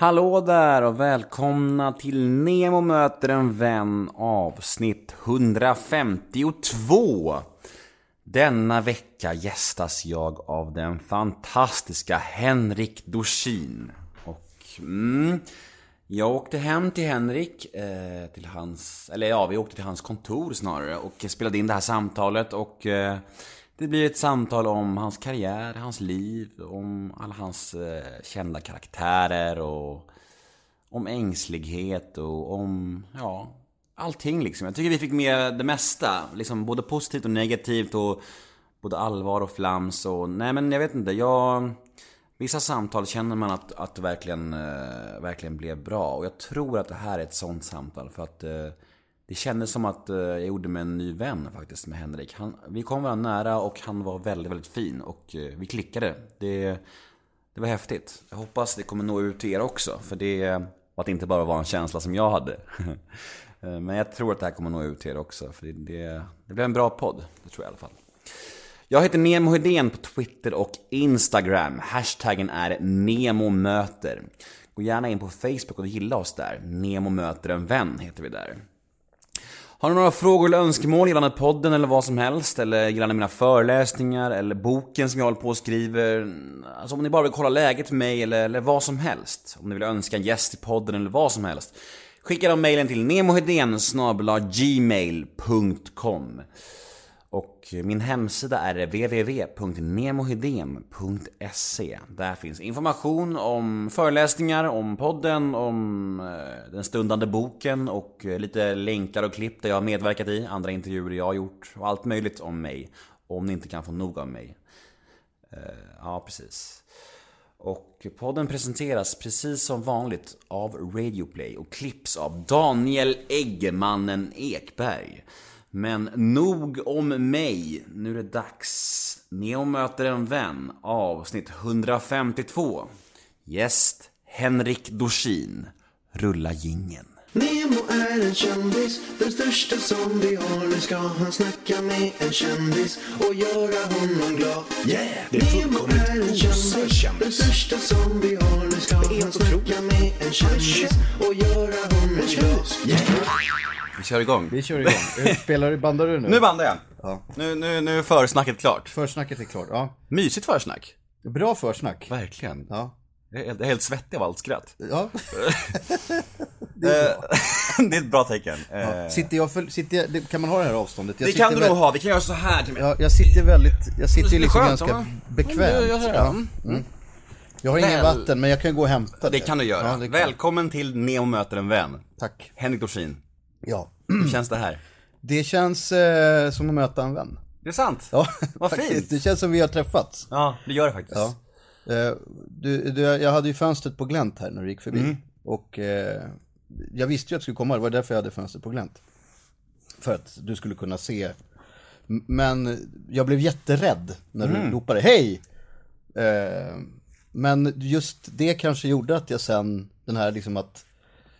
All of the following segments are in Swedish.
Hallå där och välkomna till Nemo möter en vän avsnitt 152. Denna vecka gästas jag av den fantastiska Henrik Dorsin. Och mm, jag åkte hem till Henrik, eh, till hans, eller ja, vi åkte till hans kontor snarare och spelade in det här samtalet och eh, det blir ett samtal om hans karriär, hans liv, om alla hans eh, kända karaktärer och om ängslighet och om, ja, allting liksom. Jag tycker vi fick med det mesta, liksom både positivt och negativt och både allvar och flams och, nej men jag vet inte, jag... Vissa samtal känner man att, att det verkligen, eh, verkligen blev bra och jag tror att det här är ett sånt samtal för att eh, det kändes som att eh, jag gjorde med en ny vän faktiskt med Henrik. Han, vi kom varandra nära och han var väldigt, väldigt fin och eh, vi klickade. Det, det var häftigt. Jag hoppas det kommer nå ut till er också. För det var att inte bara var en känsla som jag hade. Eh, men jag tror att det här kommer nå ut till er också. För det, det, det blir en bra podd. Det tror jag i alla fall. Jag heter Nemo Hedén på Twitter och Instagram. Hashtaggen är NEMOMÖTER. Gå gärna in på Facebook och gilla oss där. Nemo möter en vän heter vi där. Har ni några frågor eller önskemål gällande podden eller vad som helst? Eller gällande mina föreläsningar eller boken som jag håller på och skriver? Alltså om ni bara vill kolla läget för mig eller, eller vad som helst. Om ni vill önska en gäst i podden eller vad som helst. Skicka då mejlen till nemohedensgmail.com gmail.com och min hemsida är www.nemohedem.se Där finns information om föreläsningar, om podden, om eh, den stundande boken och eh, lite länkar och klipp där jag har medverkat i, andra intervjuer jag har gjort och allt möjligt om mig. Om ni inte kan få nog av mig. Eh, ja, precis. Och podden presenteras precis som vanligt av Radioplay och klipps av Daniel Eggemannen Ekberg. Men nog om mig. Nu är det dags. Neo möter en vän. Avsnitt 152. Gäst Henrik Dorsin. Rulla gingen. Nemo är en kändis, den största som vi har. Nu ska han snacka med en kändis och göra honom glad. Yeah! Det är Nemo är en kändis, den största som vi har. Nu ska han snacka med en kändis och göra honom glad. Yeah! Vi kör igång. Vi kör igång. Eh, Spelar du, bandar du nu? Nu bandar jag. Ja. Nu, nu, nu är försnacket klart. Försnacket är klart. Ja. Mysigt försnack. Bra försnack. Verkligen. Ja. Jag är helt- jag är helt svettig av allt skratt. Ja. Det är, det är ett bra tecken. Eh, Sitter jag för, sitter jag, det- kan man ha det här avståndet? Jag Det sitter kan du väl- nog ha, vi kan göra så här till mig. Ja, jag sitter väldigt, jag sitter ju liksom skönt, ganska va? bekvämt. Ja, Ja. Mm. Jag har ingen Väl- vatten, men jag kan gå och hämta det. Det kan du göra. Ja, det kan. Välkommen till Neo möter en vän. Tack. Henrik Dorsin. Ja. Hur känns det här? Det känns eh, som att möta en vän. Det är sant. Ja, Vad fint. Det känns som vi har träffats. Ja, det gör det faktiskt. Ja. Eh, du, du, jag hade ju fönstret på glänt här när du gick förbi. Mm. Och eh, jag visste ju att du skulle komma, det var därför jag hade fönstret på glänt. För att du skulle kunna se. Men jag blev jätterädd när Mm. du ropade hej! Eh, men just det kanske gjorde att jag sen, den här liksom att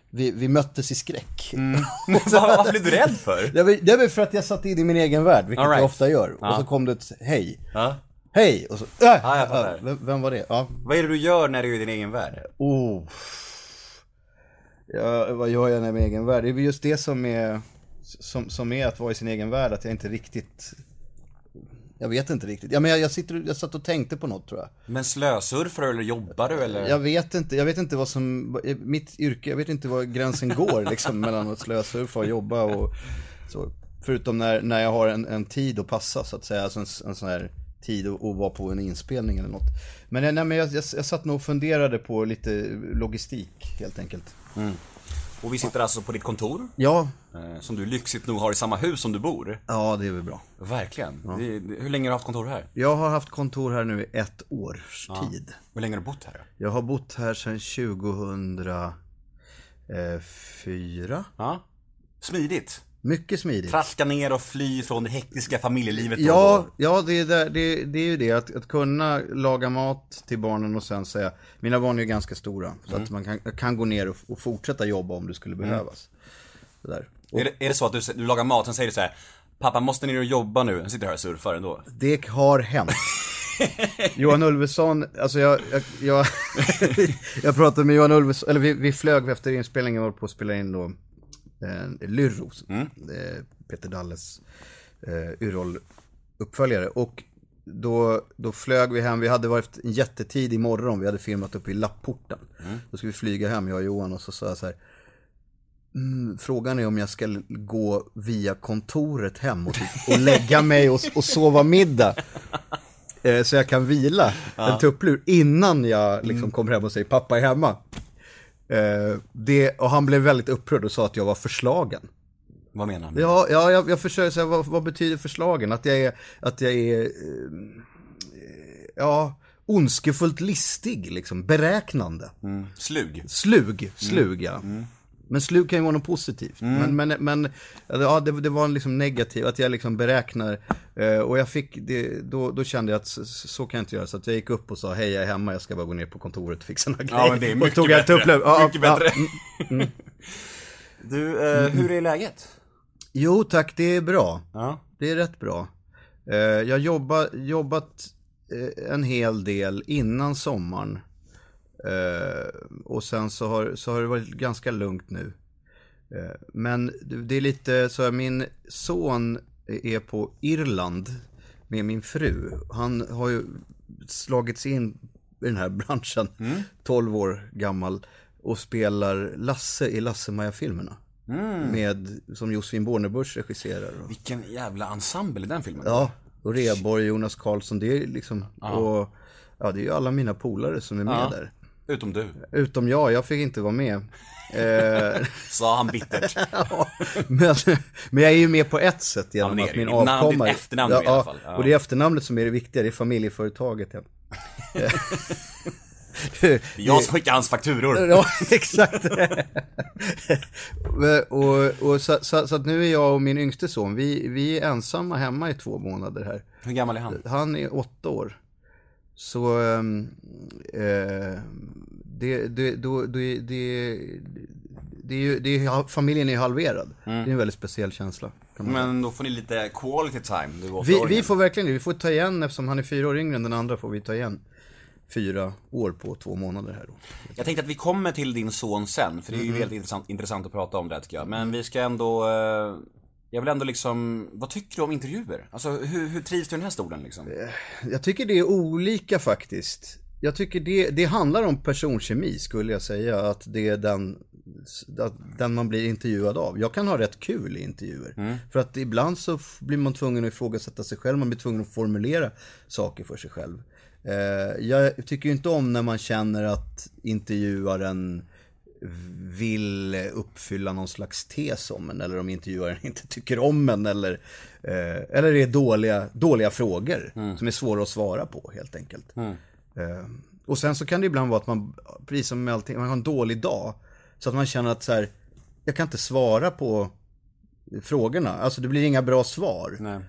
vi, vi möttes i skräck. Mm. Vad vad blev du rädd för? Det, var, det var för att jag satt in i min egen värld, vilket right. jag ofta gör. Ja. Och så kom det ett hej. Ja. Hej! Och så, äh, jag fattar. vem, vem var det? Ja. Vad är det du gör när du är i din egen värld? Oh. Ja, vad gör jag när min egen värld? Det är just det som är, som, som är att vara i sin egen värld, att jag inte riktigt jag vet inte riktigt. Ja, men jag, jag, sitter, jag satt och tänkte på något tror jag. Men slösurfar du eller jobbar du eller? Jag vet inte, jag vet inte vad som, mitt yrke, jag vet inte var gränsen går liksom mellan att slösurfa och jobba och så. Förutom när, när jag har en, en tid att passa så att säga, alltså en, en sån här tid att, att vara på en inspelning eller något. Men, nej, men jag, jag, jag satt nog och funderade på lite logistik helt enkelt. Och vi sitter alltså på ditt kontor, Ja, eh, som du lyxigt nog har i samma hus som du bor. ja det är väl bra. Verkligen. Det, hur länge har du haft kontor här? Jag har haft kontor här nu i ett års tid. Hur länge har du bott här? Jag har bott här sedan 2004. Ja. Smidigt. Mycket smidigt. Traska ner och fly från det hektiska familjelivet och Ja, ja det, är där, det, det är ju det. Att, att kunna laga mat till barnen och sen säga, mina barn är ju ganska stora. Så Mm. att man kan, kan gå ner och, och fortsätta jobba om det skulle behövas. Sådär. Och Är det, är det så att du, du lagar mat, sen säger du så här Pappa måste ner och jobba nu, jag sitter här och surfar ändå. det har hänt. Johan Ulveson, alltså jag, jag, jag, jag pratade med Johan Ulveson, eller vi, vi flög efter inspelningen, var på att spela in då eh, Lyrro, eh, Peter Dalles eh, Yrrol-uppföljare. Och då, då flög vi hem, vi hade varit en jättetidig morgon, vi hade filmat uppe i Lapporten. Då skulle vi flyga hem, jag och Johan, och så sa jag så här, Mm, frågan är om jag ska gå via kontoret hem och, och lägga mig och, och sova middag. Eh, så jag kan vila en tupplur innan jag liksom kommer hem och säger pappa är hemma. Eh, det, och han blev väldigt upprörd och sa att jag var förslagen. Vad menar du? Ja, ja jag, jag försöker säga, vad, vad betyder förslagen? Att jag är, att jag är, eh, ja, ondskefullt listig, liksom, beräknande. Slug. Slug, slug ja. Men slug kan ju vara något positivt. Men, men, men ja, det, det var liksom negativt, att jag liksom beräknar. Eh, och jag fick, det, då, då kände jag att så, så kan jag inte göra. Så att jag gick upp och sa, hej jag är hemma, jag ska bara gå ner på kontoret och fixa några grejer. Ja, men det är och mycket tog jag bättre. upplöp. Ja, mycket ja, bättre. mm. Du, eh, hur är läget? Jo tack, det är bra. Ja. Det är rätt bra. Eh, jag har jobba, jobbat eh, en hel del innan sommaren. Eh, och sen så har, så har det varit ganska lugnt nu. Eh, men det är lite så här, min son är på Irland med min fru. Han har ju slagits in i den här branschen, 12 år gammal. Och spelar Lasse i Lasse-Maja-filmerna. Med, som Josefin Bornebusch regisserar. Och, Vilken jävla ensemble i den filmen. Ja, och Reborg, Jonas Karlsson, det är liksom, och ja, det är ju alla mina polare som är med Ja. där. Utom du. Utom jag, jag fick inte vara med. Eh, Sa han bittert. ja, men, men jag är ju med på ett sätt genom Ja, att min avkomma... ditt efternamn i alla fall. Ja. Och det är efternamnet som är det viktiga, det är familjeföretaget. Ja. Det är jag som skickar hans fakturor. Ja, exakt. och, och så, så, så att nu är jag och min yngste son, vi, vi är ensamma hemma i två månader här. Hur gammal är han? Han är åtta år. Så ehm, eh, det, det, då, det, det, det är ju, det är, familjen är ju halverad. Det är en väldigt speciell känsla. Men då får ni lite quality time, du Vi, vi får verkligen det, vi får ta igen eftersom han är fyra år yngre än den andra får vi ta igen fyra år på två månader här då. Jag tänkte att vi kommer till din son sen, för det är ju väldigt intressant, intressant att prata om det tycker jag. Men vi ska ändå, eh, jag vill ändå liksom, vad tycker du om intervjuer? Alltså hur, hur trivs du i den här stolen liksom? Jag tycker det är olika faktiskt. Jag tycker det, det handlar om personkemi skulle jag säga. Att det är den, den man blir intervjuad av. Jag kan ha rätt kul i intervjuer. För att ibland så blir man tvungen att ifrågasätta sig själv. Man blir tvungen att formulera saker för sig själv. Eh, jag tycker inte om när man känner att intervjuaren vill uppfylla någon slags tes om en eller om intervjuaren inte tycker om en eller, eh, eller är dåliga, dåliga frågor som är svåra att svara på helt enkelt. Eh, och sen så kan det ibland vara att man, precis som med allting, man har en dålig dag. Så att man känner att så här, jag kan inte svara på frågorna. Alltså det blir inga bra svar. Nej.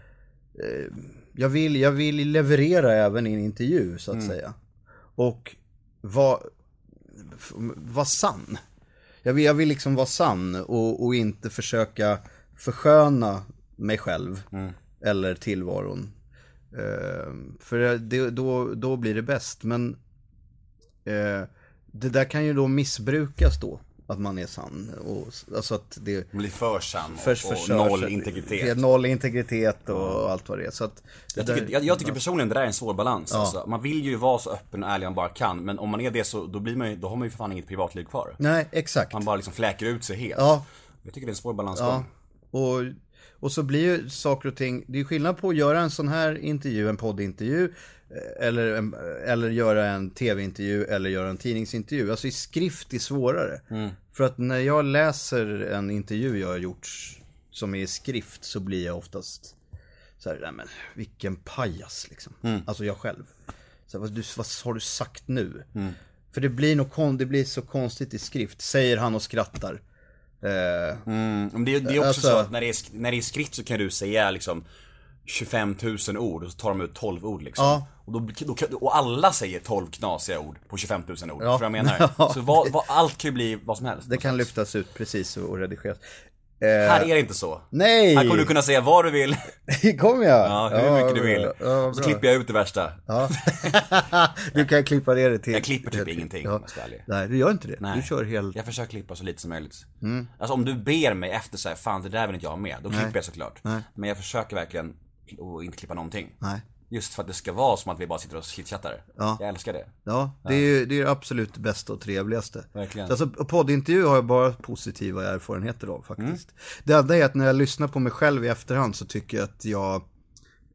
Jag vill, jag vill leverera även i en intervju så att säga. Och vara var sann. Jag vill, jag vill liksom vara sann och, och inte försöka försköna mig själv eller tillvaron. Eh, för det, då, då blir det bäst. Men eh, det där kan ju då missbrukas då. Att man är sann. Och, alltså att det blir för sann och, för, och förstörs- noll Det är integritet. noll integritet och allt vad det är. Så att Jag där- tycker, jag, jag tycker personligen det där är en svår balans. Alltså, man vill ju vara så öppen och ärlig man bara kan, men om man är det så då, blir man ju, då har man ju för fan inget privatliv kvar. Nej, exakt. Man bara liksom fläker ut sig helt. Ja. Jag tycker det är en svår balansgång. Ja, och, och så blir ju saker och ting, det är skillnad på att göra en sån här intervju, en poddintervju, eller, eller göra en tv-intervju eller göra en tidningsintervju. Alltså i skrift är svårare. För att när jag läser en intervju jag har gjort som är i skrift så blir jag oftast så här, nej men vilken pajas liksom. Alltså jag själv. Så här, vad, du, vad har du sagt nu? För det blir, nog det blir så konstigt i skrift, säger han och skrattar. Eh, Mm, det, det är också Alltså- så att när det är, när det är skrift så kan du säga liksom 25 000 ord och så tar de ut 12 ord liksom. Ja. Och, då, då, och alla säger 12 knasiga ord på 25 000 ord. Ja. Vad jag menar? Ja. Så vad, vad, allt kan ju bli vad som helst. Det kan lyftas ut precis och och redigeras. Här är det inte så. Nej! Här kommer du kunna säga vad du vill. Kommer jag? Ja, hur mycket du vill. Ja, så klipper jag ut det värsta. Ja. du kan klippa ner det till... Jag klipper typ ingenting, om Ja. jag ska ärlig. Nej, du gör inte det. Nej. Du kör helt... Jag försöker klippa så lite som möjligt. Mm. Alltså om du ber mig efter så här, fan det där vill inte jag med. Då klipper jag såklart. Men jag försöker verkligen att inte klippa någonting. Nej. Just för att det ska vara som att vi bara sitter och chitchattar. Ja. Jag älskar det. Ja, det är ju det är absolut bästa och trevligaste. Verkligen. Så Alltså, poddintervju har jag bara positiva erfarenheter av faktiskt. Mm. Det enda är att när jag lyssnar på mig själv i efterhand så tycker jag att jag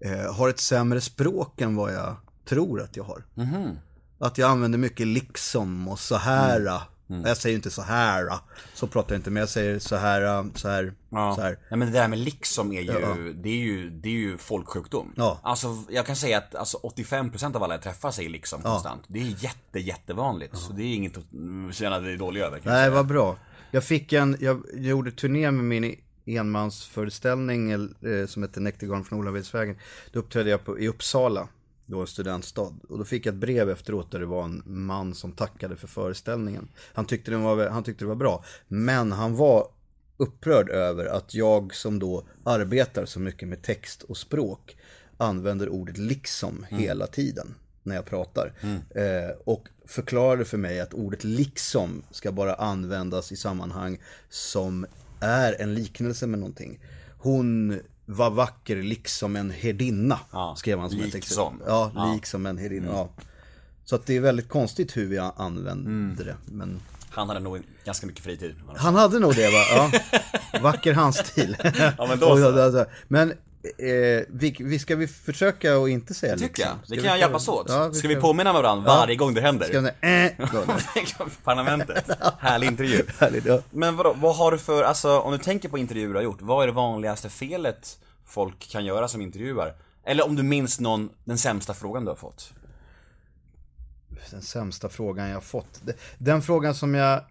eh, har ett sämre språk än vad jag tror att jag har. Mhm. Att jag använder mycket liksom och så här. Mm. Jag säger inte så här. Så pratar jag inte, men jag säger så här, så här, Ja. så här. Nej, men det där med liksom är ju, Ja. det är ju, det är ju folksjukdom. Ja. Alltså jag kan säga att alltså, 85% av alla jag träffar säger liksom konstant. Det är jätte, jättevanligt. Så det är inget att mm, känna dig dålig över. Nej, vad bra. Jag fick en, jag gjorde turné med min enmansföreställning eh, som hette Näktergarn från Olavedsvägen. Då uppträdde jag på, i Uppsala, då en studentstad. Och då fick jag ett brev efteråt där det var en man som tackade för föreställningen. Han tyckte, den var, han tyckte det var bra, men han var upprörd över att jag som då arbetar så mycket med text och språk använder ordet liksom hela tiden när jag pratar. Eh, och förklarade för mig att ordet liksom ska bara användas i sammanhang som är en liknelse med någonting. Hon var vacker liksom en herdinna, Ja, skrev han som ett liksom. exempel. Ja, Ja. liksom en herdinna. Ja. Så att det är väldigt konstigt hur vi använder det. Men Han hade nog ganska mycket fritid. han hade nog det va? Ja. Vacker handstil. Ja, men då så. Och så. Men eh, vi, vi ska vi försöka att inte säga Tycker jag. liksom? Det kan vi jag hjälpas åt. Ja, Ska vi påminna varandra varje gång det händer? Ska vi, äh. Parlamentet. Härlig intervju. Härligt, ja. Men vadå, vad har du för, alltså om du tänker på intervjuer du har gjort, vad är det vanligaste felet folk kan göra som intervjuar? Eller om du minns någon, den sämsta frågan du har fått? Den sämsta frågan jag har fått. Den frågan som jag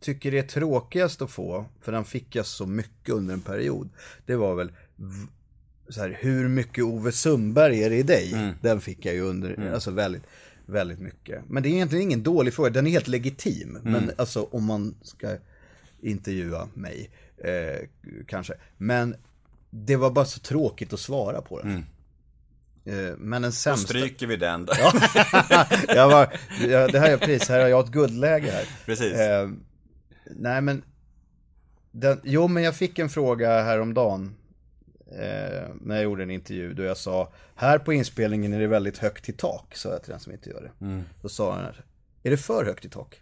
tycker är tråkigast att få, för den fick jag så mycket under en period, det var väl så här, hur mycket Ove Sundberg är det i dig? Mm. Den fick jag ju under, alltså väldigt, väldigt mycket. Men det är egentligen ingen dålig fråga, den är helt legitim. Mm. Men alltså om man ska intervjua mig, eh, kanske. Men det var bara så tråkigt att svara på den. Eh, men den Mm. Då sämsta... stryker vi den. jag var, ja, det här är pris, här har jag ett guldläge här. Precis. Eh, nej men, den, jo men jag fick en fråga häromdagen. Eh, när jag gjorde en intervju då jag sa, här på inspelningen är det väldigt högt i tak, sa jag till den som intervjuade. Mm. Då sa han, är det för högt i tak?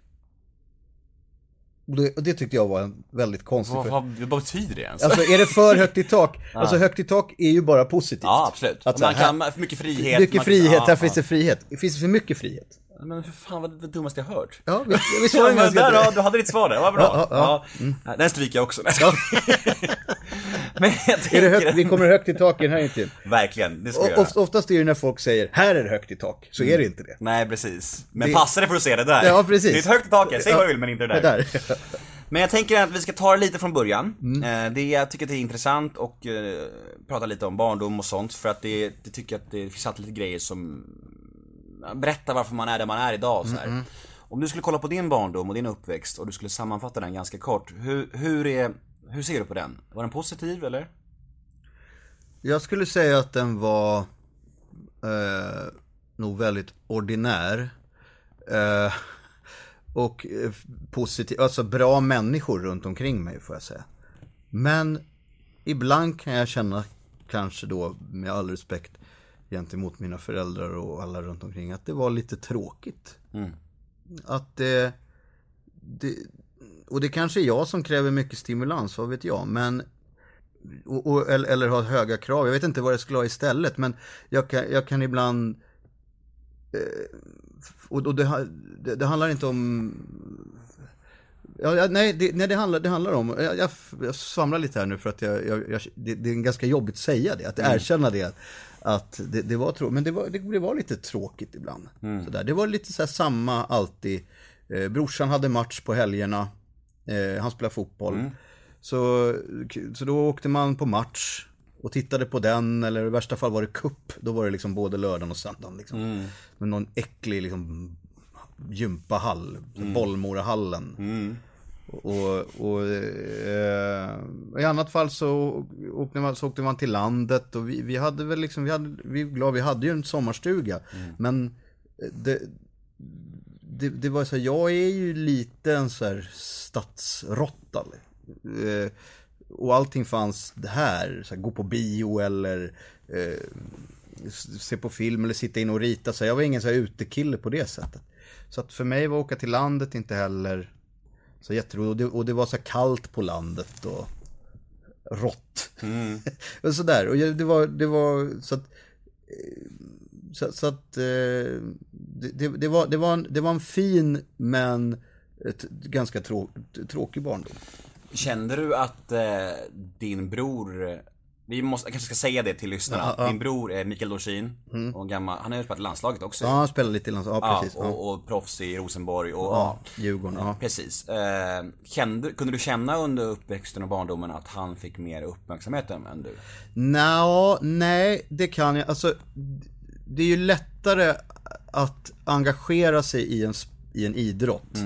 Och det, och det tyckte jag var en väldigt konstig vad, fråga. vad, vad betyder det ens? Alltså är det för högt i tak? Alltså högt i tak är ju bara positivt. ja, absolut. Att man här- kan, för mycket frihet. Mycket man, frihet, ja, här ja. finns det frihet. Finns det för mycket frihet? Men för fan vad det dummaste jag hört. Ja, vi, vi Ja, svarar men ganska där, ja, du hade ditt svar där, vad bra. Ja, Ja, ja, Ja. Den stryker jag också. Skojar. Men jag Är det tänker... högt, vi kommer högt i tak i den här intervjun. Verkligen, det ska vi oft, oftast är det när folk säger, här är det högt i tak. Så är det inte det. Nej, precis. Men Det- passa dig för att se det där. Ja, precis. Det är ett högt i taket, säg vad du vill men inte det Det där. där. Men jag tänker att vi ska ta det lite från början. Mm. Eh, Det, jag tycker att det är intressant och eh, prata lite om barndom och sånt för att det, det tycker jag att det finns alltid lite grejer som berättar varför man är där man är idag så här. Mm, Om du skulle kolla på din barndom och din uppväxt och du skulle sammanfatta den ganska kort. Hur, hur, är, hur ser du på den? Var den positiv eller? Jag skulle säga att den var eh, nog väldigt ordinär. Eh, och eh, positiv, alltså bra människor runt omkring mig får jag säga. Men ibland kan jag känna, kanske då med all respekt gentemot mina föräldrar och alla runt omkring, att det var lite tråkigt. Att det, det, och det kanske är jag som kräver mycket stimulans, vad vet jag, men och, och, eller, eller har höga krav. Jag vet inte vad jag skulle ha istället, men jag kan, jag kan ibland eh, och, och det, det, det handlar inte om Ja, nej, det, nej det, handlar, det handlar om, jag, jag, jag svamlar lite här nu för att jag, jag, det, det är ganska jobbigt att säga det, att erkänna det. Att det, det var tråkigt, men det var, det, det var lite tråkigt ibland. Sådär. Det var lite så samma alltid. Eh, brorsan hade match på helgerna, eh, han spelade fotboll. Så, så då åkte man på match och tittade på den, eller i värsta fall var det kupp. Då var det liksom både lördagen och söndagen. Liksom. Med någon äcklig liksom, gympahall, Bollmorahallen. Och, och eh, i annat fall så åkte, man, så åkte man till landet och vi, vi hade väl liksom, vi, hade, vi, var glada, vi hade ju en sommarstuga. Men det, det, det var så här, jag är ju lite en så här stadsråtta. Eh, och allting fanns det här, så här, gå på bio eller eh, se på film eller sitta in och rita. Så jag var ingen så här utekille på det sättet. Så att för mig var åka till landet inte heller så jätteroligt. Och det, och det var så kallt på landet och rått. och sådär. Och det var, det var så att eh, så, så att eh, det, det, var, det, var en, det var en fin men ganska trå, tråkig barndom. Kände du att eh, din bror, vi måste, jag kanske ska säga det till lyssnarna. Ja. Din bror är Mikael Dorsin, och gammal, han har ju spelat i landslaget också. Ja, han spelade lite i lands... Ja, precis. Och, och proffs i Rosenborg och ja, Djurgården. Ja. Precis. Eh, kände, kunde du känna under uppväxten och barndomen att han fick mer uppmärksamhet än du? Nå, nej, det kan jag. Alltså, det är ju lättare att engagera sig i en, i en idrott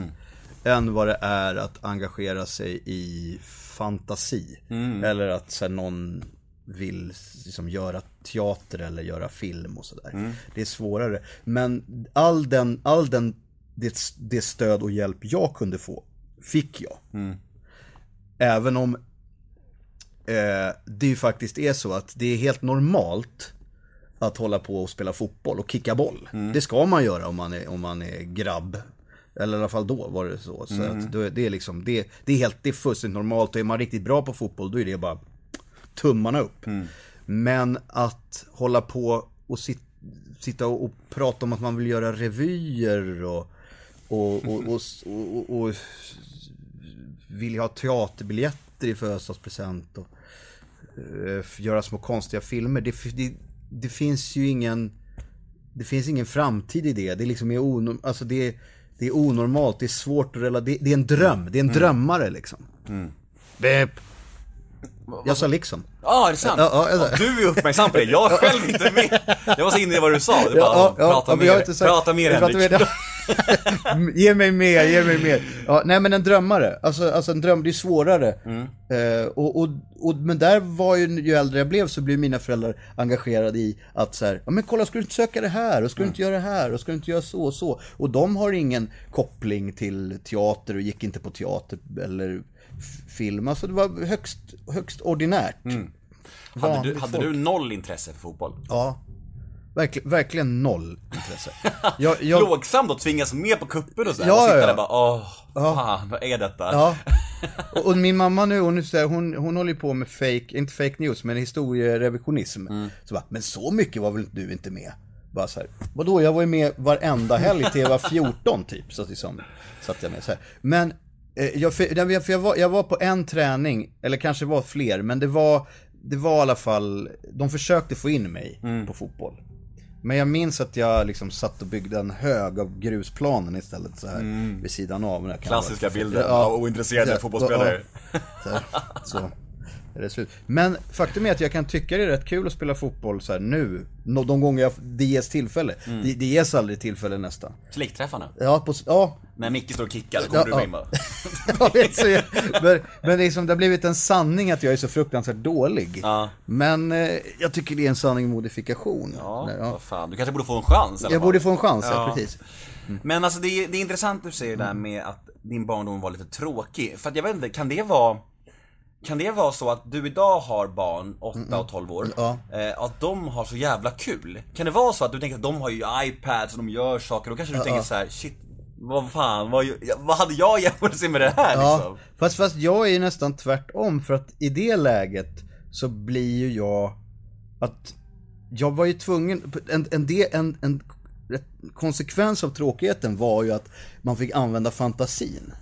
än vad det är att engagera sig i fantasi. Eller att så här, någon vill liksom, göra teater eller göra film och sådär. Det är svårare. Men all den, all den det, det stöd och hjälp jag kunde få, fick jag. Även om eh, det ju faktiskt är så att det är helt normalt att hålla på och spela fotboll och kicka boll. Det ska man göra om man är, om man är grabb. Eller i alla fall då var det så. Så att då, är- det är liksom, det, det är helt, det är fullständigt normalt och är man riktigt bra på fotboll då är det bara tummarna upp. Men att hålla på och sit, sitta och, och prata om att man vill göra revyer och, och, och, och, och, vill ha teaterbiljetter i födelsedagspresent och eh, göra små konstiga filmer. Det, det, det finns ju ingen det finns ingen framtid i det. Det är liksom är onorm, alltså det, är- det är onormalt, det är svårt att relatera. Det, det är en dröm, det är en drömmare liksom. Bep. Jag sa liksom. Ja, är det sant? Ja, ja, ja. Du är uppmärksam på det, jag är själv inte med. Jag var så inne i vad du sa, det bara, prata jag har mer, inte sagt- prata mer Henrik. mer. ge mig mer, ge mig mer. Ja, nej men en drömmare, alltså, alltså en dröm, det är svårare. Eh, och, och, och, men där var ju, ju äldre jag blev så blev mina föräldrar engagerade i att så här, ja men kolla ska du inte söka det här och ska du inte göra det här och ska du inte göra så och så. Och de har ingen koppling till teater och gick inte på teater eller film. Alltså det var högst, högst ordinärt. Hade du, hade du noll intresse för fotboll? Ja. Verkligen, verkligen noll intresse. Jag, jag, Plågsamt att tvingas med på kuppen och sådär, Ja, och sitta ja, ja. där bara, åh, fan, vad är detta? Ja. Och, och min mamma nu, hon, så hon, hon håller på med fake, inte fake news, men historierevisionism. Så bara, men så mycket var väl du inte med? Bara så här, vadå, jag var ju med varenda helg till jag var 14 typ. Så liksom, satt jag med så här. Men, jag, för, jag, för jag, var, jag var på en träning, eller kanske var fler, men det var, det var i alla fall, de försökte få in mig på fotboll. Men jag minns att jag liksom satt och byggde en hög av grusplanen istället så här vid sidan av. Klassiska bilden Ja. av ointresserade Ja, fotbollsspelare. ja. Så är det slut. Men faktum är att jag kan tycka det är rätt kul att spela fotboll så nu. De gånger jag, det ges tillfälle. Det, det ges aldrig tillfälle nästan. Slickträffarna. Ja, på, ja. När Micke står och kickar, då kommer Ja, du ja. in bara. Jag, men, men liksom, det har blivit en sanning att jag är så fruktansvärt dålig. Ja. Men eh, jag tycker det är en sanning modifikation. Ja, Nej, vad fan, du kanske borde få en chans alla Jag borde få en chans, ja, Ja. precis. Men alltså det är, det är intressant du säger det där med att din barndom var lite tråkig. För att jag vet inte, kan det vara kan det vara så att du idag har barn, 8 och 12 år, Ja. eh, att de har så jävla kul? Kan det vara så att du tänker att de har ju iPads och de gör saker, då kanske du tänker så här: shit, vad fan, vad, vad hade jag jämfört med det här Ja, liksom? fast, fast jag är ju nästan tvärtom för att i det läget så blir ju jag att jag var ju tvungen, en, en, en, en konsekvens av tråkigheten var ju att man fick använda fantasin.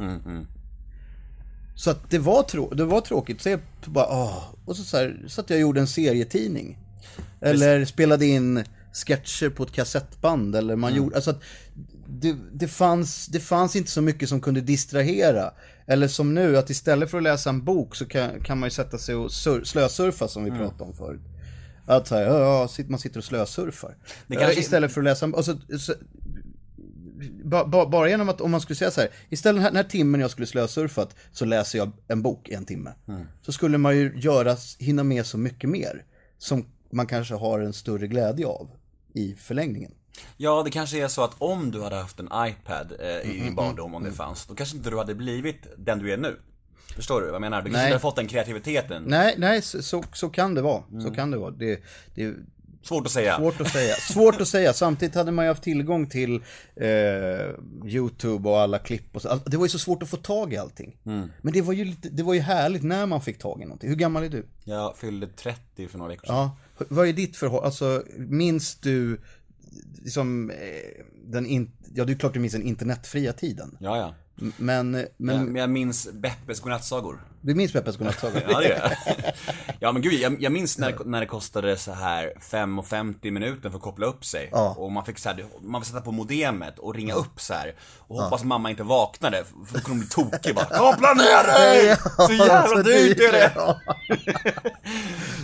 Så att det var, trå- det var tråkigt, så jag bara, åh. Och så, så, här, så att jag gjorde en serietidning. Eller spelade in sketcher på ett kassettband eller man gjorde, alltså att det, det, fanns, det fanns inte så mycket som kunde distrahera. Eller som nu, att istället för att läsa en bok så kan, kan man ju sätta sig och sur, slösurfa som vi pratade om förut. Att så här, ja, man sitter och slösurfar. Kanske- Istället för att läsa en bok. Alltså, så, ba, ba, bara genom att, om man skulle säga så här, istället den här, den här timmen jag skulle slösurfat så läser jag en bok en timme. Så skulle man ju göra, hinna med så mycket mer. Som man kanske har en större glädje av i förlängningen. Ja, det kanske är så att om du hade haft en iPad eh, i din barndom, om det fanns, då kanske inte du hade blivit den du är nu. Förstår du vad jag menar? Du kanske Nej. inte hade fått den kreativiteten. Nej, nej så, så, så kan det vara. Så kan det vara. Det, det Svårt att säga. svårt att säga. Svårt att säga. Samtidigt hade man ju haft tillgång till eh, YouTube och alla klipp och så. Det var ju så svårt att få tag i allting. Men det var, ju lite, det var ju härligt när man fick tag i någonting. Hur gammal är du? Jag fyllde 30 för några veckor sedan. Ja. Vad är ditt förhållande? Alltså, minns du liksom, eh, den in... ja det är klart du minns den internetfria tiden. Ja, ja. Men, men Men jag minns Beppes godnattsagor. du minns Peppes godnattsaga? Ja, det gör jag. Ja, men gud, jag, jag minns när, när det kostade så här 5,50 minuten för att koppla upp sig. Ja. Och man fick så här, man fick sätta på modemet och ringa upp så här. Och hoppas mamma inte vaknade, för då kunde hon bli tokig bara. Koppla ner dig! Så jävla dyrt är det! Ja.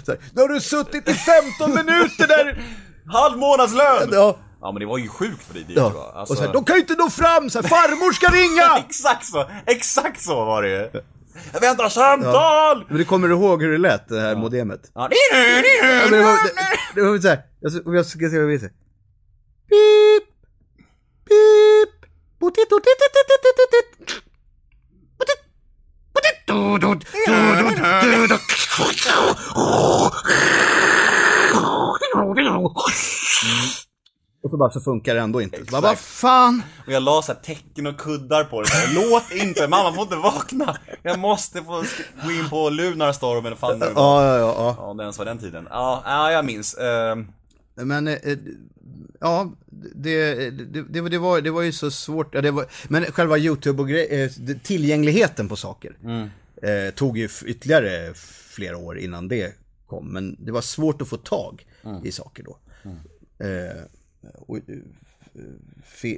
Så här, Nu har du suttit i 15 minuter där! Halv månadslön! Ja. Ja men det var ju sjukt för det dyrt det var. Ja. Alltså, Och så här, de kan ju inte nå fram! Så här, farmor ska ringa! Exakt så, exakt så var det ju. Jag väntar samtal! Men du kommer ihåg hur det lät, det här modemet? Ja. Ja, men det var, det, det var så här, jag, ska- jag ska se vad det visar. Pip! Pip! Potit, potit, Och så bara så funkar det ändå inte. Så bara, vad fan! Och jag la så här tecken och kuddar på det här. Låt inte, mamma får inte vakna. Jag måste få gå in på Lunarstorm eller fan var. Ja, ja, ja. ja. Ja, det ens var den tiden. Ja, ja jag minns. Ehm, Men, eh, eh, ja, det, det, det, det, var, det var ju så svårt. Ja, det var, men själva YouTube och grej, eh, det- tillgängligheten på saker eh, tog ju ytterligare flera år innan det kom. Men det var svårt att få tag i saker då. Och, eh,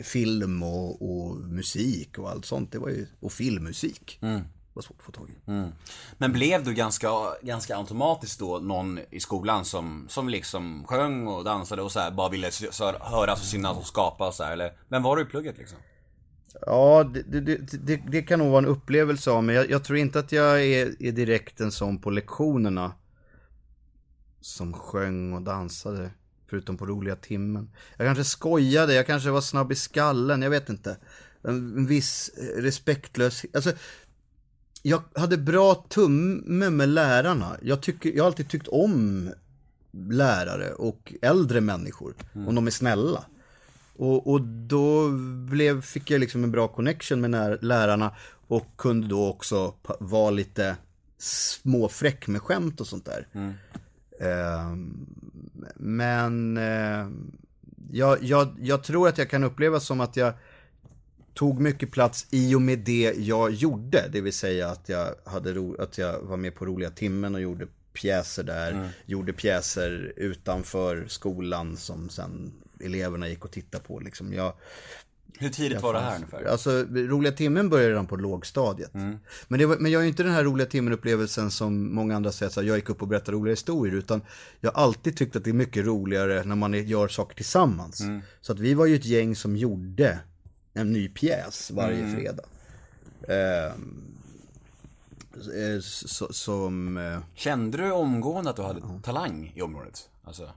film och, och musik och allt sånt. Det var ju, och filmmusik. var svårt att få tag i. Men blev du ganska, ganska automatiskt då någon i skolan som, som liksom sjöng och dansade och så här, bara ville höras och synas och skapa och så här, eller? Vem var du i plugget liksom? Ja, det, det, det, det, det kan nog vara en upplevelse av mig. Jag, jag tror inte att jag är, är direkt en sån på lektionerna. Som sjöng och dansade. Förutom på roliga timmen. Jag kanske skojade, jag kanske var snabb i skallen, jag vet inte. En, viss respektlöshet. Alltså, jag hade bra tumme med lärarna. Jag, tycker, jag har alltid tyckt om lärare och äldre människor. Om de är snälla. Och, och då blev, fick jag liksom en bra connection med lärarna och kunde då också vara lite småfräck med skämt och sånt där. Ehm, men eh, jag, jag, jag tror att jag kan uppleva som att jag tog mycket plats i och med det jag gjorde. Det vill säga att jag, hade ro, att jag var med på roliga timmen och gjorde pjäser där. Gjorde pjäser utanför skolan som sen eleverna gick och tittade på. Liksom jag, Hur tidigt var det här ungefär? Alltså, roliga timmen började redan på lågstadiet. Men, det var, men jag ju inte den här roliga timmen-upplevelsen som många andra säger, här, jag gick upp och berättade roliga historier, utan jag har alltid tyckt att det är mycket roligare när man är- gör saker tillsammans. Så att vi var ju ett gäng som gjorde en ny pjäs varje fredag. Ehm, eh, som... eh, Kände du omgående att du hade talang i området? Alltså,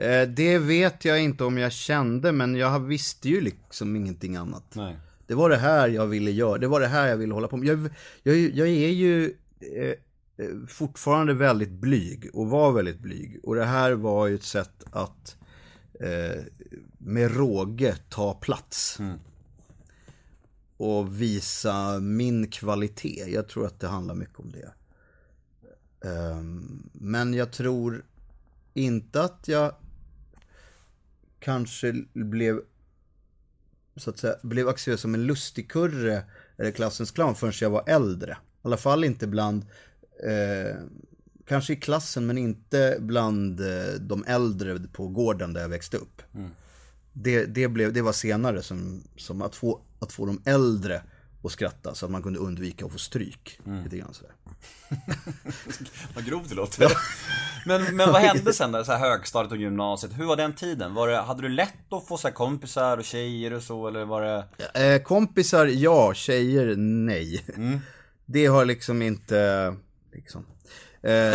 Eh, det vet jag inte om jag kände, men jag visste ju liksom ingenting annat. nej. Det var det här jag ville göra, det var det här jag ville hålla på med. Jag, jag, jag är ju eh, eh, fortfarande väldigt blyg och var väldigt blyg. Och det här var ju ett sätt att eh, med råge ta plats. Och visa min kvalitet. Jag tror att det handlar mycket om det. Ehm, men jag tror inte att jag kanske blev så att säga, blev accepterad som en lustigkurre eller klassens clown förrän jag var äldre. I alla fall inte bland, eh, kanske i klassen men inte bland eh, de äldre på gården där jag växte upp. Det, det, blev, det var senare som, som att, få, att få de äldre och skratta så att man kunde undvika att få stryk. Mm. Lite grann sådär. Vad grovt det låter. men, men vad hände sen där, så här högstadiet och gymnasiet? Hur var den tiden? Var det, hade du lätt att få så kompisar och tjejer och så, eller var det... Eh, kompisar, ja. Tjejer, nej. Mm. Det har liksom inte, liksom. Eh,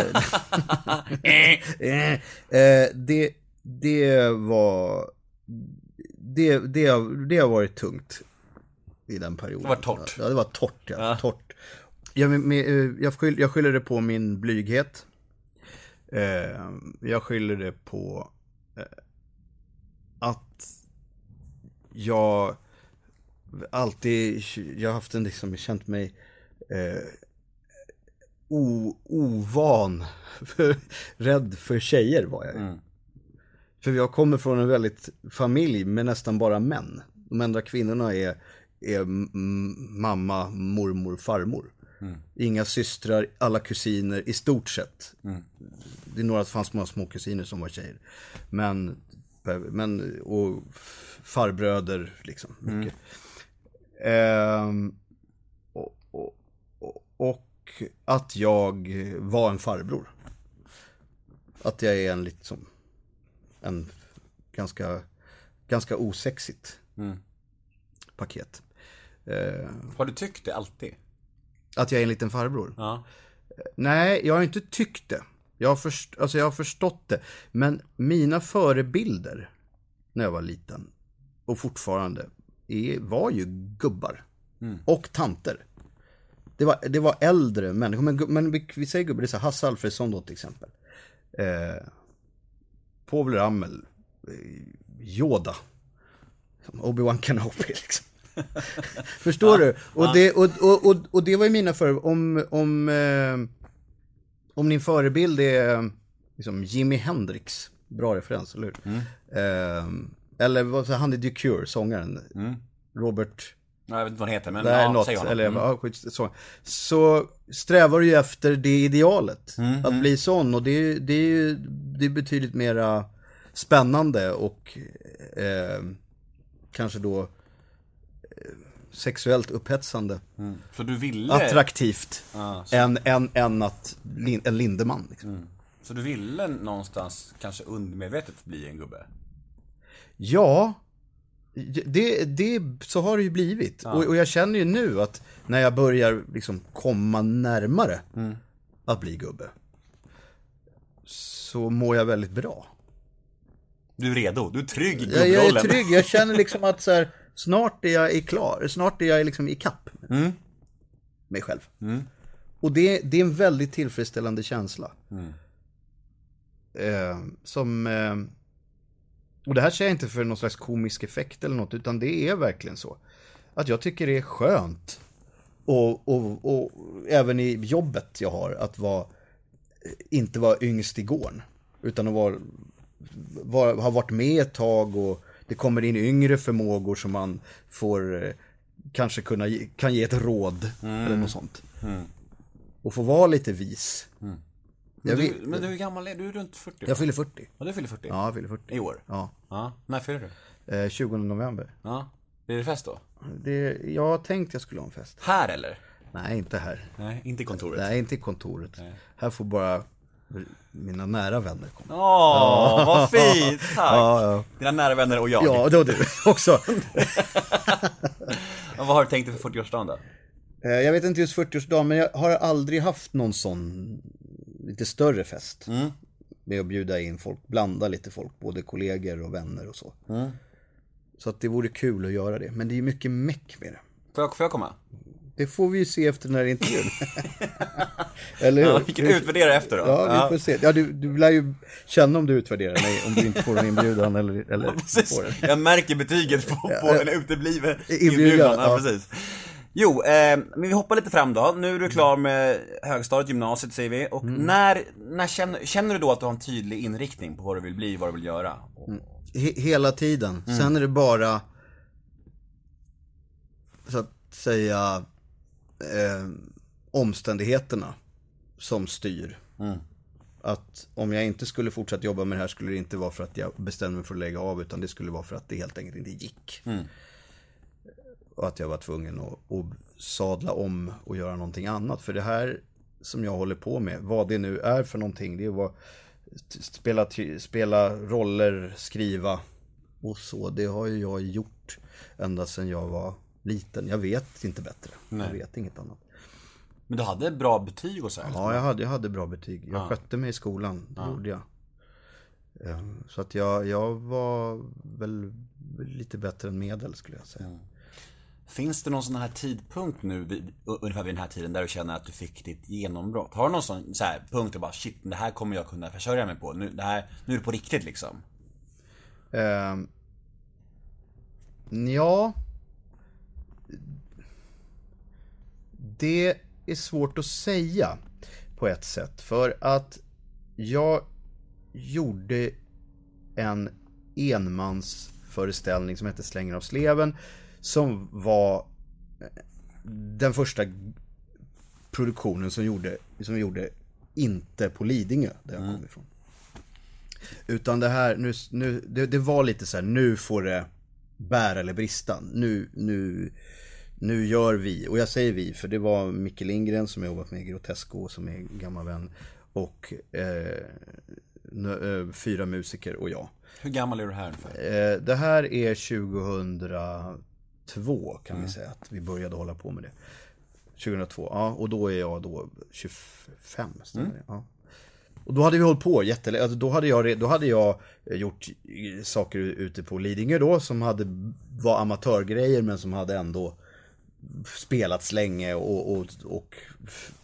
eh, eh, det, det var, det, det, det har varit tungt i den perioden. Det var torrt. Ja, det var torrt, ja. Ja. Torrt. Jag, med, eh, jag, skyll, jag skyller det på min blyghet. Eh, jag skyller det på eh, att jag alltid, jag har haft en liksom, känt mig eh, o, ovan, för, rädd för tjejer var jag ju. För jag kommer från en väldigt familj med nästan bara män. De enda kvinnorna är, är mamma, mormor, farmor. Inga systrar, alla kusiner i stort sett. Det är några, det fanns några små kusiner som var tjejer. Men, men och farbröder liksom. Mycket. Ehm, och, och, och, och att jag var en farbror. Att jag är en liksom, en ganska, ganska osexigt paket. Eh, Har du tyckt det alltid? att jag är en liten farbror. Ja. Nej, jag har inte tyckt det. Jag har, först, alltså jag har förstått det. Men mina förebilder när jag var liten och fortfarande är, var ju gubbar. Och tanter. Det var, det var äldre människor. Men, men vi, vi säger gubbar, det är så Hasse Alfredson då till exempel. Eh, Povel Ramel. Eh, Yoda. Obi-Wan Kenobi liksom. Förstår du? Och det, och, och, och, och det var ju mina för om, om, eh, om din förebild är liksom Jimi Hendrix, bra referens, eller hur? Eh, eller vad han är The Cure, sångaren. Robert, Jag vet inte vad han heter, men det ja, något, säg honom. eller Mm. ja, så. Så strävar du ju efter det idealet, Mm, att bli sån. Och det det är ju det är betydligt mera spännande och eh, kanske då sexuellt upphetsande. Så du ville... Attraktivt. Ja, så, Än, än, än att lin, en Lindeman. Liksom. så du ville någonstans, kanske undermedvetet, bli en gubbe? Ja, det, det, så har det ju blivit. Och, och jag känner ju nu att när jag börjar liksom komma närmare att bli gubbe. Så mår jag väldigt bra. Du är redo, du är trygg i Jag, jag är gubbrollen. trygg, jag känner liksom att så här, snart är jag är klar, snart är jag liksom i kapp mig själv. Och det, det är en väldigt tillfredsställande känsla. Eh, som, eh, och det här säger jag inte för någon slags komisk effekt eller något, utan det är verkligen så. Att jag tycker det är skönt. Och, och, och även i jobbet jag har, att vara, inte vara yngst i gården. Utan att vara, vara, ha varit med ett tag och det kommer in yngre förmågor som man får eh, kanske kunna, ge- kan ge ett råd eller något sånt. Och få vara lite vis. Jag, Du, vill, men du, hur gammal är du? Du är runt 40? jag fyller 40. Ja, du fyller 40? Ja, jag fyller 40. I år? Ja. Ja. När fyller du? Eh, 20 november. Ja. Blir det fest då? Det, jag har tänkt jag skulle ha en fest. Här eller? Nej, inte här. Nej, inte i kontoret. Nej, inte i kontoret. Här får bara mina nära vänner komma. Åh, vad fint! Tack! Ja, ja. Dina nära vänner och jag. Ja, det var du också. Vad har du tänkt dig för 40-årsdagen då? Eh, jag vet inte just 40-årsdagen, men jag har aldrig haft någon sån lite större fest. Med att bjuda in folk, blanda lite folk, både kollegor och vänner och så. Så att det vore kul att göra det. Men det är mycket meck med det. Får jag, får jag komma? Det får vi ju se efter den här intervjun. Eller hur? Ja, vi kan utvärdera efter då. Ja, vi får se. Ja, du, du lär ju känna om du utvärderar mig, om du inte får en inbjudan eller, eller Precis. får den. Jag märker betyget på, på en utebliven Inbjudan, inbjudan. Ja, ja. precis. Jo, eh, men vi hoppar lite fram då. Nu är du klar med högstadiet, gymnasiet säger vi. Och när, när känner, känner du då att du har en tydlig inriktning på vad du vill bli, vad du vill göra? He- hela tiden. Sen är det bara, så att säga, eh, omständigheterna som styr. Att om jag inte skulle fortsätta jobba med det här skulle det inte vara för att jag bestämde mig för att lägga av, utan det skulle vara för att det helt enkelt inte gick. och att jag var tvungen att, att sadla om och göra någonting annat. För det här som jag håller på med, vad det nu är för någonting, det är att spela, spela roller, skriva och så. Det har ju jag gjort ända sedan jag var liten. Jag vet inte bättre. Jag vet inget annat. Men du hade bra betyg och så här? Ja, jag hade, jag hade bra betyg. Jag skötte mig i skolan, det gjorde jag. Eh, Så att jag, jag var väl lite bättre än medel skulle jag säga. Finns det någon sån här tidpunkt nu, vid, ungefär vid den här tiden, där du känner att du fick ditt genombrott? Har du någon sån så här punkt och bara shit, det här kommer jag kunna försörja mig på. Nu, det här, nu är det på riktigt liksom. Eh, ja. Det är svårt att säga på ett sätt. För att jag gjorde en enmansföreställning som hette Slänger av sleven. Som var eh, den första produktionen som gjorde, som gjorde inte på Lidingö, där jag kom ifrån. Utan det här, nu, nu, det, det var lite så här, nu får det bära eller brista. Nu, nu, nu gör vi, och jag säger vi, för det var Micke Lindgren som jag jobbat med i Grotesco, som är en gammal vän. Och eh, eh, fyra musiker och jag. Hur gammal är du här ungefär? Eh, det här är 2002 kan vi säga att vi började hålla på med det. 2002, ja och då är jag då 25, stämmer? Ja. Och då hade vi hållit på jättelänge, alltså då, hade jag, då hade jag gjort eh, saker ute på Lidingö då som hade, var amatörgrejer men som hade ändå spelats länge och, och, och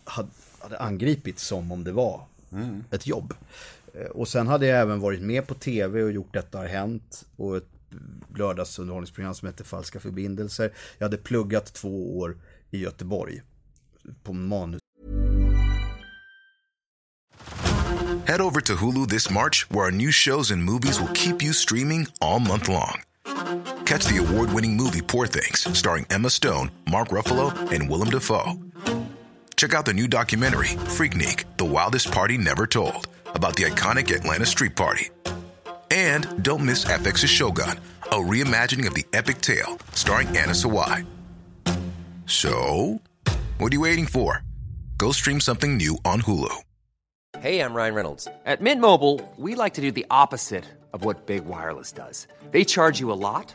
hade, angripits som om det var ett jobb. Eh, Och sen hade jag även varit med på tv och gjort Detta har hänt och ett lördagsunderhållningsprogram som hette Falska förbindelser. Jag hade pluggat två år i Göteborg på manus Head over to Hulu this March, where our new shows and movies will keep you streaming all month long. Catch the award winning movie Poor Things, starring Emma Stone, Mark Ruffalo, and Willem Dafoe. Check out the new documentary, Freaknik The Wildest Party Never Told, about the iconic Atlanta Street Party. And don't miss FX's Shogun, a reimagining of the epic tale, starring Anna Sawai. So, what are you waiting for? Go stream something new on Hulu. Hey, I'm Ryan Reynolds. At Mint Mobile, we like to do the opposite of what Big Wireless does. They charge you a lot,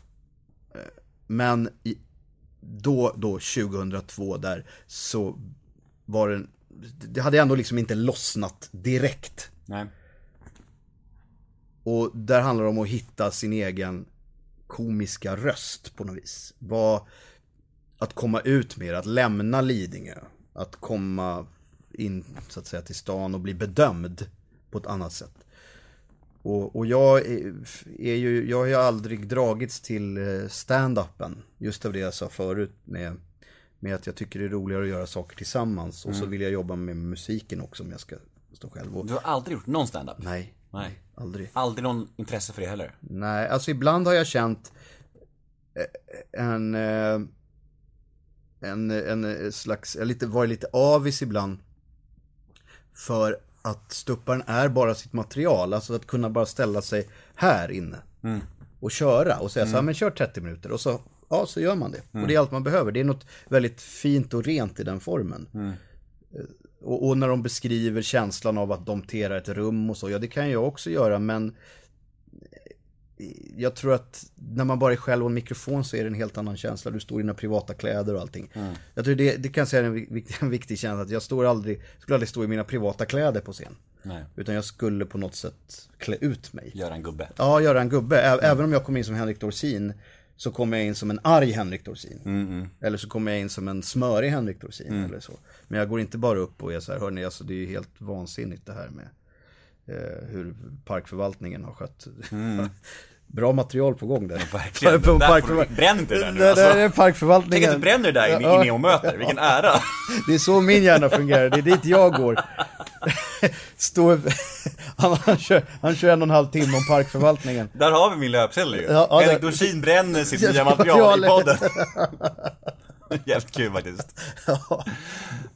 men i, då, då 2002 där så var den, det hade ändå liksom inte lossnat direkt. Nej. Och där handlar det om att hitta sin egen komiska röst på något vis. Vad, att komma ut det, att lämna Lidingö. Att komma in så att säga till stan och bli bedömd på ett annat sätt. Och, och jag är, ju, jag har ju aldrig dragits till eh, stand-upen. Just av det jag sa förut med, med att jag tycker det är roligare att göra saker tillsammans. Och så vill jag jobba med musiken också om jag ska stå själv. Och, Du har aldrig gjort någon stand-up? nej, Nej. aldrig. Aldrig någon intresse för det heller? Nej, alltså ibland har jag känt eh, en, eh, en, en slags, jag lite, varit lite avis ibland. För att ståupparen är bara sitt material, alltså att kunna bara ställa sig här inne. Och köra och säga så här, men kör 30 minuter och så, ja så gör man det. Och det är allt man behöver, det är något väldigt fint och rent i den formen. Eh, Och, och när de beskriver känslan av att domtera ett rum och så, ja det kan jag också göra men jag tror att när man bara är själv och en mikrofon så är det en helt annan känsla. Du står i dina privata kläder och allting. Jag tror det, det kan säga en, vik- en viktig känsla. Att jag står aldrig, skulle aldrig stå i mina privata kläder på scen. Nej. Utan jag skulle på något sätt klä ut mig. Göra en gubbe? Ja, göra en gubbe. Ä- Även om jag kommer in som Henrik Dorsin så kommer jag in som en arg Henrik Dorsin. Eller så kommer jag in som en smörig Henrik Dorsin eller så. Men jag går inte bara upp och är så här, hörni, alltså det är ju helt vansinnigt det här med eh, hur parkförvaltningen har skött Bra material på gång där. Verkligen. På bränn inte det där nu, Det alltså. där är Tänk att parkförvaltningen. du bränner det där i, Ja, i neomöter, vilken ära! Det är så min hjärna fungerar, det är dit jag går. Stå, han, han, kör, han kör en och en halv timme om parkförvaltningen. Där har vi min löpsedel ju. Ja, ja, Henrik det- Dorsin bränner sitt nya material i podden. Jävligt kul faktiskt.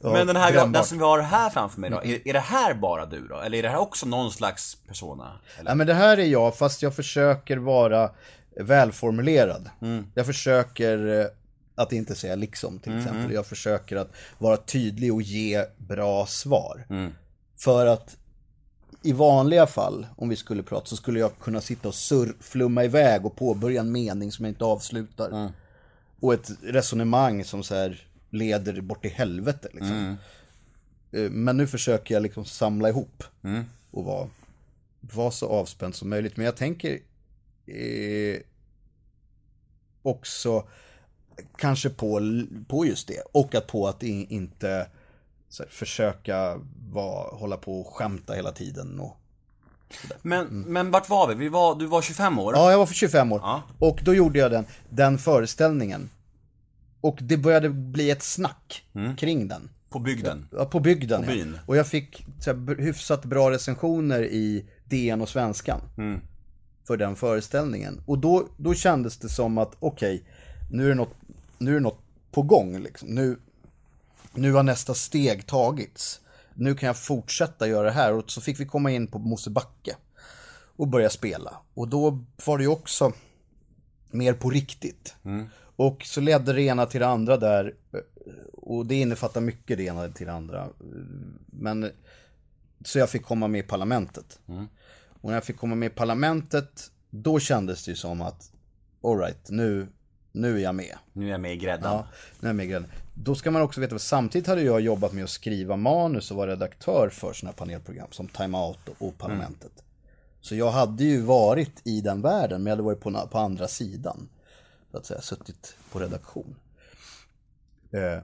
Men den här, den som vi har här framför mig då, är, är det här bara du då? Eller är det här också någon slags persona? Eller? Ja, men det här är jag, fast jag försöker vara välformulerad. Jag försöker eh, att inte säga liksom till exempel. Jag försöker att vara tydlig och ge bra svar. För att i vanliga fall, om vi skulle prata, så skulle jag kunna sitta och surr, flumma iväg och påbörja en mening som jag inte avslutar. Och ett resonemang som så här leder bort i helvete liksom. Eh, Men nu försöker jag liksom samla ihop och vara, vara så avspänd som möjligt. Men jag tänker eh, också kanske på, på just det. Och att på att i- inte här, försöka vara, hålla på och skämta hela tiden. Och... Men, men vart var vi? vi var, du var 25 år? Ja, jag var för 25 år. Ja. Och då gjorde jag den, den föreställningen. Och det började bli ett snack kring den. På bygden? Ja, på bygden På ja. byn. Och jag fick så här, hyfsat bra recensioner i DN och Svenskan. Mm. För den föreställningen. Och då, då kändes det som att okej, nu är det något, nu är det något på gång liksom. Nu, nu har nästa steg tagits. Nu kan jag fortsätta göra det här. Och så fick vi komma in på Mosebacke. Och börja spela. Och då var det ju också mer på riktigt. Och så ledde det ena till det andra där. Och det innefattar mycket det ena till det andra. Men så jag fick komma med i parlamentet. Och när jag fick komma med i parlamentet, då kändes det ju som att alright, nu, nu är jag med. Nu är jag med i grädden. Ja, nu är jag med i grejen. Då ska man också veta, att samtidigt hade jag jobbat med att skriva manus och vara redaktör för sådana här panelprogram som Time Out och Parlamentet. Så jag hade ju varit i den världen, men jag hade varit på, på andra sidan. Så att säga, suttit på redaktion. Eh,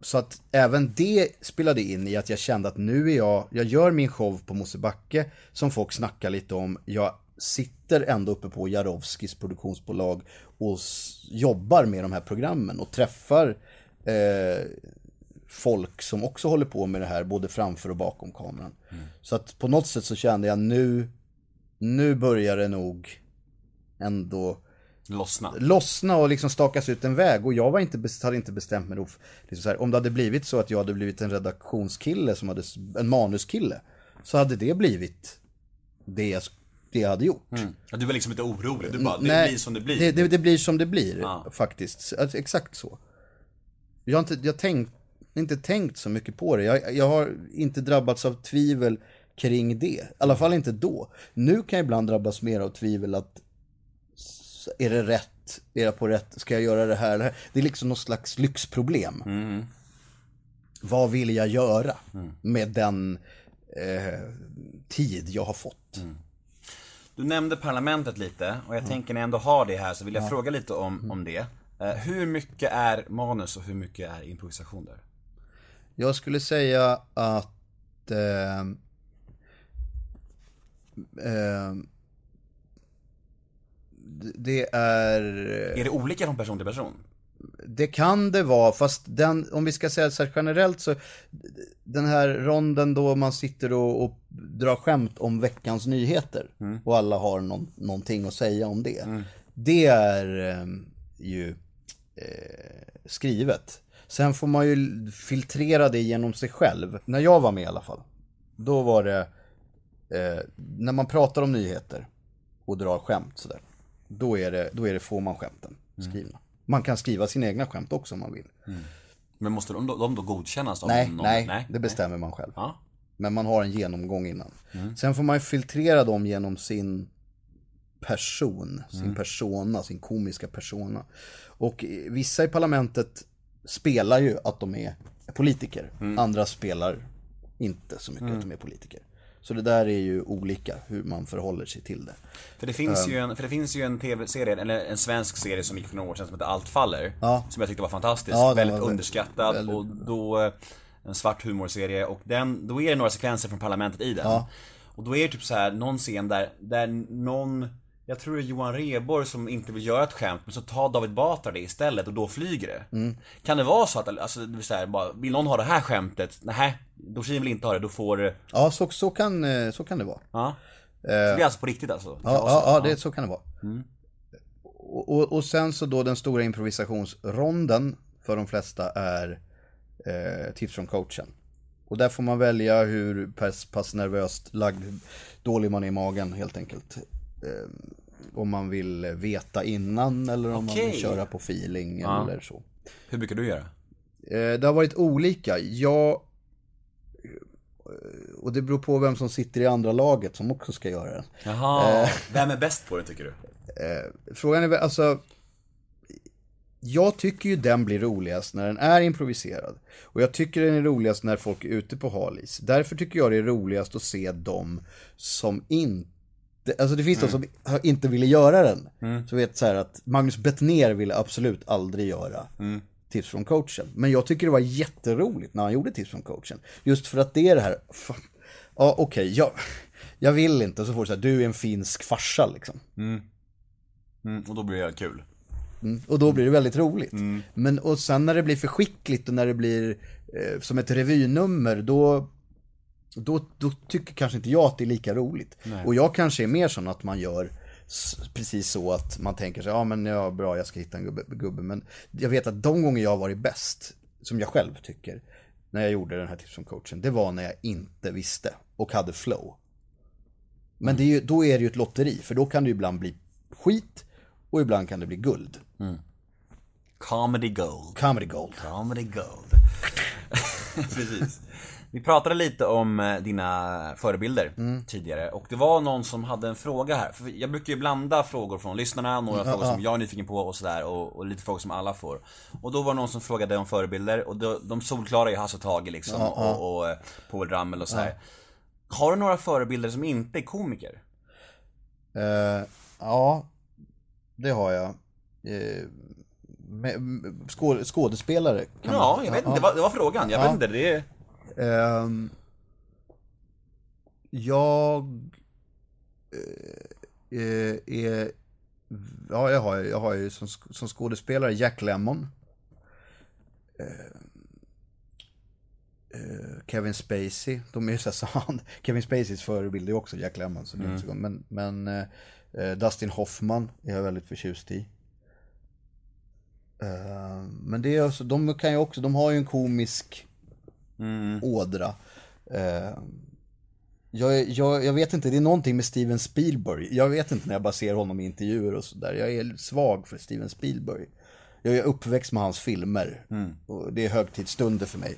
så att även det spelade in i att jag kände att nu är jag, jag gör min show på Mosebacke som folk snackar lite om. Jag sitter ändå uppe på Jarowskis produktionsbolag och jobbar med de här programmen och träffar eh, folk som också håller på med det här både framför och bakom kameran. Så att på något sätt så kände jag nu, nu börjar det nog ändå Lossna. lossna och liksom stakas ut en väg. Och jag var inte, hade inte bestämt mig då. Liksom här, om det hade blivit så att jag hade blivit en redaktionskille, som hade, en manuskille, så hade det blivit det jag, det jag hade gjort. Ja, du var liksom inte orolig, du bara, det Nej, blir som det blir. Det, det, det blir som det blir, Ja. faktiskt. Alltså, exakt så. Jag har inte, jag tänkt, inte tänkt så mycket på det. Jag, jag har inte drabbats av tvivel kring det. I alla fall inte då. Nu kan jag ibland drabbas mer av tvivel att är det rätt? Är jag på rätt? Ska jag göra det här? Det, här? det är liksom något slags lyxproblem. Vad vill jag göra med den eh, tid jag har fått? Du nämnde parlamentet lite och jag tänker när jag ändå har det här så vill jag fråga lite om, om det. Eh, hur mycket är manus och hur mycket är improvisation där? Jag skulle säga att eh, eh, det- är, Är det olika från person till person? det kan det vara, fast den, om vi ska säga så generellt så, den här ronden då man sitter och, och drar skämt om veckans nyheter och alla har någon, någonting att säga om det. Det är eh, ju eh, skrivet. Sen får man ju filtrera det genom sig själv. När jag var med i alla fall, då var det, eh, när man pratar om nyheter och drar skämt sådär, då är det, då är det får man skämten skrivna. Man kan skriva sina egna skämt också om man vill. Men måste de då, de då godkännas av Nej, någon? nej, det bestämmer man själv. Ja. Men man har en genomgång innan. Sen får man filtrera dem genom sin person, sin persona, sin komiska persona. Och vissa i parlamentet spelar ju att de är politiker. Andra spelar inte så mycket att de är politiker. Så det där är ju olika hur man förhåller sig till det. För det finns ju en, för det finns ju en tv-serie, eller en svensk serie som gick för några år sedan som heter Allt faller. Ja. Som jag tyckte var fantastisk, Ja, väldigt var underskattad väldigt- och då eh, en svart humorserie och den, då är det några sekvenser från parlamentet i den. Ja. Och då är det typ så här någon scen där, där någon, Jag tror det är Johan Rheborg som inte vill göra ett skämt, men så tar David Batra det istället och då flyger det. Mm. Kan det vara så att, alltså, det vill säga, bara, vill någon ha det här skämtet? Nej, Dorsin vill inte ha det, då får det... Ja, så, så, kan, eh, så kan det vara. Ja. Så det är alltså på riktigt alltså? Eh. Ja, ja, ja det, så kan det vara. Och, och, och sen så då den stora improvisationsronden för de flesta är eh, tips från coachen. Och där får man välja hur pass, pass nervöst lagd, dålig man är i magen helt enkelt. Eh, om man vill veta innan eller om man Okej. vill köra på feeling Ja. eller så. Hur brukar du göra? Eh, det har varit olika. Jag... Och det beror på vem som sitter i andra laget som också ska göra det. Jaha, Eh. vem är bäst på det tycker du? Frågan är väl, alltså... Jag tycker ju den blir roligast när den är improviserad. Och jag tycker den är roligast när folk är ute på halis. Därför tycker jag det är roligast att se dem som inte... Alltså det finns de som inte ville göra den. Så vet så här att Magnus Bettner ville absolut aldrig göra tips från coachen. Men jag tycker det var jätteroligt när han gjorde tips från coachen. Just för att det är det här, fan, ja okej, jag, jag vill inte. Så får du här, du är en finsk farsa liksom. Mm, och då blir det kul. Och då blir det väldigt roligt. Men och sen när det blir för skickligt och när det blir eh, som ett revynummer då, då, då tycker kanske inte jag att det är lika roligt. Och jag kanske är mer sån att man gör precis så att man tänker sig, ja men ja bra jag ska hitta en gubbe, gubbe. Men jag vet att de gånger jag har varit bäst, som jag själv tycker, när jag gjorde den här tips från coachen, det var när jag inte visste och hade flow. Men det är ju, då är det ju ett lotteri, för då kan det ju ibland bli skit och ibland kan det bli guld. Comedy gold. Comedy gold. Comedy gold. Precis. Vi pratade lite om eh, dina förebilder Mm. tidigare och det var någon som hade en fråga här. För jag brukar ju blanda frågor från lyssnarna, några frågor som jag är nyfiken på och sådär och, och lite frågor som alla får. Och då var det någon som frågade om förebilder och då, de solklara är Hasse och Tage liksom och, och eh, Povel Ramel och sådär. Har du några förebilder som inte är komiker? Eh, ja, det har jag. Eh, med, med, skå, skådespelare Ja, man, jag vet inte, det var, det var frågan. Jag vet inte, det är... Ehm, jag eh, är, ja jag har, jag har ju som, som skådespelare Jack Lemmon. Eh, Kevin Spacey, de är ju så han, Kevin Spaceys förebild är också Jack Lemmon. Så det är inte så. Men, men Dustin Hoffman är jag väldigt förtjust i. Eh, men det är alltså, de kan ju också, de har ju en komisk ådra. Eh, jag, jag, jag vet inte, det är någonting med Steven Spielberg. Jag vet inte när jag bara ser honom i intervjuer och sådär. Jag är svag för Steven Spielberg. Jag är uppväxt med hans filmer. Och det är högtidsstunder för mig.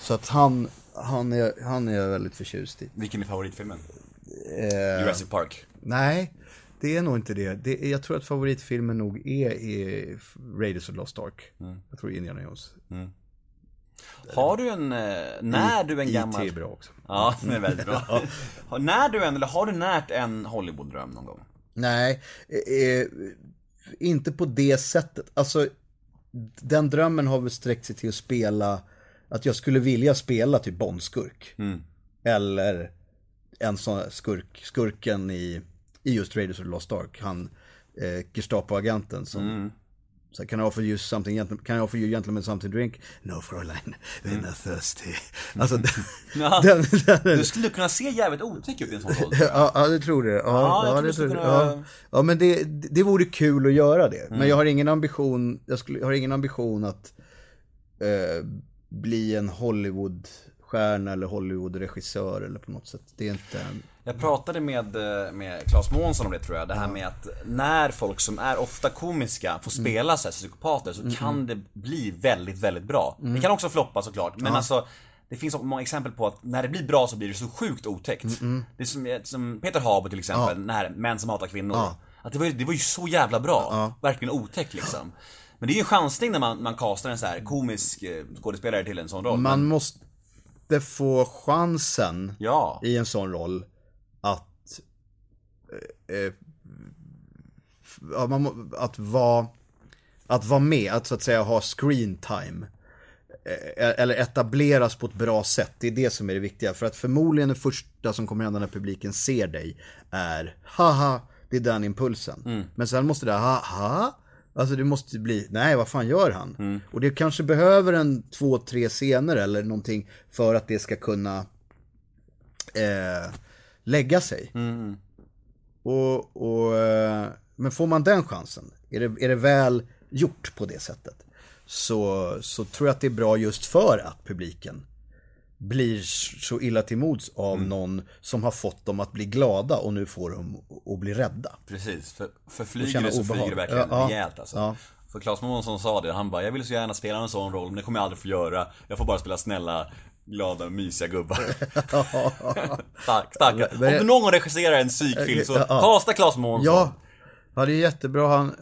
Så att han, han, är, han är jag väldigt förtjust i. Vilken är favoritfilmen? Eh, Jurassic Park. nej, det är nog inte det. det jag tror att favoritfilmen nog är, är Raiders of the Lost Ark. Jag tror Indiana Jones. Har du en, eh, när du en gammal... IT är bra också. Ja, det är väldigt bra. När du en, eller har du närt en Hollywood-dröm någon gång? Nej, eh, inte på det sättet. Alltså, den drömmen har väl sträckt sig till att spela, att jag skulle vilja spela typ Bondskurk. Eller en sån skurk, skurken i, i just Raiders of the Lost Ark. Han, eh, Gestapo-agenten som så här, can I offer you something, can I offer you gentlemen something to drink? No Fräulein, we're not thirsty. Alltså den, den, Du skulle kunna se jävligt otäck ut i en sån roll. Ja, ja, det tror det. Ja, Ja, ja, det du tror kunna- ja. ja men det, det vore kul att göra det. Mm. Men jag har ingen ambition, jag, skulle, jag har ingen ambition att eh, bli en Hollywoodstjärna eller Hollywoodregissör eller på något sätt. Det är inte... Jag pratade med, eh, med Claes Månsson om det tror jag, det här med att när folk som är ofta komiska får spela så här psykopater så kan det bli väldigt, väldigt bra. Det kan också floppa såklart, men alltså det finns många exempel på att när det blir bra så blir det så sjukt otäckt. Det är som, som Peter Haber till exempel, när Män som hatar kvinnor. Att det, var, det var ju så jävla bra, verkligen otäckt liksom. Men det är ju en chansning när man, man castar en så här komisk eh, skådespelare till en sån roll. Man Men, måste få chansen ja, i en sån roll att eh, eh, man, må- att vara att vara med, att så att säga ha screen time eh, eller etableras på ett bra sätt. Det är det som är det viktiga. För att förmodligen det första som kommer hända när publiken ser dig är Haha, Det är den impulsen. Men sen måste det, ha, Alltså det måste bli, nej vad fan gör han? Och det kanske behöver en två, tre scener eller någonting för att det ska kunna eh, lägga sig. Och, och, eh, men får man den chansen, är det, är det väl gjort på det sättet, så, så tror jag att det är bra just för att publiken blir så illa till mods av någon som har fått dem att bli glada och nu får dem att bli rädda. Precis, för, för flyger det så obehag. flyger det verkligen Ja, rejält alltså. Ja. För Claes Månsson sa det, han bara 'Jag vill så gärna spela en sån roll, men det kommer jag aldrig få göra. Jag får bara spela snälla, glada, mysiga gubbar' Tack, tackar. Om du någon gång regisserar en psykfilm så kasta Claes Månsson. Ja, ja det är jättebra. Han,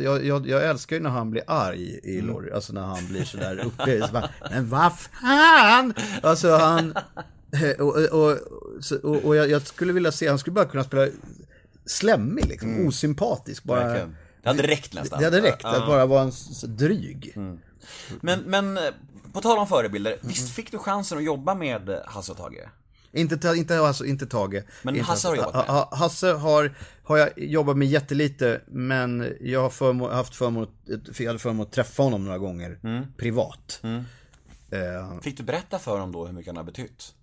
jag, jag, jag älskar ju när han blir arg i Lorry, alltså när han blir sådär uppe. Så bara, Men vad fan! Alltså han... Och, och, och, och, och jag, jag skulle vilja se, han skulle bara kunna spela slemmig liksom, osympatisk. Bara, Verkligen. Det hade räckt nästan. det hade räckt att bara vara en dryg. Men, men eh, på tal om förebilder, Mm. visst fick du chansen att jobba med eh, Hasse och Tage? Inte, inte, alltså, inte Tage. Men inte Hasse har jobbat med? Ha- ha- Hasse har, har jag jobbat med jättelite, men jag har förmån, haft förmån, jag hade förmån att träffa honom några gånger, Mm. privat. Eh, Fick du berätta för dem då hur mycket han har betytt?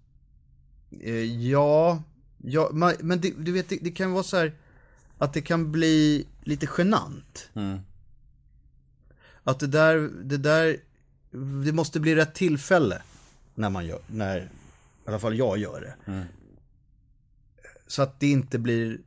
eh, ja, ja man, men det, du vet, det, det kan vara så här att det kan bli lite genant. Mm. Att det där, det där, det måste bli rätt tillfälle när man gör, när, i alla fall jag gör det. Mm. Så att det inte blir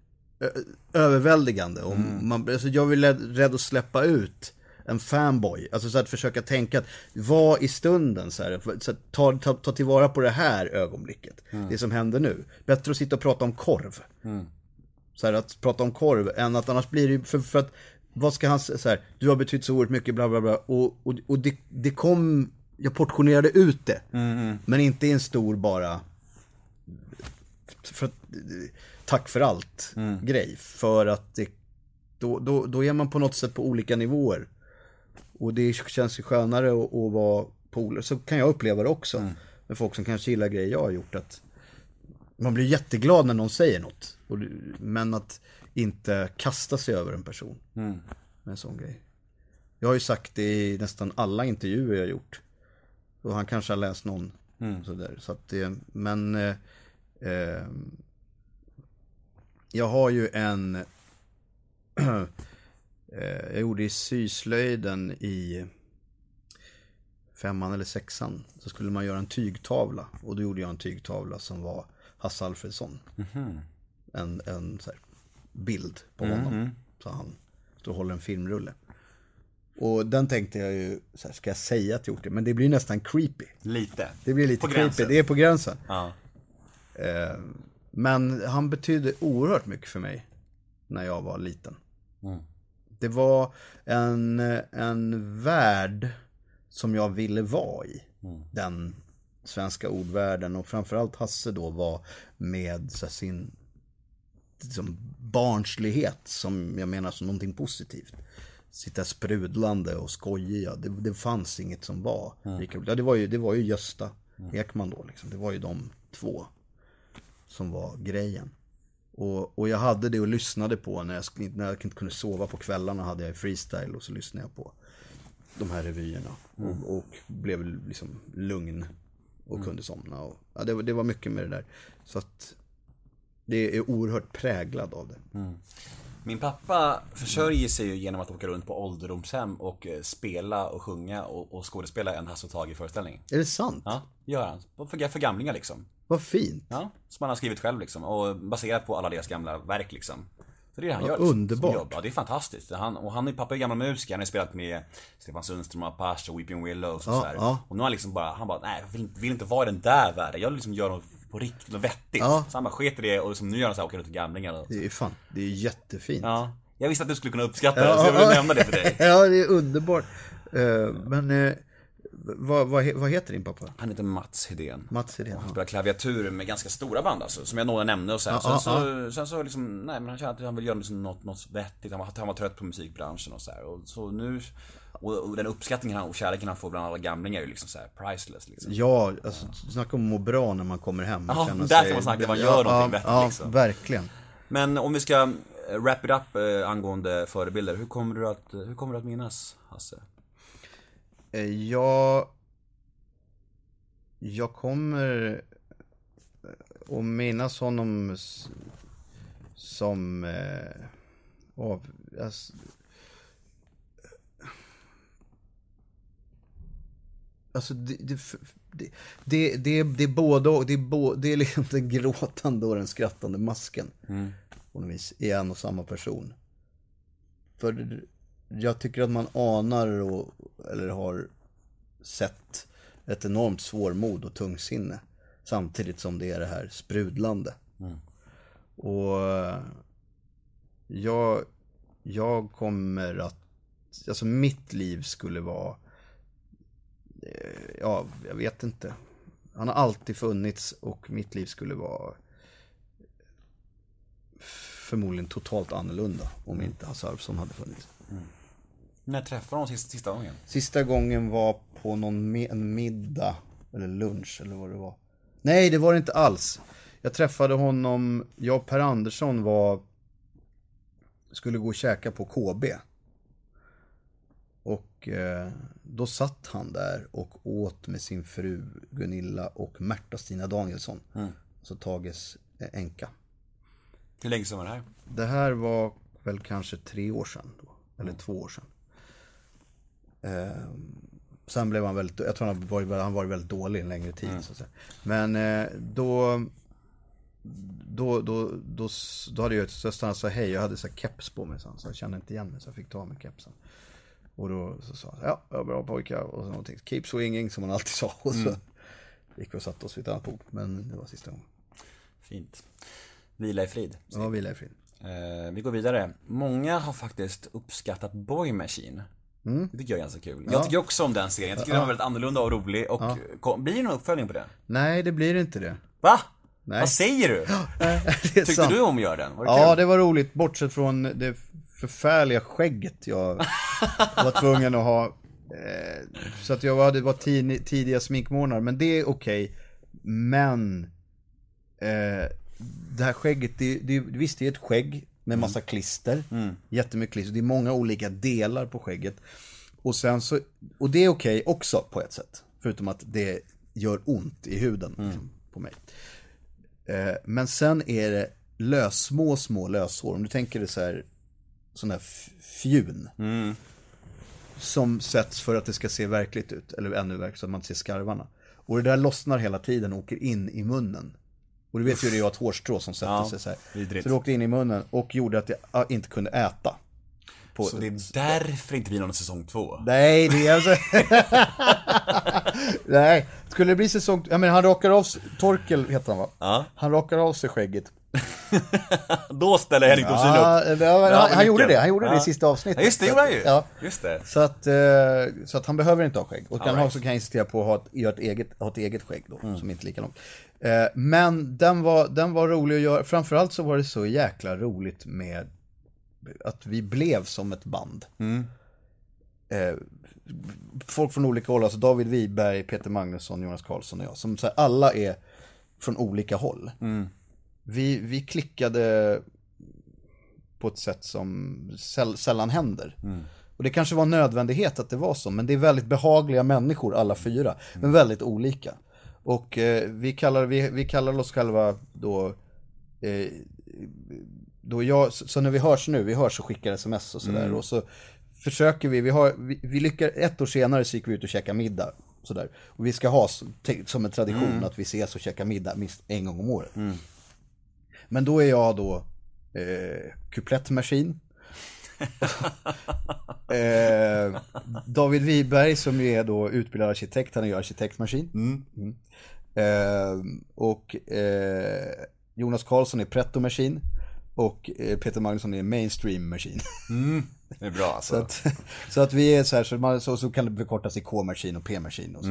överväldigande. Mm. man, alltså jag är rädd, att släppa ut en fanboy. Alltså så att försöka tänka att vara i stunden så här. Så att ta, ta, ta tillvara på det här ögonblicket. Mm. Det som händer nu. Bättre att sitta och prata om korv. Så här, att prata om korv än att annars blir det för, för att vad ska han säga så här, du har betytt så oerhört mycket bla bla bla och, och, och det, det kom, jag portionerade ut det. Men inte i en stor bara, för tack för allt grej. För att det, då, då, då är man på något sätt på olika nivåer. Och det känns ju skönare att, att vara olika, så kan jag uppleva det också. Med folk som kanske gillar grejer jag har gjort att man blir jätteglad när någon säger något. Och, men att inte kasta sig över en person. Med en sån grej. Jag har ju sagt det i nästan alla intervjuer jag har gjort. Och han kanske har läst någon. Sådär. Så att det, men eh, eh, jag har ju en eh, jag gjorde i syslöjden i femman eller sexan. Så skulle man göra en tygtavla. Och då gjorde jag en tygtavla som var Hasse Alfredsson. En, en så här, bild på honom. Så han står och håller en filmrulle. Och den tänkte jag ju, så här, ska jag säga att jag gjort det? Men det blir nästan creepy. Lite. Det blir lite På creepy, gränsen. det är på gränsen. Ja. Eh, men han betydde oerhört mycket för mig när jag var liten. Det var en, en värld som jag ville vara i. Den svenska ordvärlden och framförallt Hasse då var med så här, sin liksom, barnslighet som jag menar som någonting positivt. Sitta sprudlande och skojiga. Det, det fanns inget som var lika roligt. Ja, det, var ju, det var ju Gösta Ekman då liksom. Det var ju de två som var grejen. Och, och jag hade det och lyssnade på när jag, när jag inte kunde sova på kvällarna hade jag freestyle och så lyssnade jag på de här revyerna. Och, och blev liksom lugn och kunde somna. Och, ja, det, var- det var mycket med det där. Så att det är oerhört präglad av det. Min pappa försörjer sig ju genom att åka runt på ålderdomshem och eh, spela och sjunga och, och skådespela en Hasse och Tage föreställning. Är det sant? Ja, det gör han. För, för gamlingar liksom. Vad fint. Ja, som han har skrivit själv liksom. Och baserat på alla deras gamla verk liksom. Det är det han gör. liksom, underbart. jobb. Ja, det är fantastiskt. Han, och han är pappa är gammal musiker. Han har spelat med Stefan Sundström, Apache Weeping Willows och Ja, så här. ja. Och nu har han liksom bara, han bara, nej jag vill, vill inte vara i den där världen. Jag vill liksom göra något på riktigt och vettigt. Ja. Så han bara sket i det och liksom, nu gör han så här, åker runt till gamlingar och Det är fan, det är jättefint. Ja. Jag visste att du skulle kunna uppskatta det, så jag ville nämna det för dig. ja, det är underbart. Eh, men eh, vad, vad, vad heter din pappa? Han heter Mats Hedén. Mats Hedén. Han spelar klaviatur med ganska stora band alltså, som jag några nämnde och sen, Ja, sen, ja, så, sen så liksom, nej men han kände att han ville göra liksom något, något vettigt, han var, han var trött på musikbranschen och så här. Och så nu, och, och den uppskattningen han, och kärleken han får bland alla gamlingar är ju liksom så här priceless liksom. Ja, alltså snacka om att må bra när man kommer hem. Ja, där får man snacka, man gör någonting vettigt, ja, liksom. verkligen. Men om vi ska eh, wrap it up eh, angående förebilder. Hur kommer du att, hur kommer du att minnas Hasse? Eh, Jag... Jag kommer att minnas honom som... Eh, av, alltså, alltså det, det, det, det, det, är både och. Det är, bo, det är liksom den gråtande och den skrattande masken. På något vis, i en och samma person. För jag tycker att man anar och, eller har sett ett enormt svårmod och tungsinne. Samtidigt som det är det här sprudlande. Och eh, jag, jag kommer att, alltså mitt liv skulle vara, eh, ja, jag vet inte. Han har alltid funnits och mitt liv skulle vara förmodligen totalt annorlunda om inte Hasse Arvsson hade funnits. När träffade honom sista, sista gången? Sista gången var på någon mi- en middag, eller lunch eller vad det var. Nej, det var det inte alls. Jag träffade honom, jag och Per Andersson var, skulle gå och käka på KB. Och eh, då satt han där och åt med sin fru Gunilla och Märta-Stina Danielsson. Alltså Tages eh, änka. Hur länge sedan var det här? Det här var väl kanske tre år sedan då, eller två år sedan. Eh, sen blev han väldigt, jag tror han varit, han varit väldigt dålig en längre tid. Så att säga. Men eh, då, då, då, då, då hade jag, så stannade och sa hej, jag hade så här keps på mig, så han, så jag kände inte igen mig så jag fick ta av mig kepsen. Och då så sa han, ja, ja bra pojkar, och så någonting, keep swinging som han alltid sa. Och så gick vi och satte oss vid ett annat bord, men det var sista gången. Fint. Vila i frid. Ja, vila i frid. Eh, vi går vidare. Många har faktiskt uppskattat Boy Machine. Det tycker jag är ganska kul. Jag tycker också om den serien. Jag tycker den var väldigt annorlunda och rolig. Och kom, blir det någon uppföljning på den? Nej, det blir inte det. Va? Nej. Vad säger du? Tyckte sant. du om att göra den? Var det Ja, kul? det var roligt. Bortsett från det förfärliga skägget jag var tvungen att ha. Eh, Så att jag var, det var tid, tidiga sminkmånader, men det är okej. Men eh, det här skägget, det, det, visst det är ett skägg med massa klister. Jättemycket klister. Det är många olika delar på skägget. Och sen så, och det är okej också på ett sätt. Förutom att det gör ont i huden liksom, på mig. Eh, Men sen är det lös, små, små löshår. Om du tänker dig så här, sån här fjun. Som sätts för att det ska se verkligt ut. Eller ännu verkligt, så att man ser skarvarna. Och det där lossnar hela tiden och åker in i munnen. Och du vet ju det är ett hårstrå som sätter Ja, sig så här. vidrigt. Så det åkte in i munnen och gjorde att jag inte kunde äta. På, Så det är därför det inte blir någon säsong två? Nej, det är alltså... Nej, skulle det bli säsong... Ja men han rakar av sig... Torkel heter han va? Ja. Han rakar av sig skägget. Då ställer Henrik Dorsin Ja, upp. det var- han, han gjorde det, han gjorde det Ja. i sista avsnittet. Ja, just det gjorde han ju. Ja. Just det. Så att, eh, så att han behöver inte ha skägg. Och kan All ha, right. så kan jag insistera på att ha ett, ett, eget, ha ett eget skägg då, Mm. som inte är lika långt. Eh, men den var, den var rolig att göra. Framförallt så var det så jäkla roligt med att vi blev som ett band. Mm. Eh, folk från olika håll, alltså David Wiberg, Peter Magnusson, Jonas Karlsson och jag. Som så här, alla är från olika håll. Vi, vi klickade på ett sätt som säll, sällan händer. Och det kanske var en nödvändighet att det var så, men det är väldigt behagliga människor alla fyra, men väldigt olika. Och eh, vi, kallar, vi, vi kallar oss själva då, eh, då jag, så så när vi hörs nu, vi hörs och skickar sms och sådär, och så försöker vi, vi har, vi, vi lyckas, ett år senare så gick vi ut och käkade middag. Sådär. Och vi ska ha som, en tradition att vi ses och käkar middag minst en gång om året. Men då är jag då eh, kuplettmaskin. eh, David Wiberg som ju är då utbildad arkitekt, han är ju arkitektmaskin. Mm. Eh, och eh, Jonas Karlsson är pretto-maskin. Och eh, Peter Magnusson är mainstream-maskin. Det är bra alltså. så, att, så att vi är så här, så, man, så, så kan det förkortas i K-maskin och P-maskin och så.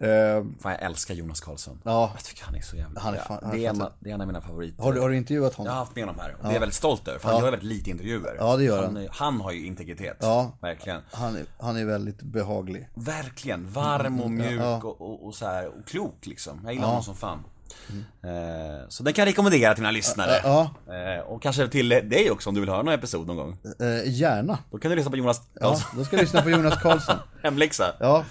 Eh, Fan, jag älskar Jonas Karlsson. Ja. Jag tycker han är så jävla Han är fan- han är det, är en, det är en av mina favoriter. har, du, har du intervjuat Jag har honom? haft med honom här och det är jag väldigt stolt över för han gör väldigt lite intervjuer. Ja, det gör han. han. Han har ju integritet. Ja. Verkligen. Han är, han är väldigt behaglig. Verkligen. Varm och mjuk ja. och, och, och så här, och klok liksom. Jag gillar honom som fan. Eh, Så den kan jag rekommendera till mina lyssnare. Ja, Eh, Och kanske till dig också om du vill höra någon episod någon gång. gärna. Då kan du lyssna på Jonas Ja, då ska jag lyssna på Jonas Karlsson. hemläxa. Ja,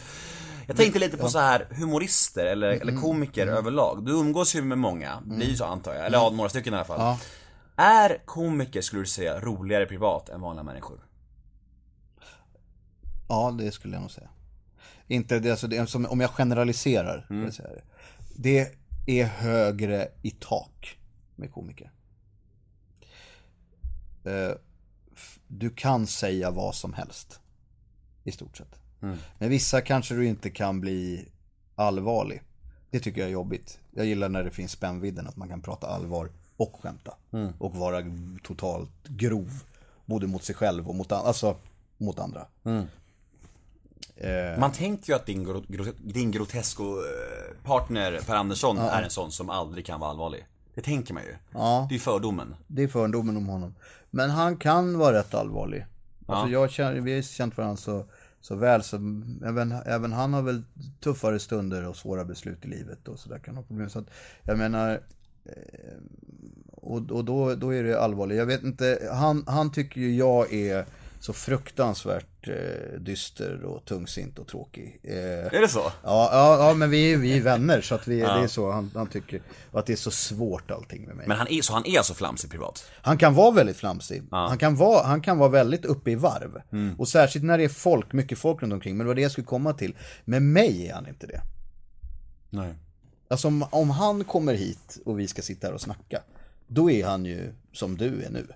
Jag tänkte lite på så här humorister eller, Mm, eller komiker överlag. Du umgås ju med många, blir ju så antar jag. Eller ja, några stycken i alla fall. Ja. Är komiker, skulle du säga, roligare privat än vanliga människor? ja det skulle jag nog säga. Inte det, alltså det som, om jag generaliserar. vill jag det. det är högre i tak med komiker. Eh, Du kan säga vad som helst. I stort sett. Men vissa kanske du inte kan bli allvarlig. Det tycker jag är jobbigt. Jag gillar när det finns spännvidden, att man kan prata allvar och skämta. Och vara totalt grov. Både mot sig själv och mot, an- alltså, mot andra. Man tänker ju att din, gro- gro- din Grotesco-partner Per Andersson är en sån som aldrig kan vara allvarlig. Det tänker man ju. Ja. Det är fördomen. Det är fördomen om honom. Men han kan vara rätt allvarlig. Alltså jag känner, vi har känt varandra så, så väl så även, även han har väl tuffare stunder och svåra beslut i livet och sådär kan ha problem. Så att, jag menar, eh, och, och då, då är det allvarligt. Jag vet inte, han, han tycker ju jag är så fruktansvärt eh, dyster och tungsint och tråkig. Eh, Är det så? Ja, ja, ja men vi vi är vänner så att vi, det är så han, han tycker. Och att det är så svårt allting med mig. Men han är, så han är alltså flamsig privat? Han kan vara väldigt flamsig. Han, kan vara, han kan vara väldigt uppe i varv. Och särskilt när det är folk, mycket folk runt omkring. Men det var det jag skulle komma till. Med mig är han inte det. Nej. Alltså om, om han kommer hit och vi ska sitta här och snacka. Då är han ju som du är nu.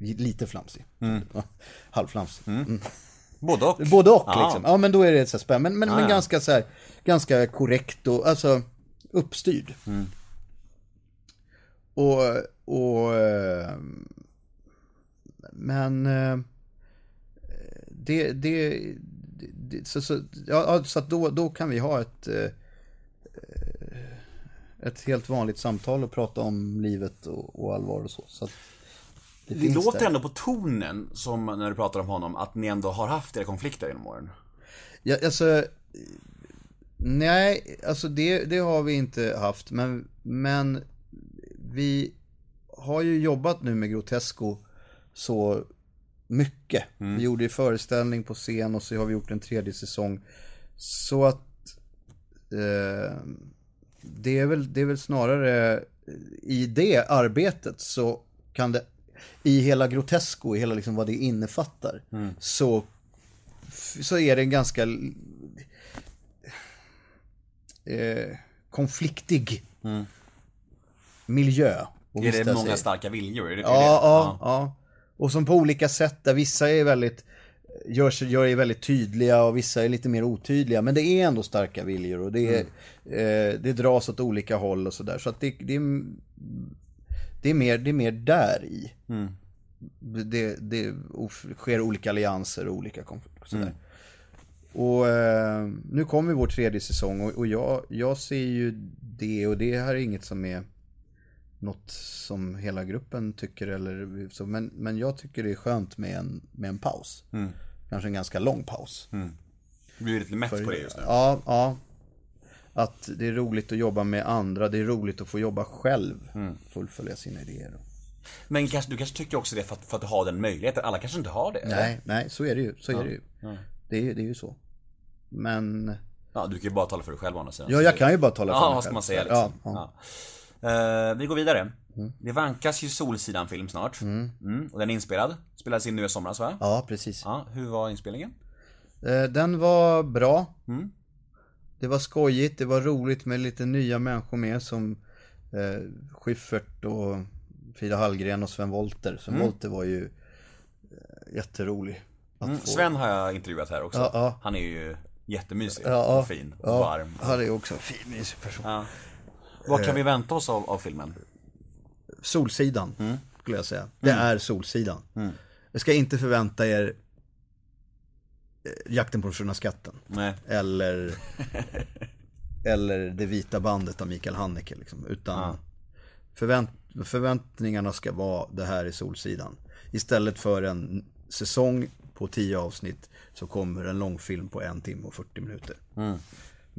Lite flamsig. Ja, halvflamsig. Mm. Både och? Både och Ja. liksom. Ja men då är det så här spännande. Men, men, men ja. ganska så här, ganska korrekt och alltså uppstyrd. Och, och eh, men eh, det, det, det så, så, ja, ja, så att då, då kan vi ha ett eh, ett helt vanligt samtal och prata om livet och, och allvar och så. så att det Det låter där. ändå på tonen, som när du pratar om honom, att ni ändå har haft era konflikter genom åren. Ja, alltså, nej, alltså det, det har vi inte haft. Men, men vi har ju jobbat nu med Grotesco så mycket. Vi gjorde ju föreställning på scen och så har vi gjort en tredje säsong. Så att eh, det, är väl, det är väl snarare i det arbetet så kan det i hela Grotesco, i hela liksom vad det innefattar, så så är det en ganska eh, konfliktig miljö. att Är det många i. starka viljor? Är det, är Ja, det? ja, ja. Och som på olika sätt, där vissa är väldigt, gör, sig- gör är väldigt tydliga och vissa är lite mer otydliga. Men det är ändå starka viljor och det, är, eh, det dras åt olika håll och sådär. Så att det, det, är, det, är mer, det är mer där i. Det, det sker olika allianser och olika konflikter. Sådär. Och eh, nu kommer vår tredje säsong och, och jag, jag ser ju det och det här är inget som är något som hela gruppen tycker eller så. Men, men jag tycker det är skönt med en, med en paus. Kanske en ganska lång paus. Du blir lite mätt på det just nu. Ja, ja. Att det är roligt att jobba med andra, det är roligt att få jobba själv. Fullfölja sina idéer. Men kanske, du kanske tycker också det för att, för att du har den möjligheten. Alla kanske inte har det? eller? Nej, nej, så är det ju. Så är det ju. Det är, det är ju så. Men, Ja, du kan ju bara tala för dig själv å andra sidan. ja jag kan ju bara tala för Ja, mig vad ska själv. man säga Ja, liksom. ja. Ja. Eh, vi går vidare. Det vankas ju Solsidan-film snart. Mm. Och den är inspelad. Spelades in nu i somras va? ja, precis. Ja, hur var inspelningen? Eh, Den var bra. Det var skojigt, det var roligt med lite nya människor med som eh, Schyffert och Frida Hallgren och Sven Wollter. Sven Wollter var ju eh, jätterolig. Mm, få- Sven har jag intervjuat här också. Ja, ja. Han är ju jättemysig Ja, och fin och varm. Han är också en fin, mysig person. Vad kan vi vänta oss av, av filmen? Solsidan, Mm. skulle jag säga. Det är Solsidan. Jag ska inte förvänta er eh, Jakten på den försvunna skatten. Nej. Eller, eller Det vita bandet av Mikael Haneke. Liksom. Utan förvänt, förväntningarna ska vara det här i Solsidan. Istället för en säsong på tio avsnitt så kommer en långfilm på en timme och 40 minuter.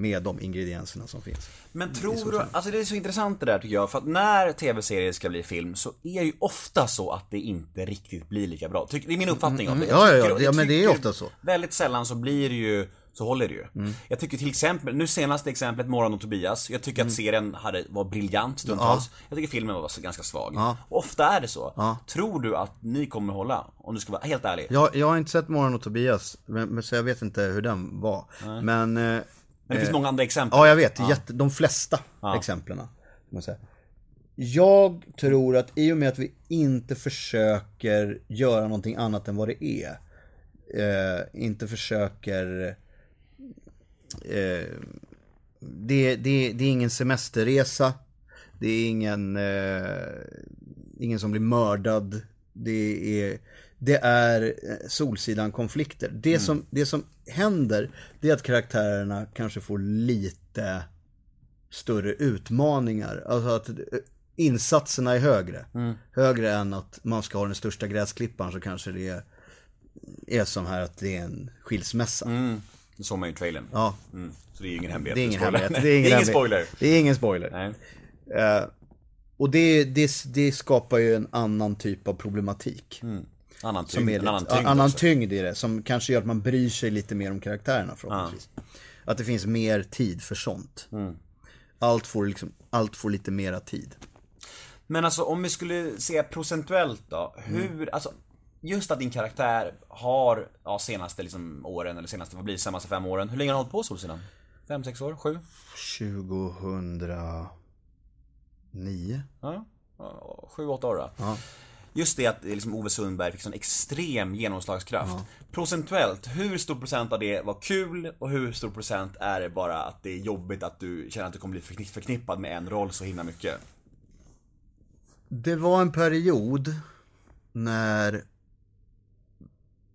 Med de ingredienserna som finns. Men tror du, alltså det är så intressant det där tycker jag, för att när tv-serier ska bli film så är det ju ofta så att det inte riktigt blir lika bra. Det är min uppfattning av det. Jag Mm, Ja, ja, ja, jag men det är ofta så. Väldigt sällan så blir det ju, så håller det ju. Mm. Jag tycker till exempel, nu senaste exemplet Morgon och Tobias, jag tycker Mm. att serien hade, var briljant stundtals. Jag tycker filmen var ganska svag. Ja. Ofta är det så. Tror du att ni kommer hålla? Om du ska vara helt ärlig. Jag, jag har inte sett Morgon och Tobias, men, så jag vet inte hur den var. Men... eh, Men det finns många andra exempel. Ja, jag vet. Jätte, de flesta exemplen. man säga. Jag tror att i och med att vi inte försöker göra någonting annat än vad det är. Eh, inte försöker... Eh, det, det, det är ingen semesterresa. Det är ingen, eh, ingen som blir mördad. Det är, det är eh, Solsidan-konflikter. Det, som, det som händer, det är att karaktärerna kanske får lite större utmaningar. Alltså att eh, insatserna är högre. Högre än att man ska ha den största gräsklipparen så kanske det är, är som här att det är en skilsmässa. Det såg man ju i trailern. Ja, Mm. Så det är ju ingen hemlighet. det är ingen hemlighet. Det är ingen, hemlighet. spoiler. Det är ingen spoiler. Eh, och det, det, det skapar ju en annan typ av problematik. Annan Som tyngd, är en lite, annan ja, tyngd annan tyngd i det, som kanske gör att man bryr sig lite mer om karaktärerna förhoppningsvis. Att det finns mer tid för sånt. Mm. Allt, får liksom, allt får lite mera tid. Men alltså om vi skulle se procentuellt då, Mm. hur, alltså Just att din karaktär har, ja senaste liksom åren, eller senaste, vad blir det, senaste fem åren, hur länge har du hållit på Solsidan? Fem, sex år? Sju? 2009? Ja, ja, sju, åtta år då. Just det att liksom Ove Sundberg fick sån extrem genomslagskraft. Procentuellt, hur stor procent av det var kul och hur stor procent är det bara att det är jobbigt att du känner att du kommer bli förknipp- förknippad med en roll så himla mycket? Det var en period när...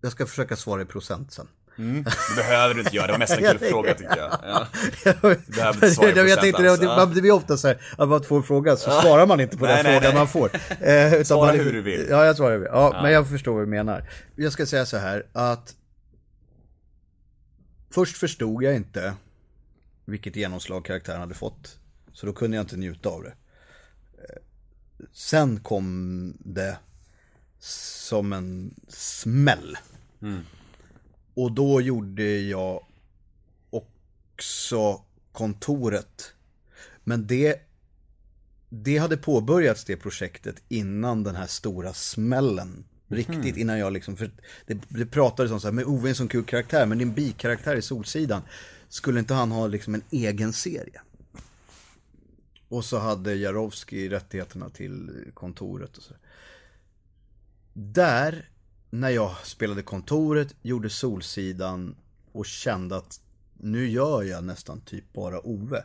Jag ska försöka svara i procent sen. Det behöver du inte göra, det var mest en kul fråga tycker jag. Ja. behöver inte svara i jag tänkte, det, alls, det, ja. det blir ofta så här, att man får en fråga så svarar man inte på Nej, den nej, frågan nej. man får. Eh, utan Svara man, hur du vill. Ja, jag svarar hur jag vill. Ja, men jag förstår vad du menar. Jag ska säga så här att först förstod jag inte vilket genomslag karaktären hade fått. Så då kunde jag inte njuta av det. Eh, Sen kom det som en smäll. Och då gjorde jag också kontoret. Men det, det hade påbörjats det projektet innan den här stora smällen. Riktigt innan jag liksom, för det, det pratades om så här, men Ove är en sån kul karaktär, men din bikaraktär i Solsidan, skulle inte han ha liksom en egen serie? Och så hade Jarowski rättigheterna till kontoret och så. Där, när jag spelade kontoret, gjorde Solsidan och kände att nu gör jag nästan typ bara Ove.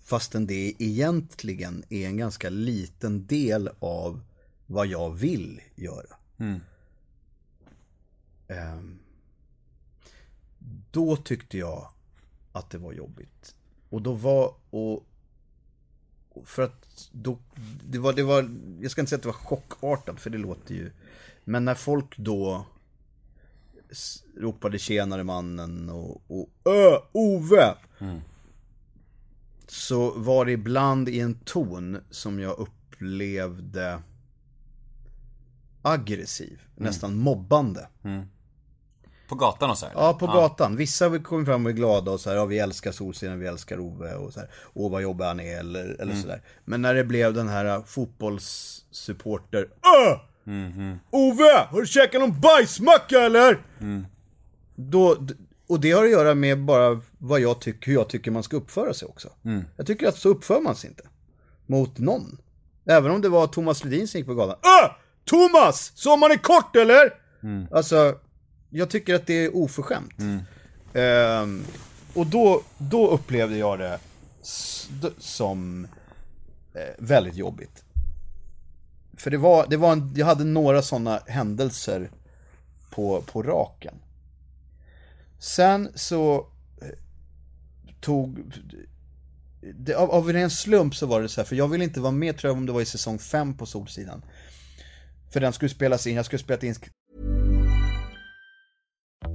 Fastän det egentligen är en ganska liten del av vad jag vill göra. Ehm, då tyckte jag att det var jobbigt. Och då var, och och för att då, det var, det var, jag ska inte säga att det var chockartat för det låter ju, men när folk då ropade tjenare mannen och, och Ö, Ove! Så var det ibland i en ton som jag upplevde aggressiv, nästan mobbande. På gatan och så här? Ja, på gatan. Vissa kommer fram och är glada och så här, ja vi älskar Solsidan, vi älskar Ove och så här, åh vad jobbig han är eller, eller Mm. sådär. Men när det blev den här uh, fotbollssupporter, Öh! Ove! Har du käkat någon bajsmacka eller? Då, d- och det har att göra med bara vad jag tycker, hur jag tycker man ska uppföra sig också. Jag tycker att så uppför man sig inte. Mot någon. Även om det var Thomas Ledin som gick på gatan. Öh! Thomas! Sommaren är kort eller? Alltså, jag tycker att det är oförskämt. Ehm, och då, då upplevde jag det som eh, väldigt jobbigt. För det var, det var en, jag hade några sådana händelser på, på raken. Sen så eh, tog... Det, av, av en slump så var det så här, för jag ville inte vara med tror jag om det var i säsong 5 på Solsidan. För den skulle spelas in, jag skulle spela in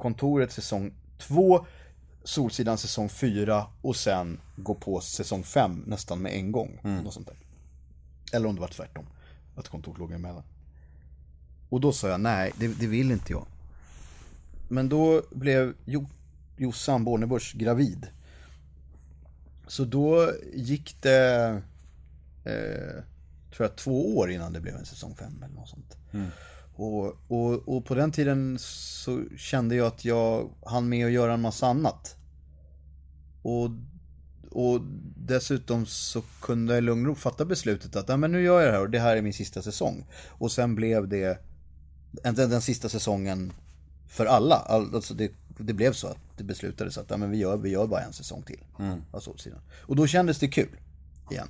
Kontoret säsong 2, Solsidan säsong 4 och sen gå på säsong 5 nästan med en gång. Något sånt där. Eller om det var tvärtom. Att kontoret låg emellan. Och då sa jag nej, det, det vill inte jag. Men då blev jo, Jossan Bornebusch gravid. Så då gick det, eh, tror jag, två år innan det blev en säsong 5 eller något sånt. Och, och, och på den tiden så kände jag att jag hann med att göra en massa annat. Och, och dessutom så kunde jag i lugn ro fatta beslutet att men nu gör jag det här och det här är min sista säsong. Och sen blev det den, den sista säsongen för alla. All- Alltså det, det blev så att det beslutades att men vi, gör, vi gör bara en säsong till Solsidan. Och då kändes det kul igen.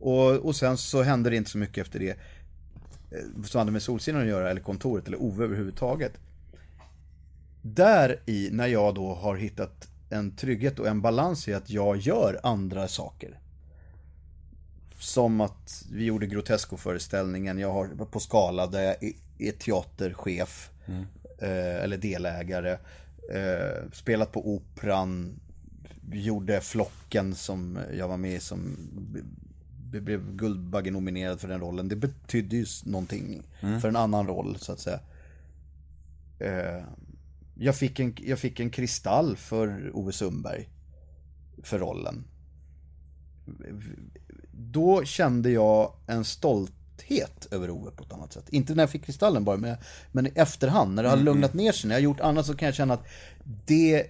Och, och sen så hände det inte så mycket efter det som hade med Solsidan att göra, eller kontoret, eller Ove överhuvudtaget. Där i, när jag då har hittat en trygghet och en balans i att jag gör andra saker. Som att vi gjorde Grotesco-föreställningen, jag har på Skala där jag är- teaterchef. Eh, eller delägare. Eh, spelat på Operan. Gjorde Flocken som jag var med i som blev Guldbagge-nominerad för den rollen. Det betydde ju någonting för en annan roll så att säga. Eh, jag, fick en, jag fick en kristall för Ove Sundberg. För rollen. Då kände jag en stolthet över Ove på ett annat sätt. Inte när jag fick kristallen bara, men, men i efterhand. När det har lugnat ner sig, när jag har gjort annat så kan jag känna att det,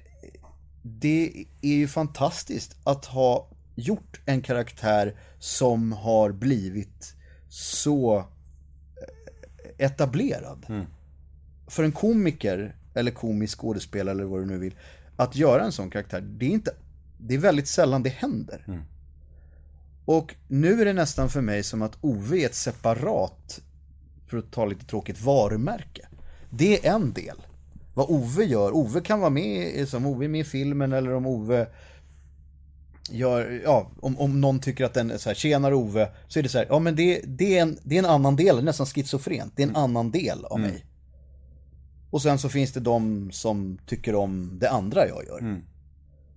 det är ju fantastiskt att ha gjort en karaktär som har blivit så eh, etablerad. För en komiker, eller komisk skådespelare eller vad du nu vill, att göra en sån karaktär, det är, inte, det är väldigt sällan det händer. Och nu är det nästan för mig som att Ove är ett separat, för att ta lite tråkigt, varumärke. Det är en del. Vad Ove gör, Ove kan vara med, som Ove är med i filmen eller om Ove gör, ja, om, om någon tycker att den är så här, tjenar Ove, så är det så här, ja men det, det, är en, det är en annan del, nästan schizofrent, det är en annan del av mig. Och sen så finns det de som tycker om det andra jag gör.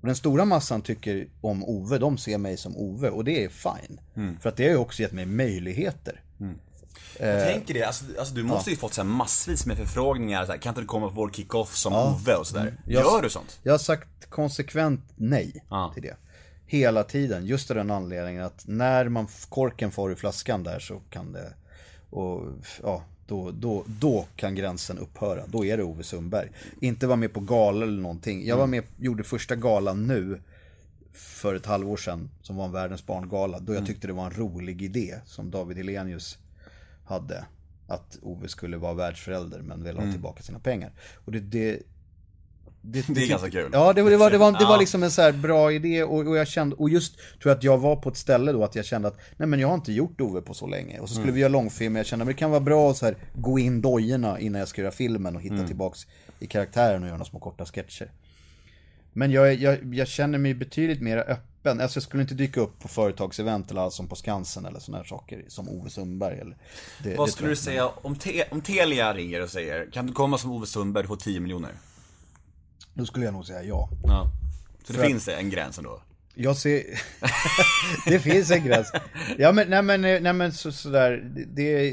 Och den stora massan tycker om Ove, de ser mig som Ove och det är fine. För att det har ju också gett mig möjligheter. Jag tänker det, alltså, alltså du måste ju fått så massvis med förfrågningar, så här, kan inte du komma på vår kick-off som Ove och sådär. Jag- Gör du sånt? Jag har sagt konsekvent nej Ja. till det. Hela tiden, just av den anledningen att när man korken får i flaskan där så kan det, och ja, då, då, då kan gränsen upphöra. Då är det Ove Sundberg. Inte vara med på gala eller någonting. Jag var med, gjorde första galan nu för ett halvår sedan som var en världens barngala. Då jag tyckte det var en rolig idé som David Hellenius hade. Att Ove skulle vara världsförälder men ville ha tillbaka sina pengar. Och det, det, det, Det är ganska kul. Ja, det, var- det, var, det, var, det var liksom en så bra idé och, och jag kände, och just tror jag att jag var på ett ställe då att jag kände att nej men jag har inte gjort Ove på så länge. Och så skulle vi göra långfilm och jag kände att det kan vara bra att så här, gå in dojorna innan jag ska göra filmen och hitta tillbaks i karaktären och göra några små korta sketcher. Men jag, jag, jag känner mig betydligt mer öppen. Alltså jag skulle inte dyka upp på företagsevent eller som på Skansen eller sådana här saker som Ove Sundberg. Eller, det, Vad det skulle du säga om, te, om Telia ringer och säger, kan du komma som Ove Sundberg, du får 10 miljoner? Då skulle jag nog säga ja. Ja. Så det För finns en gräns ändå? Jag ser... det finns en gräns. Ja men, nej men, nej men så, sådär, det,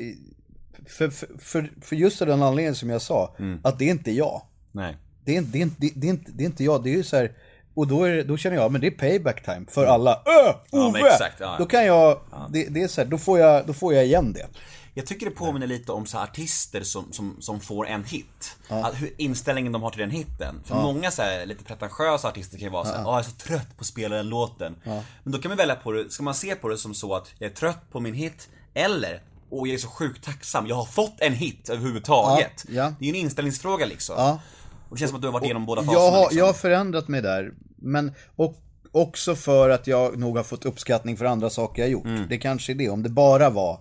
för, för, för, just den anledningen som jag sa, att det är inte jag. Nej. Det är, inte- det, är, det, det, är inte, det är inte jag, det är ju så här. Och då, är, då känner jag, men det är payback time för alla. Öh! Ja, Ove! men exakt, ja. Då kan jag, det, det är så här, då får jag, då får jag igen det. Jag tycker det påminner lite om så artister som, som, som får en hit. Att hur inställningen de har till den hitten. För många så här, lite pretentiösa artister kan ju vara så här, "Åh, jag är så trött på att spela den låten. Men då kan man välja på det, ska man se på det som så att jag är trött på min hit, eller och jag är så sjukt tacksam, jag har fått en hit överhuvudtaget. Ja, ja. Det är ju en inställningsfråga liksom. Ja. Och det känns som att du har varit igenom båda faserna jag har, liksom. jag har förändrat mig där. Men och, också för att jag nog har fått uppskattning för andra saker jag gjort. Mm. Det kanske är det. Om det bara var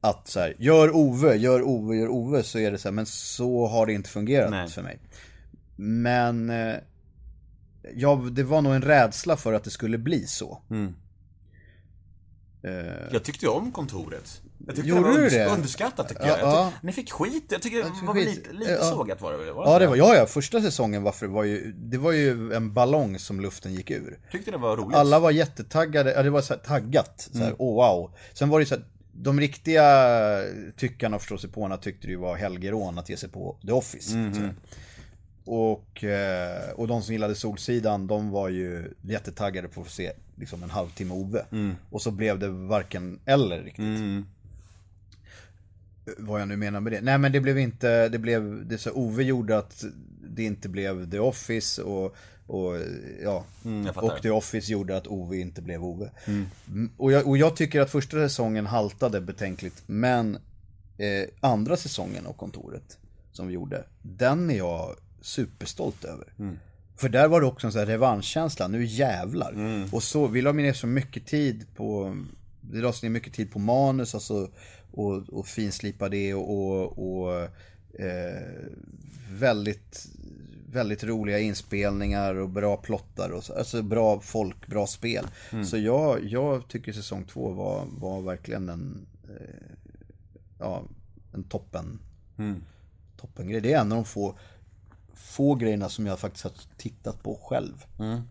att så här, gör Ove, gör Ove, gör Ove. Så är det så här, men så har det inte fungerat Nej. för mig. Men eh, ja, det var nog en rädsla för att det skulle bli så. Mm. Eh, Jag tyckte om kontoret. Jag tyckte Gjorde det var unders- det? underskattat tycker Ja, jag. jag ja. tyck- Ni fick skit. Jag tycker det var lite, lite Ja. sågat var det väl? Var Ja, så? det var, ja, ja, första säsongen var, för, var ju, det var ju en ballong som luften gick ur. Tyckte det var roligt. Alla var jättetaggade, ja det var så här taggat, så här, oh wow. Sen var det så här, de riktiga tyckarna och förståsigpåarna tyckte det ju var helgerån att ge sig på The Office. så här. Och, eh, och de som gillade Solsidan, de var ju jättetaggade på att få se liksom en halvtimme Ove. Och så blev det varken eller riktigt. Vad jag nu menar med det. Nej men det blev inte, det blev, det så Ove gjorde att det inte blev The Office och, och ja. Mm, och The Office gjorde att Ove inte blev Ove. Mm, Och, jag, och jag tycker att första säsongen haltade betänkligt. Men eh, andra säsongen av kontoret som vi gjorde, den är jag superstolt över. För där var det också en sån här revanschkänsla, nu jävlar. Och så, vi la ner så mycket tid på, det lades ner mycket tid på manus alltså, och, och finslipa det och, och, och eh, väldigt, väldigt roliga inspelningar och bra plottar och så, alltså bra folk, bra spel. Så jag, jag tycker säsong två var, var verkligen en, eh, ja, en toppen, toppengrej. Det är en av de få, få grejerna som jag faktiskt har tittat på själv.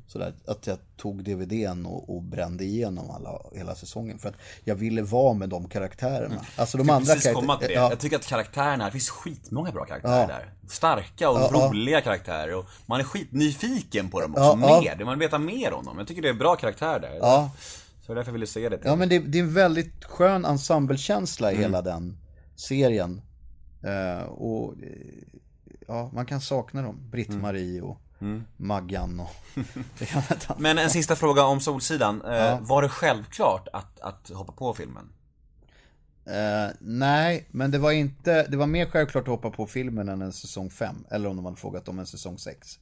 Sådär, att jag tog DVDn och, och brände igenom alla, hela säsongen. För att jag ville vara med de karaktärerna. Alltså de Jag andra det. ja, Jag tycker att karaktärerna, det finns skitmånga bra karaktärer Ja. där. Starka och Ja, roliga karaktärer och man är skitnyfiken på dem också, mer. Man vill veta mer om dem. Jag tycker det är bra karaktärer där. Ja. Så därför jag ville se det. Ja men det, det är en väldigt skön ensemblekänsla i Mm. hela den serien. Eh, och ja, man kan sakna dem. Britt-Marie och Maggan och det ena och. Men en sista fråga om Solsidan. Eh, Ja. Var det självklart att, att hoppa på filmen? Eh, nej, men det var inte, det var mer självklart att hoppa på filmen än en säsong 5. Eller om de hade frågat om en säsong 6.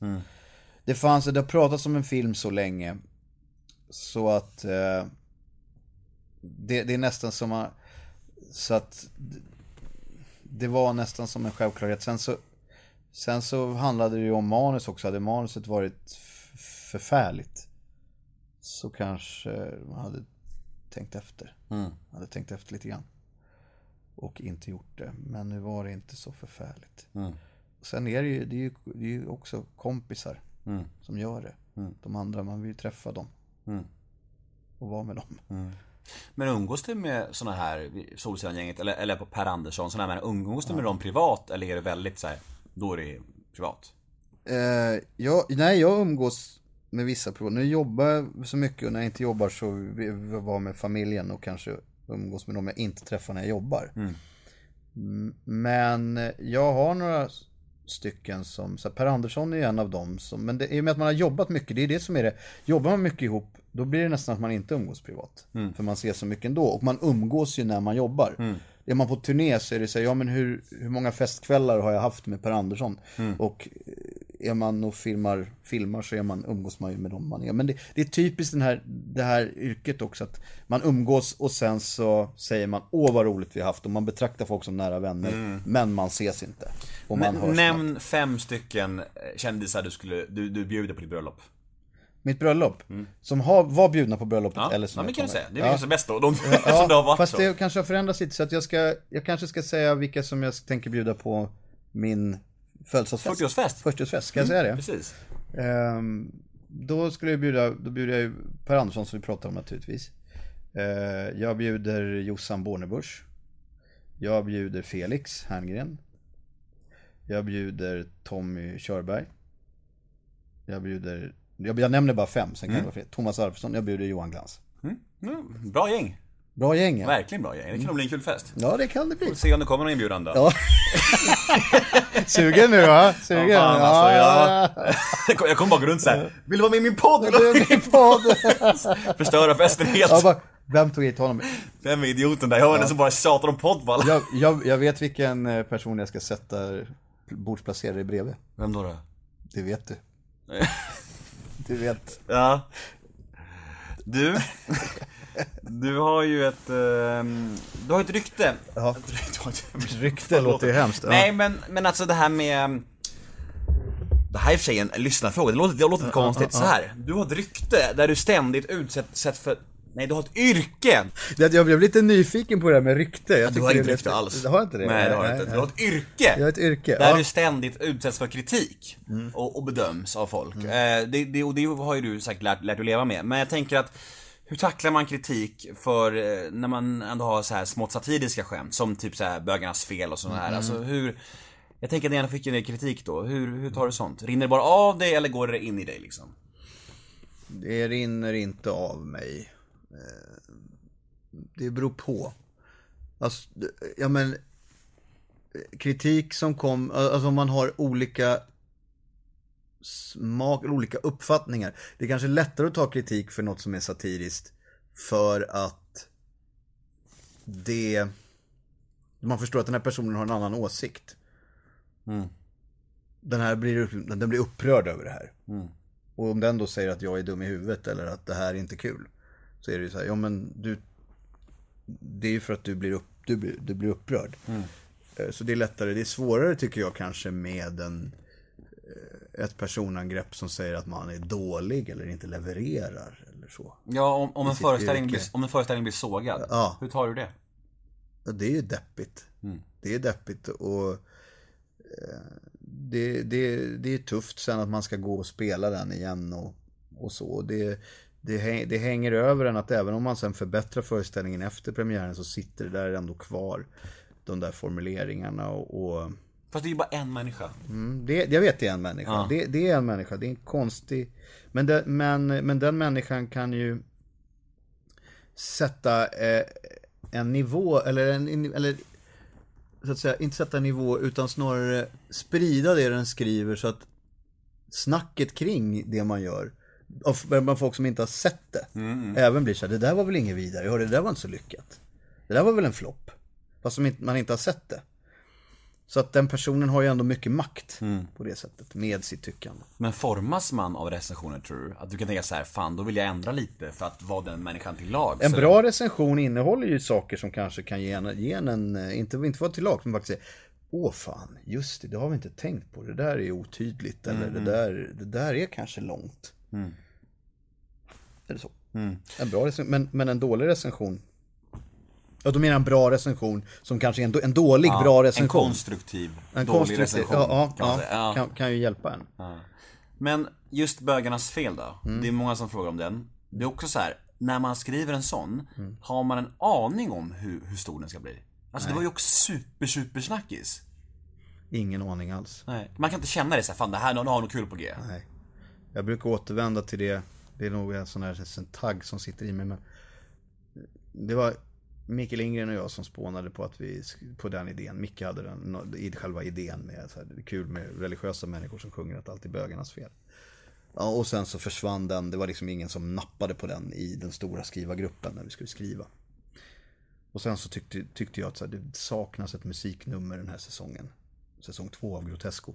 Det fanns, det har pratats om en film så länge. Så att eh, det, det är nästan som att, så att det var nästan som en självklarhet. Sen så, sen så handlade det ju om manus också. Hade manuset varit förfärligt så kanske man hade tänkt efter. Hade tänkt efter lite grann. Och inte gjort det. Men nu var det inte så förfärligt. Sen är det ju, det är ju, det är ju också kompisar som gör det. De andra, man vill ju träffa dem. Och vara med dem. Men umgås du med såna här, Solsidan-gänget, eller, eller på Per Andersson, såna här, men umgås du med dem privat eller är det väldigt så här, då är det privat? Eh, jag, nej, jag umgås med vissa privat. Nu jobbar jag så mycket och när jag inte jobbar så vara med familjen och kanske umgås med dem jag inte träffar när jag jobbar. Mm, Men jag har några stycken som, så här, Per Andersson är en av dem som, men det, i och med att man har jobbat mycket, det är det som är det. Jobbar man mycket ihop, då blir det nästan att man inte umgås privat. För man ser så mycket ändå, och man umgås ju när man jobbar. Är man på turné så är det så här, ja men hur, hur många festkvällar har jag haft med Per Andersson? Och eh, är man och filmar, filmar så är man, umgås man ju med dem man är. Men det, det är typiskt den här, det här yrket också att man umgås och sen så säger man åh vad roligt vi har haft och man betraktar folk som nära vänner. Men man ses inte. Och man Men, hörs nämn fem stycken eh, kändisar du skulle, du, du bjuder på ditt bröllop. Mitt bröllop. Som har, var bjudna på bröllopet Ja, eller som ja men kan du säga. Det är kanske bäst då, de som det Ja, har varit fast så. det kanske har förändrats lite så att jag ska, jag kanske ska säga vilka som jag tänker bjuda på min födelsedagsfest. 40-årsfest. 40-årsfest, ska jag säga det? Precis. Ehm, då skulle jag bjuda, då bjuder jag ju Per Andersson som vi pratar om naturligtvis. Ehm, jag bjuder Jossan Bornebusch. Jag bjuder Felix Herngren. Jag bjuder Tommy Körberg. Jag bjuder, jag, jag nämner bara fem, sen kan det vara fler. Thomas Alfredsson, jag bjuder Johan Glans. Mm, bra gäng. Bra gäng ja. Verkligen bra gäng. Det kan nog bli en kul fest. Ja, det kan det bli. Får se om det kommer någon inbjudan då. Ja. Sugen nu va? Sugen? Ja, fan, alltså, ja, jag... jag kommer bara gå runt såhär. Vill du vara med i min podd? ja. Du är min podd. Förstöra festen helt. Ja, bara, vem tog hit honom? Vem är idioten där? Jag har den som bara tjatar om podd. Jag, jag, jag vet vilken eh, person jag ska sätta bordsplacerare bredvid. Vem då? då? Det vet du. Du vet. Ja. Du, du har ju ett, ehm, du har ett rykte. Ja. Rykte låter ju hemskt. Ja. Nej men, men alltså det här med Det här är i och för sig en lyssnarfråga, det låter, det låter lite konstigt. Så här. du har ett rykte där du ständigt utsätts för Nej, du har ett yrke! Jag blev lite nyfiken på det här med rykte. Jag Du har är rykte alls. Du har inte det? Nej, det har inte. Du har ett yrke! Jag har ett yrke, Där ja. du ständigt utsätts för kritik Mm. och, och bedöms av folk. Eh, det, det, och det har ju du säkert lärt, lärt att leva med. Men jag tänker att hur tacklar man kritik för eh, när man ändå har så här smått satiriska skämt som typ så här bögarnas fel och sådana här. Mm. Alltså hur Jag tänker att ni ändå fick en kritik då. Hur, hur tar du sånt? Rinner det bara av dig eller går det in i dig liksom? Det rinner inte av mig. Eh, Det beror på. Alltså, ja men kritik som kom, alltså om man har olika smak, eller olika uppfattningar. Det är kanske lättare att ta kritik för något som är satiriskt för att det man förstår att den här personen har en annan åsikt. Den här blir, den blir upprörd över det här. Och om den då säger att jag är dum i huvudet eller att det här är inte kul. Så är det ju så här, ja men du Det är ju för att du blir, upp, du blir, du blir upprörd. Eh, Så det är lättare, det är svårare tycker jag kanske med en eh, ett personangrepp som säger att man är dålig eller inte levererar eller så. Ja, om, om, en, föreställning blir, om en föreställning blir sågad. Ja. Hur tar du det? Ja, Det är ju deppigt. Det är deppigt och eh, det, det, det är tufft sen att man ska gå och spela den igen och, och så. Det, det, det hänger över en att även om man sen förbättrar föreställningen efter premiären så sitter det där ändå kvar. De där formuleringarna och, och Fast det är ju bara en människa. Mm, det, jag vet det är en människa. Ja. Det, det är en människa. Det är en konstig... Men, det, men, men den människan kan ju sätta eh, en nivå, eller, en, eller så att säga, inte sätta en nivå utan snarare sprida det den skriver så att snacket kring det man gör av folk som inte har sett det även blir så här, det där var väl inget vidare, hörde, det där var inte så lyckat. Det där var väl en flopp. Fast som man inte har sett det. Så att den personen har ju ändå mycket makt på det sättet, med sitt tyckande. Men formas man av recensioner tror du? Att du kan tänka så här, fan då vill jag ändra lite för att vara den människan till lag. En bra recension innehåller ju saker som kanske kan ge en, ge en, en eh, inte, inte vara till lag, men faktiskt säga Åh fan, just det, det har vi inte tänkt på. Det där är otydligt. Eller det, där, det där är kanske långt. Eller så. En bra recension, men, men en dålig recension. Ja, då menar en bra recension som kanske är en, en dålig Ja, bra En recension. konstruktiv, En dålig konstruktiv, recension. ja, ja, kan ja. Kan, kan ju hjälpa en. Men just bögarnas fel då? Mm. Det är många som frågar om den. Det är också så här, när man skriver en sån, Mm. har man en aning om hur, hur stor den ska bli? Alltså det var ju också super, super snackis. Ingen aning alls. Nej. Man kan inte känna det så här, fan det här, nu har något kul på G. Nej. Jag brukar återvända till det. Det är nog en sån här en tagg som sitter i mig. Men det var Mikael Lindgren och jag som spånade på att vi, på den idén. Micke hade den, själva idén med så här, det är kul med religiösa människor som sjunger att allt är bögarnas fel. Ja, och sen så försvann den, det var liksom ingen som nappade på den i den stora skrivargruppen när vi skulle skriva. Och sen så tyckte, tyckte jag att så här, det saknas ett musiknummer den här säsongen. Säsong två av Grotesco.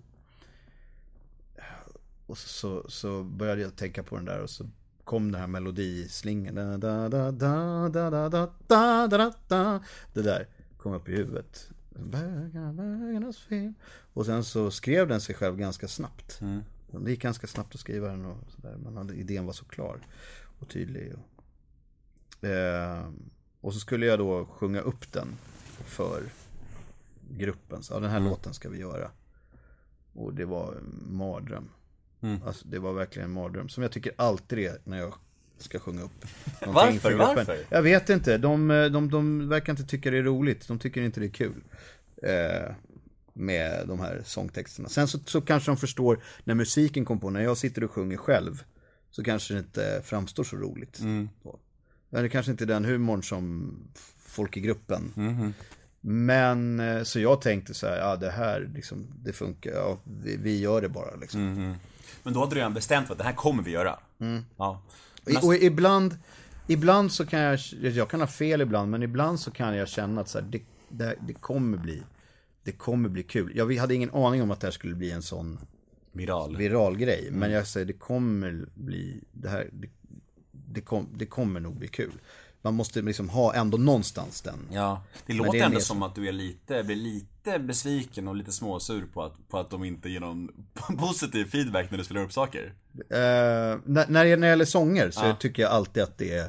Och så, så började jag tänka på den där och så kom den här melodislingan. Da, da, da, da, da, da, da, da, da, da. Det där kom upp i huvudet. Bögarnas fel. Och sen så skrev den sig själv ganska snabbt. Det gick ganska snabbt att skriva den och sådär. Men hade- idén var så klar och tydlig. Och, eh, och så skulle jag då sjunga upp den för gruppen. Så ja, den här låten ska vi göra. Och det var en mardröm. Alltså, det var verkligen en mardröm. Som jag tycker alltid är när jag ska sjunga upp. någonting Varför? Varför? Jag vet inte. De, de, de verkar inte tycka det är roligt. De tycker inte det är kul. Eh, med de här sångtexterna. Sen så, så kanske de förstår när musiken kom på, när jag sitter och sjunger själv. Så kanske det inte framstår så roligt. Så. Men det kanske inte är den humorn som folk i gruppen. Men eh, så jag tänkte så här, ja det här liksom, det funkar, ja vi, vi gör det bara liksom. Men då hade du redan bestämt att det här kommer vi göra. Mm. Ja. Och, och ibland, ibland så kan jag, jag kan ha fel ibland, men ibland så kan jag känna att så här, det, det, det kommer bli, det kommer bli kul. Jag vi hade ingen aning om att det här skulle bli en sån Viral. viral grej. Mm. Men jag säger det kommer bli, det här, det, det, kom, det kommer nog bli kul. Man måste liksom ha ändå någonstans den. Ja, det Men låter det ändå som att du är lite, blir lite besviken och lite småsur på att, på att de inte ger någon positiv feedback när du spelar upp saker. Eh, när, när, det, när det gäller sånger så tycker jag alltid att det är,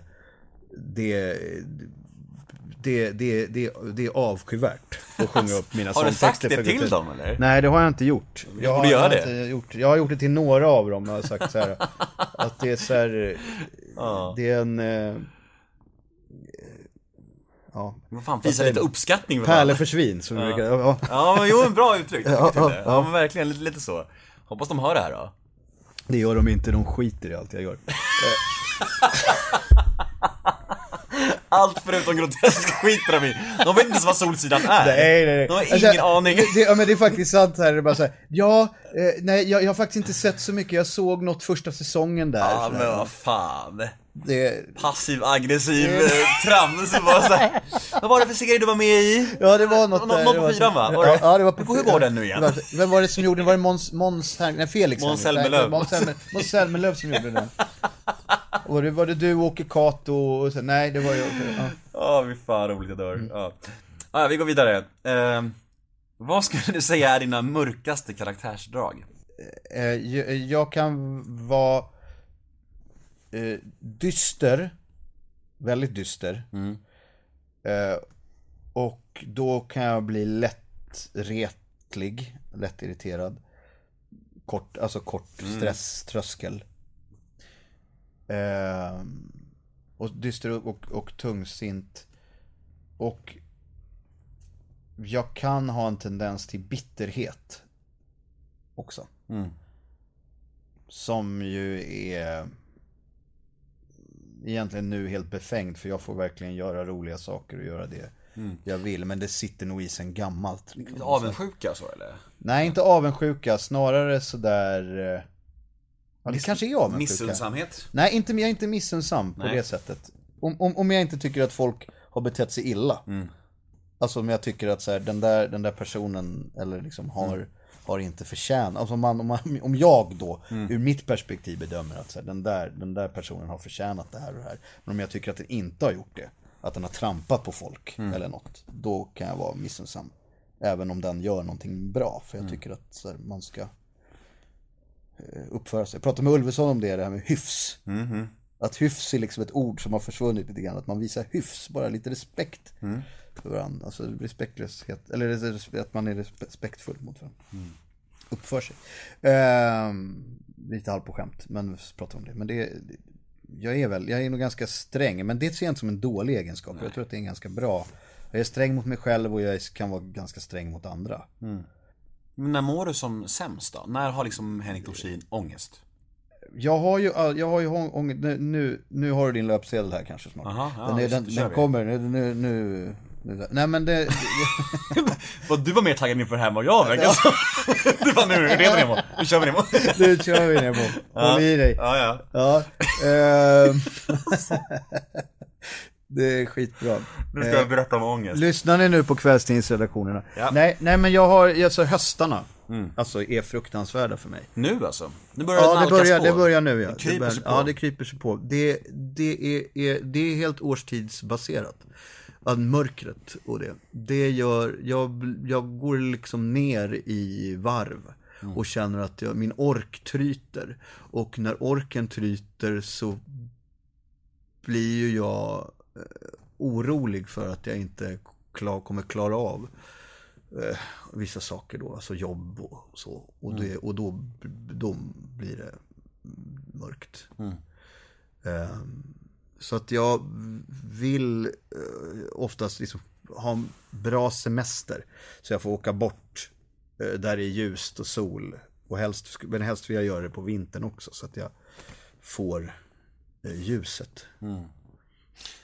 det, det, det, det, det är avskyvärt att sjunga upp mina Har du sångtexter. sagt det till dem, eller? Nej, det har jag inte gjort. Jag har göra det. inte Gjort, jag har gjort det till några av dem. Jag har sagt så här, att det är så här, det är en... Ja, Vad fan, visa lite uppskattning för fan. för svin som vi brukar, ja. Ja, men jo, en bra uttryck. Ja, ja. Ja, men verkligen, lite, lite så. Hoppas de hör det här då. Det gör de inte, de skiter i allt jag gör. Allt förutom grotesk skiter de i. De vet inte ens vad Solsidan är. Nej, nej, nej. De har ingen Alltså, aning. Det, ja, men det är faktiskt sant här. Det är bara så här, ja, eh, nej, jag, jag har faktiskt inte sett så mycket. Jag såg något första säsongen där. Ja, så men vad fan. Det, Passiv aggressiv eh, trams. Bara så här. Vad var det för serie du var med i? ja, det var något Nå- där. något på fyran, va? Var Ja, det? ja, det var på hur går den nu igen? Vem var det som gjorde den? Var det Måns, Måns nej Felix Måns. Zelmerlöw. Måns Zelmer- Måns Zelmerlöw som gjorde den. Och var det, var det du, Åke Cato och så, nej det var jag. Ja. Ja, vi fan roligt jag dör. Ja. Ja, vi går vidare. Eh, vad skulle du säga är dina mörkaste karaktärsdrag? Eh, jag, jag kan vara eh, dyster, väldigt dyster. Eh, och då kan jag bli lätt retlig, lätt irriterad. Kort, alltså kort stresströskel. Eh, och dyster och, och, och tungsint. Och jag kan ha en tendens till bitterhet också. Som ju är egentligen nu helt befängd för jag får verkligen göra roliga saker och göra det jag vill. Men det sitter nog i sen gammalt. liksom. Avundsjuka så eller? Nej, inte avundsjuka, snarare sådär... eh, Ja, det kanske är avundsjuka. Missundsamhet? Nej, inte, jag är inte missunnsam på Nej. det sättet. Om, om, om jag inte tycker att folk har betett sig illa. Alltså om jag tycker att så här, den, där, den där personen eller liksom har, har inte förtjänat. Alltså om, man, om, man, om jag då ur mitt perspektiv bedömer att så här, den, där, den där personen har förtjänat det här och det här. Men om jag tycker att den inte har gjort det. Att den har trampat på folk eller något. Då kan jag vara missunnsam. Även om den gör någonting bra. För jag tycker att här, man ska eh, uppföra sig. Jag pratade med Ulveson om det, det här med hyfs. Att hyfs är liksom ett ord som har försvunnit lite grann. Att man visar hyfs, bara lite respekt för varandra. Alltså respektlöshet, eller att man är respektfull mot varandra. Uppför sig. Ehm, lite halv på skämt, men vi pratar om det. Men det, jag är väl, jag är nog ganska sträng. Men det ser jag inte som en dålig egenskap. Jag tror att det är en ganska bra. Jag är sträng mot mig själv och jag kan vara ganska sträng mot andra. Men när mår du som sämst då? När har liksom Henrik Dorsin ångest? Jag har ju, jag har ju ång- ång- nu, nu, nu har du din löpsedel här kanske snart. Aha, ja, den är, den, den kommer, nu, nu, nu nej men det, du var mer taggad inför det här än vad jag verkar som. Du var nu, redan Nemo. Nu kör vi Nemo. nu kör vi på. Håll i dig. Ja, ja. Ja. ehm. det är skitbra. Nu ska jag berätta om ångest. Lyssnar ni nu på kvällstidningsredaktionerna? Ja. Nej, nej men jag har, alltså höstarna, alltså är fruktansvärda för mig. Nu alltså? Nu börjar Ja, det det börjar, på. det börjar nu ja. Det kryper sig på. Ja, det kryper sig på. Det, det, är, är, det är helt årstidsbaserat. Att mörkret och det. Det gör, jag, jag går liksom ner i varv. Mm. Och känner att jag, min ork tryter. Och när orken tryter så blir ju jag eh, orolig för att jag inte klar, kommer klara av eh, vissa saker då, alltså jobb och så. Och, det, och då, då blir det mörkt. Ehm, så att jag vill eh, oftast liksom ha en bra semester. Så jag får åka bort eh, där det är ljust och sol. Och helst, men helst vill jag göra det på vintern också så att jag får eh, ljuset. Mm.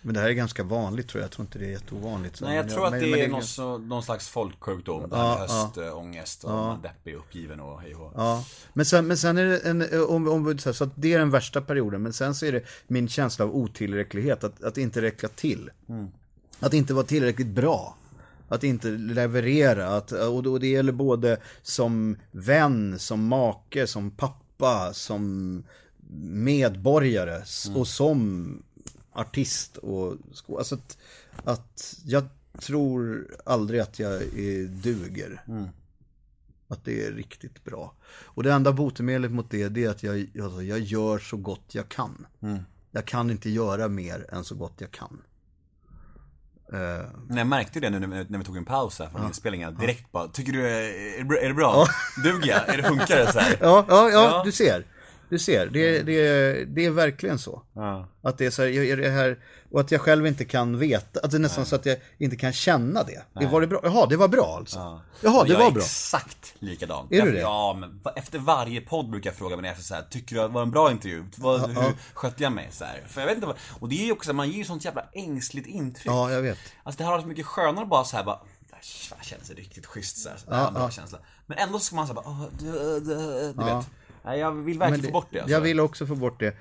Men det här är ganska vanligt tror jag. Jag tror inte det är jätteovanligt. Nej, jag Men tror att men- det men är någon, så, någon slags folksjukdom. Det med höstångest och man är deppig, uppgiven och hej och Ja, men sen, men sen är det en, om, om, vi- så här, så att det är den värsta perioden, men sen så är det min känsla av otillräcklighet, att, att inte räcka till. Att inte vara tillräckligt bra. Att inte leverera. Att, och och det gäller både som vän, som make, som pappa, som medborgare s- och som artist och sko- alltså att, att jag tror aldrig att jag är duger. Att det är riktigt bra. Och det enda botemedlet mot det, det är att jag, alltså, jag gör så gott jag kan. Jag kan inte göra mer än så gott jag kan. Eh, Nej, jag märkte det nu när vi, när vi tog en paus här från inspelningen. Direkt bara, tycker du, är? Är det, bra? Duger jag? Är det funkar det så här? Ja, ja, ja, Ja. du ser. Du ser, det, det, det är verkligen så. Ja. Att det är så här, jag, det här, och att jag själv inte kan veta, att det är nästan så att jag inte kan känna det. det var det bra? Jaha, det var bra alltså. Jaha, Och det jag var är bra. exakt likadan. Är jag, du det? Ja, men efter varje podd brukar jag fråga mig efter så här, tycker du att det var en bra intervju? Vad, hur skötte jag mig? Så här? För jag vet inte vad, och det är ju också, man ger ju sånt jävla ängsligt intryck. Ja, jag vet. Alltså det har varit så mycket skönare bara så här bara det här känns riktigt schysst så här, så här bra känsla. Men ändå ska man säga bara, åh, du, du, du vet. Nej, jag vill verkligen få bort det alltså. Jag vill också få bort det.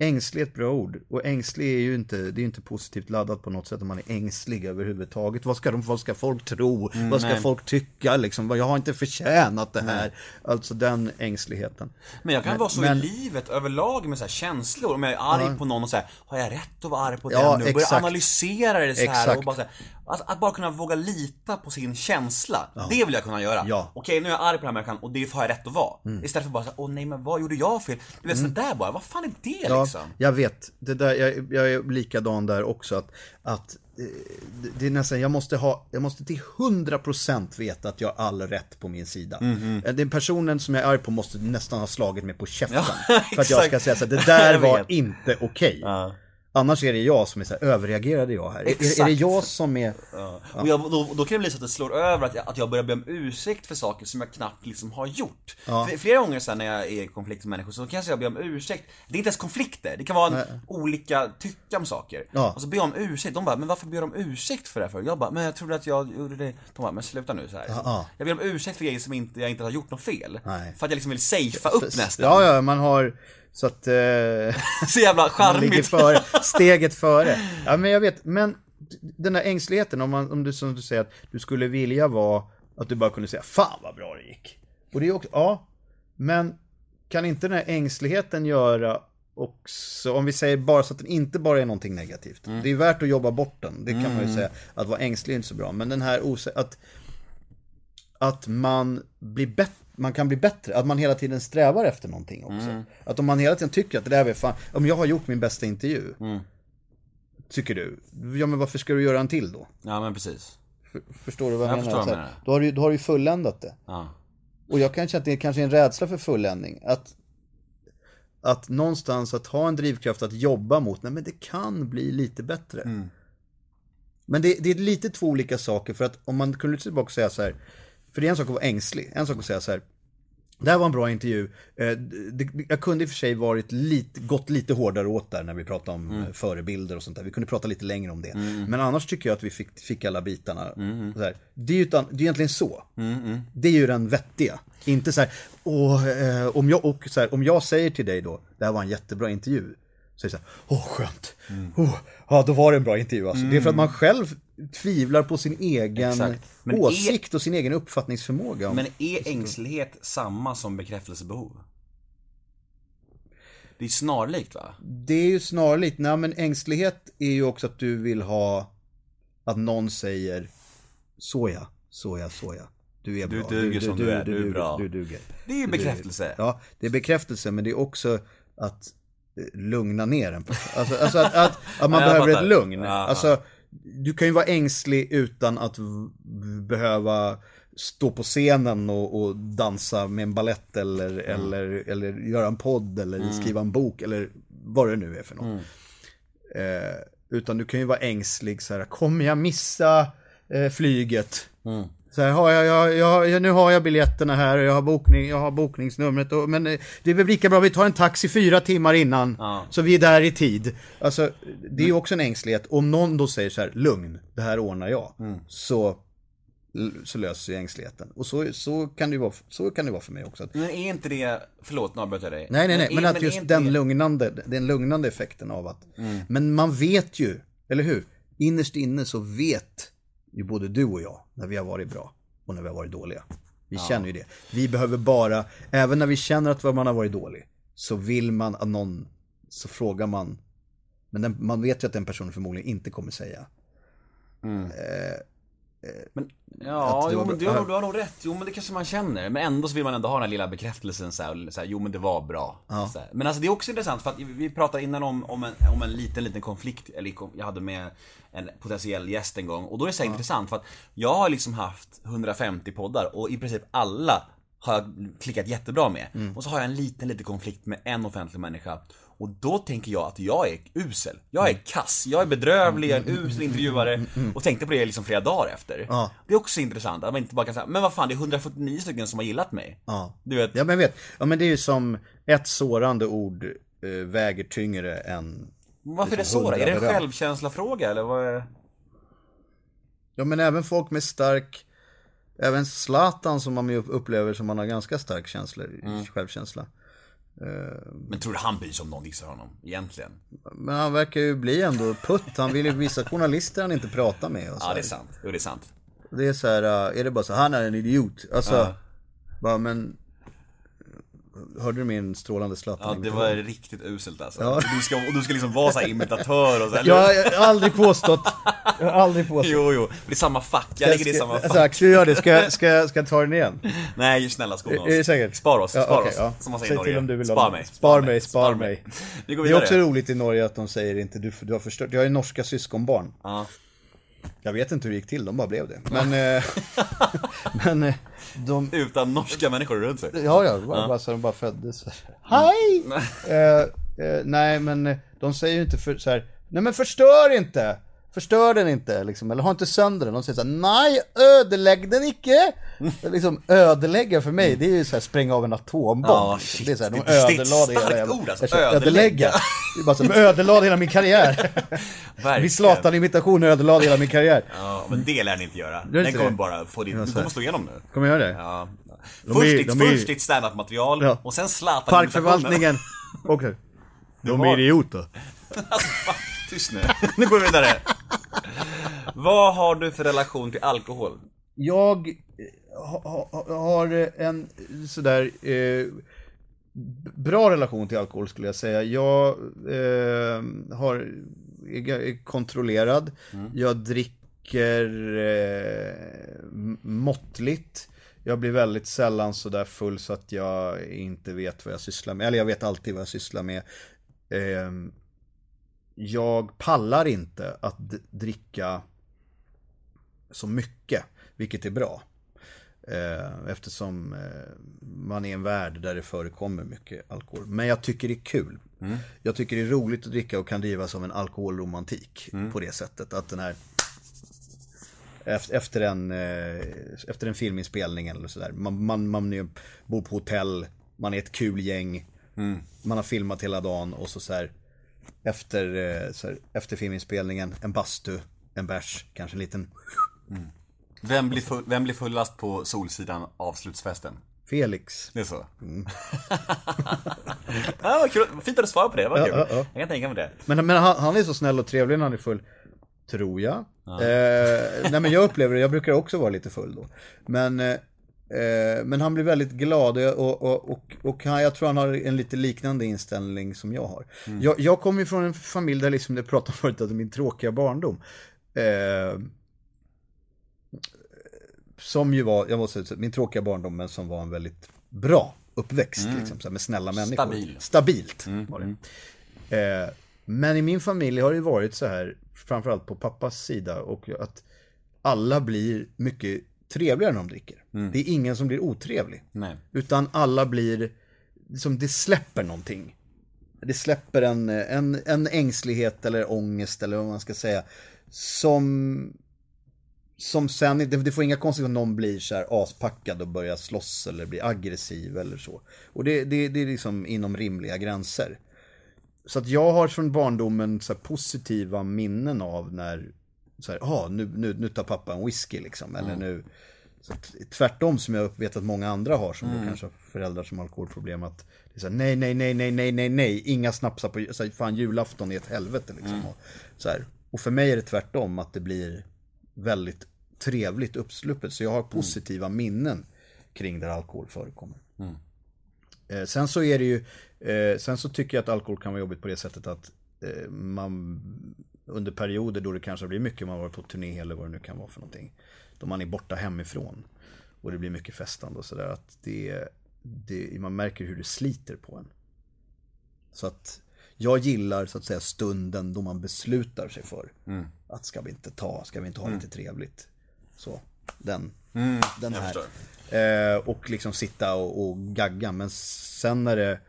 Ängslig är ett bra ord. Och ängslig är ju inte, det är inte positivt laddat på något sätt om man är ängslig överhuvudtaget. Vad ska, de, vad ska folk tro? vad ska nej. folk tycka liksom? Jag har inte förtjänat det här. Alltså den ängsligheten. Men jag kan vara så men- i livet överlag med så känslor. Om jag är arg på någon och här, har jag rätt att vara arg på Ja, den nu? Exakt. analysera det så här Exakt. och bara så här, att, att bara kunna våga lita på sin känsla. Det vill jag kunna göra. Ja. Mm. Okej, nu är jag arg på den här människan och det har jag rätt att vara. Istället för bara så här, åh nej men vad gjorde jag fel? Du vet sådär bara, vad fan är det Ja, liksom? jag vet. Det där, jag, jag är likadan där också. Att, att eh, det, det är nästan, jag måste ha, jag måste till 100% veta att jag har all rätt på min sida. Mhm. Eh, Den personen som jag är arg på måste nästan ha slagit mig på käften. Ja, för att jag ska säga så här, det där var inte okej. Ja. Annars är det jag som är så här, överreagerade jag här? Är, är Exakt. det jag som är... Och jag, då, då kan det bli så att det slår över att jag, att jag börjar be om ursäkt för saker som jag knappt liksom har gjort. För, flera gånger sen när jag är i konflikt med människor så kanske jag ber om ursäkt. Det är inte ens konflikter, det kan vara en, olika tycka om saker. Ja. Och så ber jag om ursäkt, de bara, men varför ber du om ursäkt för det här för? Jag bara, men jag trodde att jag gjorde det. De bara, men sluta nu så här. ja. Jag ber om ursäkt för grejer som inte, jag inte har gjort något fel. Nej. För att jag liksom vill safea upp nästan. Ja, ja, man har... Så att... Eh... Så jävla Man ligger charmigt. före, steget före. Ja men jag vet, men den här ängsligheten om, man, om du som du säger att du skulle vilja vara att du bara kunde säga fan vad bra det gick. Och det är också, ja, men kan inte den här ängsligheten göra också, om vi säger bara så att den inte bara är någonting negativt. Det är värt att jobba bort den, det kan man ju säga. Att vara ängslig är inte så bra, men den här osä- att, att man blir bättre man kan bli bättre, att man hela tiden strävar efter någonting också. Att om man hela tiden tycker att det där är fan, om jag har gjort min bästa intervju. Tycker du? Ja men varför ska du göra en till då? Ja men precis. Förstår du vad jag, Jag menar? förstår här, menar. Då har du, då har du fulländat det. Ja. Och jag kan känna att det är kanske är en rädsla för fulländning. Att, att någonstans att ha en drivkraft att jobba mot, nej men det kan bli lite bättre. Mm. Men det, det är lite två olika saker för att om man kunde luta tillbaka och säga så här, för det är en sak att vara ängslig, en sak att säga så här, det här var en bra intervju. Eh, jag kunde i och för sig varit lite, gått lite hårdare åt där när vi pratade om Mm. eh, förebilder och sånt där. Vi kunde prata lite längre om det. Men annars tycker jag att vi fick, fick alla bitarna. Mm. Det är ju utan, det är egentligen så. Det är ju den vettiga. Inte så här, åh, eh, om, jag, och så här, om jag säger till dig då, det här var en jättebra intervju. Så är det så här, åh skönt. Mm. Oh, ja, då var det en bra intervju alltså. Det är för att man själv tvivlar på sin egen. Men är- åsikt och sin egen uppfattningsförmåga. Men är ängslighet samma som bekräftelsebehov? Det är snarlikt va? Det är ju snarlikt, nej men ängslighet är ju också att du vill ha att någon säger såja, såja, såja. Du är Du bra. duger som du är, du är bra. Du duger. Det är ju Du bekräftelse. Ja, det är bekräftelse men det är också att eh, lugna ner en person. Alltså, alltså att, att, att man behöver ett lugn. Alltså, du kan ju vara ängslig utan att behöva stå på scenen och, och dansa med en ballett eller, Mm. eller, eller göra en podd eller skriva en bok eller vad det nu är för något. Mm. Eh, utan du kan ju vara ängslig så här, kommer jag missa eh, flyget? Så här, har jag, jag, jag, nu har jag biljetterna här och jag har, bokning, jag har bokningsnumret. Och, men eh, det är väl lika bra vi tar en taxi fyra timmar innan. Ja. Så vi är där i tid. Alltså, det är ju också en ängslighet. Om någon då säger så här, lugn, det här ordnar jag. Mm. Så, så löser ju ängsligheten. Och så, så, kan det vara, så kan det vara för mig också. Men är inte det, förlåt nu avbröt jag dig. Nej, nej, nej, men är- att just inte den det- lugnande, den lugnande effekten av att, Mm. men man vet ju, eller hur? Innerst inne så vet ju både du och jag, när vi har varit bra och när vi har varit dåliga. Vi känner ju det. Vi behöver bara, även när vi känner att man har varit dålig, så vill man att någon, så frågar man, men den, man vet ju att den personen förmodligen inte kommer säga. Men, ja, jo, men du, har, du har nog rätt. Jo, men det kanske man känner. Men ändå så vill man ändå ha den här lilla bekräftelsen så här, så här jo men det var bra. Här. Men alltså det är också intressant för att vi pratade innan om, om, en, om en liten, liten konflikt, eller jag hade med en potentiell gäst en gång. Och då är det så här intressant för att jag har liksom haft 150 poddar och i princip alla har jag klickat jättebra med. Mm. Och så har jag en liten, liten konflikt med en offentlig människa. Och då tänker jag att jag är usel. Jag är kass, jag är bedrövlig, jag är en usel intervjuare. Och tänkte på det liksom flera dagar efter. Mm. Ja. Det är också intressant att man inte bara kan säga, men vad fan det är 149 stycken som har gillat mig. Ja. Du vet, Ja men jag vet, ja men det är ju som ett sårande ord eh, väger tyngre än varför är det liksom så? Är det en självkänslafråga eller vad är det? Ja men även folk med stark Även Zlatan som man ju upplever som man har ganska stark känsla, självkänsla. Men tror du han bryr sig om någon dissar honom, egentligen? Men han verkar ju bli ändå putt. Han vill ju vissa journalister han inte pratar med. Och så Ja, här. det är sant. Jo, det är sant. Det är så här, äh, är det bara så han är en idiot. Alltså, Ja. bara men Hörde du min strålande Zlatan? Ja, det var riktigt uselt alltså. Ja. Du, ska, du ska liksom vara så imitatör och så här, Jag, jag har aldrig påstått. Jag har aldrig påstått. Jo, jo. Det är samma fack. Jag lägger det i samma fack. Exakt, ska jag göra det? Ska jag, ska, jag- ska jag ta den igen? Nej, snälla skona oss. Är det säkert? Spar oss, Ja, spar okej, oss. ja. Som man säger i Säg till Norge. om du vill spar mig. Spar mig, spar mig. Vi går Det är också roligt i Norge att de säger inte du, du har förstört. Jag har ju norska syskonbarn. Ja. Jag vet inte hur det gick till, de bara blev det. Men, eh, men eh, de, Utan norska människor runt sig. Ja, ja, bara, bara så de bara föddes. Hej! eh, eh, nej, men eh, de säger ju inte för, så här, nej men förstör inte! Förstör den inte, liksom, eller ha inte sönder den. De säger så här, nej, ödelägg den icke! liksom, ödelägga för mig, det är ju så här, spränga av en atombomb. Ja, liksom. shit. det är så här, de ödelade hela jävla... ord, alltså, ödelägga. ödelägga. Det är bara så, de ödelade hela min karriär. Min Zlatan-imitation ödelade hela min karriär. Ja, men det lär ni inte göra. Gör Den inte kommer det? bara få din... Du kommer slå igenom nu. Kommer jag göra det? Ja. De Först är- ditt, de är- först ditt standup-material Ja. och sen Zlatan Parkförvaltningen. Okej. De är idioter. Alltså, tyst nu. Nu går vi vidare. Vad har du för relation till alkohol? Jag ha, ha, har en sådär eh, bra relation till alkohol skulle jag säga. Jag eh, har, är, kontrollerad. Jag dricker eh, måttligt. Jag blir väldigt sällan sådär full så att jag inte vet vad jag sysslar med. Eller jag vet alltid vad jag sysslar med. Eh, jag pallar inte att dricka så mycket, vilket är bra. Eh, Eftersom eh, man är i en värld där det förekommer mycket alkohol. Men jag tycker det är kul. Jag tycker det är roligt att dricka och kan drivas som en alkoholromantik på det sättet. Att den här efter, en, eh, efter en filminspelning eller sådär. Man, man, man bor på hotell, man är ett kul gäng. Man har filmat hela dagen och så, så här, efter, eh, här, efter filminspelningen, en bastu, en bärs, kanske en liten Vem blir, full, vem blir fullast på Solsidan avslutsfesten? Felix. Det är så? ja, vad kul. Fint att du svarade på det, vad kul. Ja, ja, ja. Jag kan tänka mig det. Men, men han, han är så snäll och trevlig när han är full. Tror jag. Eh, nej men jag upplever det, jag brukar också vara lite full då. Men, eh, eh, men han blir väldigt glad och, och, och, och, han, jag tror han har en lite liknande inställning som jag har. Jag, jag kommer ju från en familj där liksom, det pratade om förut, att min tråkiga barndom. Eh, som ju var, jag måste säga, min tråkiga barndom men som var en väldigt bra uppväxt liksom, så med snälla människor. Stabil. Stabilt var det. Eh, men i min familj har det varit så här, framförallt på pappas sida, och att alla blir mycket trevligare när de dricker. Det är ingen som blir otrevlig. Nej. Utan alla blir, som det släpper någonting. Det släpper en, en, en ängslighet eller ångest eller vad man ska säga. Som, som sen, det, det får inga konstigt om någon blir så här aspackad och börjar slåss eller blir aggressiv eller så. Och det, det, det är liksom inom rimliga gränser. Så att jag har från barndomen så positiva minnen av när, så här, ah, nu, nu, nu tar pappa en whisky liksom. Eller nu, så tvärtom som jag vet att många andra har som då kanske har föräldrar som har alkoholproblem. Att det är så här, nej, nej, nej, nej, nej, nej, nej, inga snapsar på, så här, fan julafton är ett helvete liksom. Och, så här. och för mig är det tvärtom att det blir väldigt trevligt uppsluppet. Så jag har positiva minnen kring där alkohol förekommer. Eh, sen så är det ju, eh, sen så tycker jag att alkohol kan vara jobbigt på det sättet att eh, man under perioder då det kanske blir mycket, man varit på turné eller vad det nu kan vara för någonting. Då man är borta hemifrån och det blir mycket festande och sådär. Att det, det, man märker hur det sliter på en. Så att jag gillar så att säga stunden då man beslutar sig för att ska vi inte ta, ska vi inte ha lite trevligt. Så, den, den här. Eh, och liksom sitta och, och gagga. Men sen när det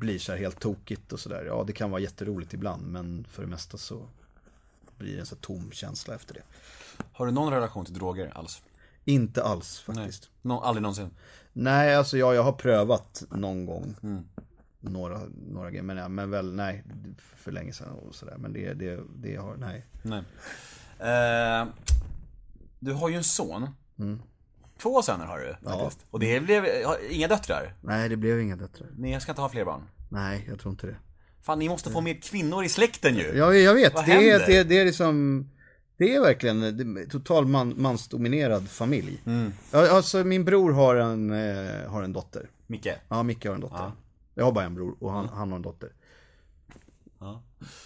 blir så här helt tokigt och sådär. Ja, det kan vara jätteroligt ibland. Men för det mesta så blir det en så tom känsla efter det. Har du någon relation till droger alls? Inte alls faktiskt. Nå, aldrig någonsin? Nej, alltså ja, jag har prövat någon gång. Några, några grejer, men, ja, men väl nej, för länge sedan och sådär. Men det, det, det har, nej. Nej. Eh, du har ju en son. Två söner har du faktiskt. Och det blev, inga döttrar. Nej, det blev inga döttrar. Ni ska inte ha fler barn. Nej, jag tror inte det. Fan, ni måste få mer kvinnor i släkten ju. Ja, jag vet. Vad Det är, det, det är liksom... Det är verkligen en total man, mansdominerad familj. Ja, alltså min bror har en, eh, har en dotter. Micke. Ja, Micke har en dotter. Jag har bara en bror och han, han har en dotter.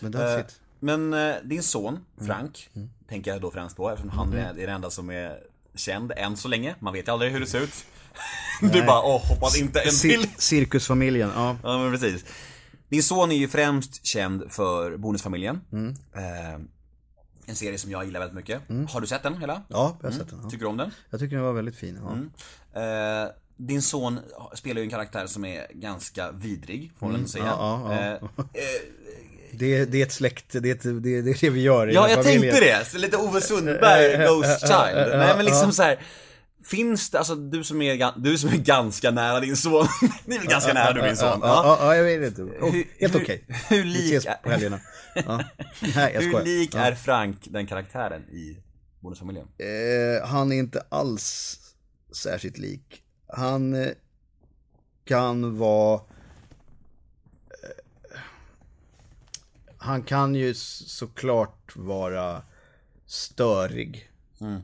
Men that's Eh, it. Men eh, din son, Mm. Frank, tänker jag då främst på eftersom han är, är den enda som är känd än så länge. Man vet ju aldrig hur det ser ut. Du bara, åh, hoppas inte en till. Cir- cirkusfamiljen, ja. Ja men precis. Din son är ju främst känd för Bonusfamiljen. Mm. Eh, en serie som jag gillar väldigt mycket. Har du sett den hela? Ja, jag har sett den. Ja. Tycker du om den? Jag tycker den var väldigt fin. Ja. Eh, din son spelar ju en karaktär som är ganska vidrig, får man väl säga. Mm. ja, ja, Eh, Det, är- det är ett släkt, det det, det är det vi gör i Ja, jag familjen. tänkte det! Så lite Ove Sundberg, Ghost Child. Nej men liksom så här. Finns det, alltså du som är, du som är ganska nära din son. Ni är väl ganska nära du din son? Ja, ja, ja, jag vet inte. Oh, Hur- helt hur- okej. hur Vi lik ses är- på helgerna. Ja. Nej, jag Hur skojar. lik ja. är Frank den karaktären i Bonusfamiljen? Eh, han är inte alls särskilt lik. Han eh, kan vara... han kan ju såklart vara störig.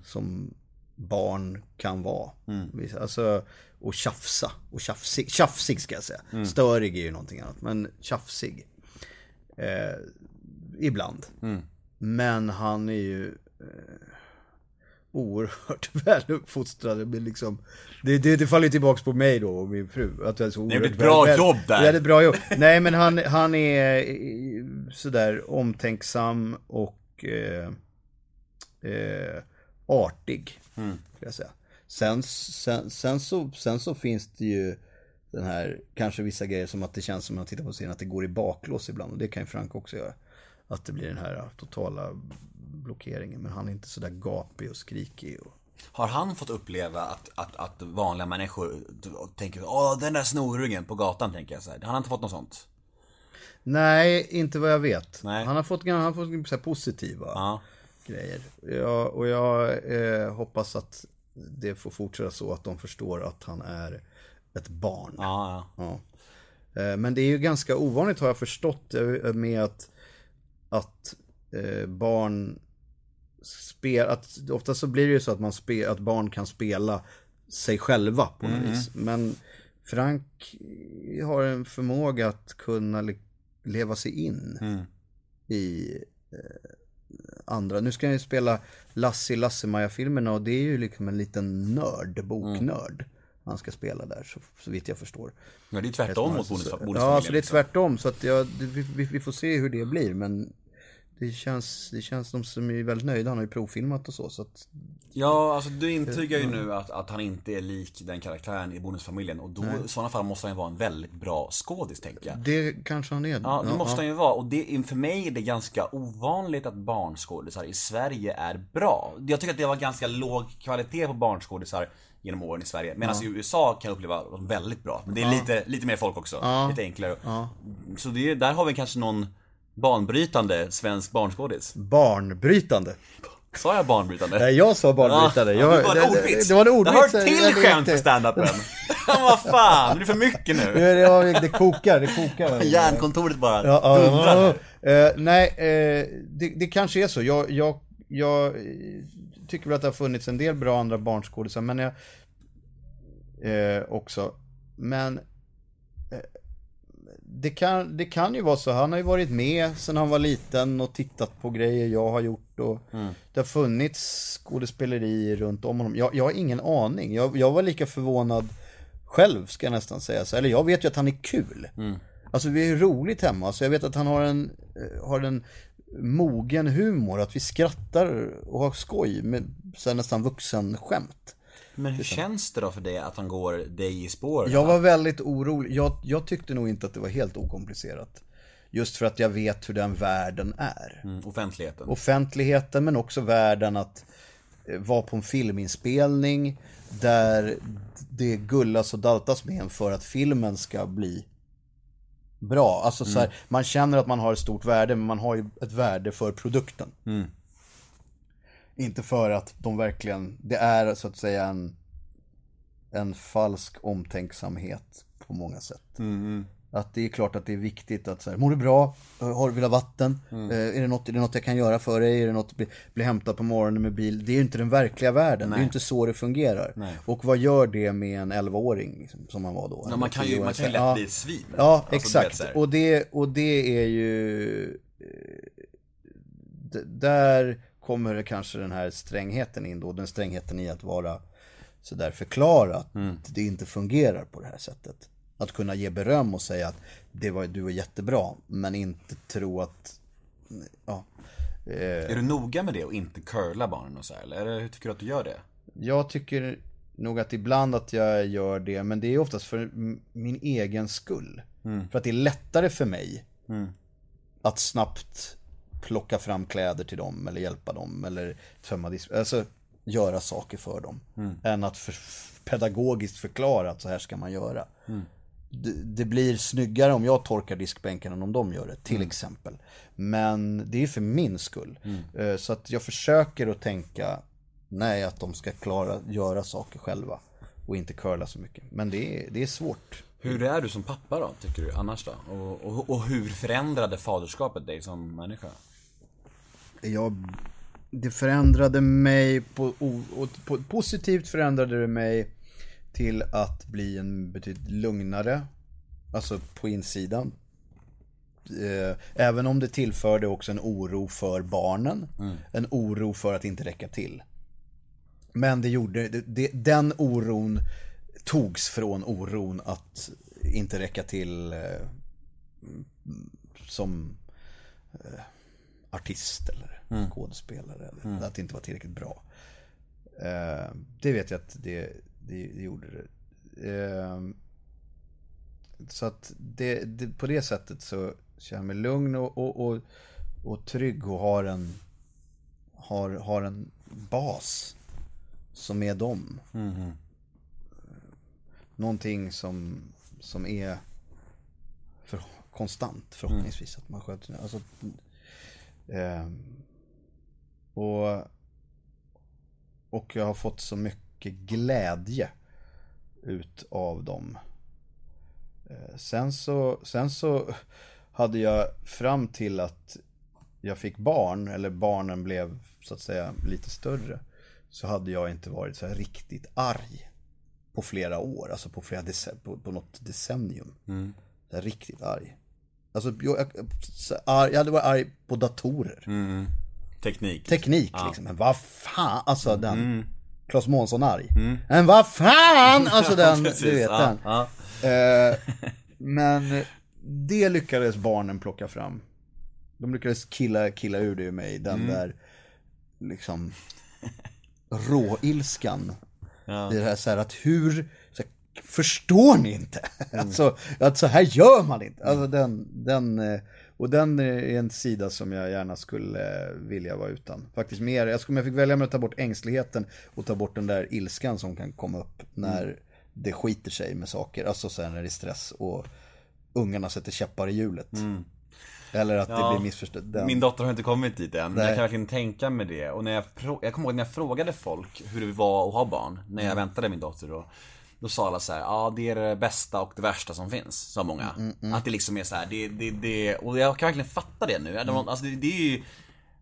Som barn kan vara. Vissa- Alltså, och tjafsa. Och tjafsig, tjafsig ska jag säga. Störig är ju någonting annat. Men tjafsig. Eh, ibland. Men han är ju oerhört väl uppfostrade. Men liksom, det, det, det faller ju tillbaks på mig då och min fru. Att jag är så gjort ett oerhört bra väl, jobb där. Jag hade ett bra jobb. Nej men han, han är eh, sådär omtänksam och eh, eh, artig. Mm. Jag säga. Sen, sen, sen, så, sen så finns det ju den här, kanske vissa grejer som att det känns som när man tittar på serien att det går i baklås ibland. Och det kan ju Frank också göra. Att det blir den här totala blockeringen. Men han är inte sådär gapig och skrikig. Och... Har han fått uppleva att, att, att vanliga människor tänker Åh, den där snorungen på gatan, tänker jag så här. Har han inte fått något sånt? Nej, inte vad jag vet. Nej. Han har fått, han har fått så positiva Ja. grejer. Ja, och jag eh, hoppas att det får fortsätta så att de förstår att han är ett barn. Ja, ja. Ja. Eh, Men det är ju ganska ovanligt har jag förstått eh, med att, att eh, barn spel, att ofta så blir det ju så att, man spe, att barn kan spela sig själva på något vis. Men Frank har en förmåga att kunna le- leva sig in i eh, andra. Nu ska han ju spela Lassie Lasse-Maja-filmerna och det är ju liksom en liten nörd, boknörd. Han ska spela där, så, så vitt jag förstår. ja det är tvärtom mot bonusfamiljen. Ja, så det är liksom. tvärtom. Så att jag, vi- vi får se hur det blir. Men det känns, det känns de som är väldigt nöjda. Han har ju provfilmat och så. så att, Ja, alltså du intygar ju nu att, att han inte är lik den karaktären i bonusfamiljen och då i sådana fall måste han ju vara en väldigt bra skådis tänker jag. det kanske han är. Ja, det måste han ju vara. Och det, för mig är det ganska ovanligt att barnskådisar i Sverige är bra. Jag tycker att det var ganska låg kvalitet på barnskådisar genom åren i Sverige. Medan i USA kan jag uppleva dem väldigt bra. Men det är lite, lite mer folk också. Lite enklare. Så det är, där har vi kanske någon banbrytande svensk barnskådis. Barnbrytande. Sa jag banbrytande? Nej, jag sa barnbrytande. Ja, jag, det var en ordvits. Det, det ordvits. Det hör till skämt för standupen. Vad fan, det är för mycket nu. Det, det, det kokar, det kokar. Järnkontoret bara Ja, ja, ja. Eh, nej, eh, det, det kanske är så. Jag, jag jag tycker väl att det har funnits en del bra andra barnskådisar, men jag... Eh, också. Men... Det kan, det kan ju vara så, han har ju varit med sen han var liten och tittat på grejer jag har gjort och det har funnits skådespeleri runt om honom. Jag, jag har ingen aning, jag, jag var lika förvånad själv ska jag nästan säga. Så, eller jag vet ju att han är kul. Alltså vi är roligt hemma, så jag vet att han har en, har en mogen humor, att vi skrattar och har skoj med så nästan vuxen skämt. Men hur känns det då för dig att han går dig i spåren? Jag var väldigt orolig, jag, jag tyckte nog inte att det var helt okomplicerat. Just för att jag vet hur den världen är. Mm, offentligheten. offentligheten men också världen att eh, vara på en filminspelning där det gullas och daltas med en för att filmen ska bli bra. Alltså så här, man känner att man har ett stort värde men man har ju ett värde för produkten. Inte för att de verkligen, det är så att säga en, en falsk omtänksamhet på många sätt. Att det är klart att det är viktigt att så här, mår du bra? Har du ha vatten? Eh, är, det något, är det något jag kan göra för dig? Är det något, bli, bli hämtad på morgonen med bil? Det är ju inte den verkliga världen, det är ju inte så det fungerar. Och vad gör det med en 11-åring liksom, som man var då? Ja, man kan ju, man kan ju lätt Ja. bli ett svin. Ja, Alltså, exakt. och, det, och det är ju... eh, Där kommer det kanske den här strängheten in då. Den strängheten i att vara sådär förklara att Mm. det inte fungerar på det här sättet. Att kunna ge beröm och säga att det var, du var jättebra, men inte tro att... Ja. Är du noga med det och inte curla barnen och så här, eller hur tycker du att du gör det? Jag tycker nog att ibland att jag gör det, men det är oftast för min egen skull. För att det är lättare för mig att snabbt plocka fram kläder till dem eller hjälpa dem eller tömma disk, alltså göra saker för dem. Än att för, pedagogiskt förklara att så här ska man göra. Det, det blir snyggare om jag torkar diskbänken än om de gör det, till exempel. Men det är för min skull. Eh, Så att jag försöker att tänka, nej att de ska klara, göra saker själva. Och inte curla så mycket. Men det är, det är svårt. Hur är du som pappa då, tycker du, annars då? Och, och, och hur förändrade faderskapet dig som människa? Jag, det förändrade mig på, och på, positivt förändrade det mig till att bli en betydligt lugnare, alltså på insidan. Eh, Även om det tillförde också en oro för barnen, en oro för att inte räcka till. Men det gjorde, det, den oron togs från oron att inte räcka till eh, som artist eller skådespelare. Eller Att det inte var tillräckligt bra. Eh, det vet jag att det, det, det gjorde det. Eh, så att det, det, på det sättet så känner jag mig lugn och, och, och, och trygg och har en, har, har en bas som är dem. Någonting som, som är för, konstant förhoppningsvis. Att man sköter alltså, och, och jag har fått så mycket glädje ut av dem. Eh, sen så, sen så hade jag fram till att jag fick barn, eller barnen blev så att säga lite större, så hade jag inte varit så här riktigt arg på flera år, alltså på, flera dece- på, på något decennium. Här riktigt arg. Alltså, jag, jag, jag hade varit arg på datorer. Teknik. Teknik liksom. Men vad fan, alltså den. Claes Månsson arg. Men vad fan, alltså den, Precis, du vet ja, den. ja. Eh, men det lyckades barnen plocka fram. De lyckades killa, killa ur det ur mig, den där liksom råilskan. Det är det här, så här att hur, så här, förstår ni inte? Alltså, att så här gör man inte. Alltså den, den, eh, och den är en sida som jag gärna skulle eh, vilja vara utan. Faktiskt mer, jag skulle, om jag fick välja mellan att ta bort ängsligheten och ta bort den där ilskan som kan komma upp när det skiter sig med saker. Alltså så här när det är stress och ungarna sätter käppar i hjulet. Eller att det Ja. blir missförstått. Den- Min dotter har inte kommit dit än, men jag kan verkligen tänka mig det. Och när jag, jag kommer ihåg när jag frågade folk hur det var att ha barn, när Mm. jag väntade min dotter då. Då sa alla så här, ja det är det bästa och det värsta som finns, sa många. Mm, Att det liksom är så här, det, det, det, och jag kan verkligen fatta det nu. Mm. Alltså det, det är ju,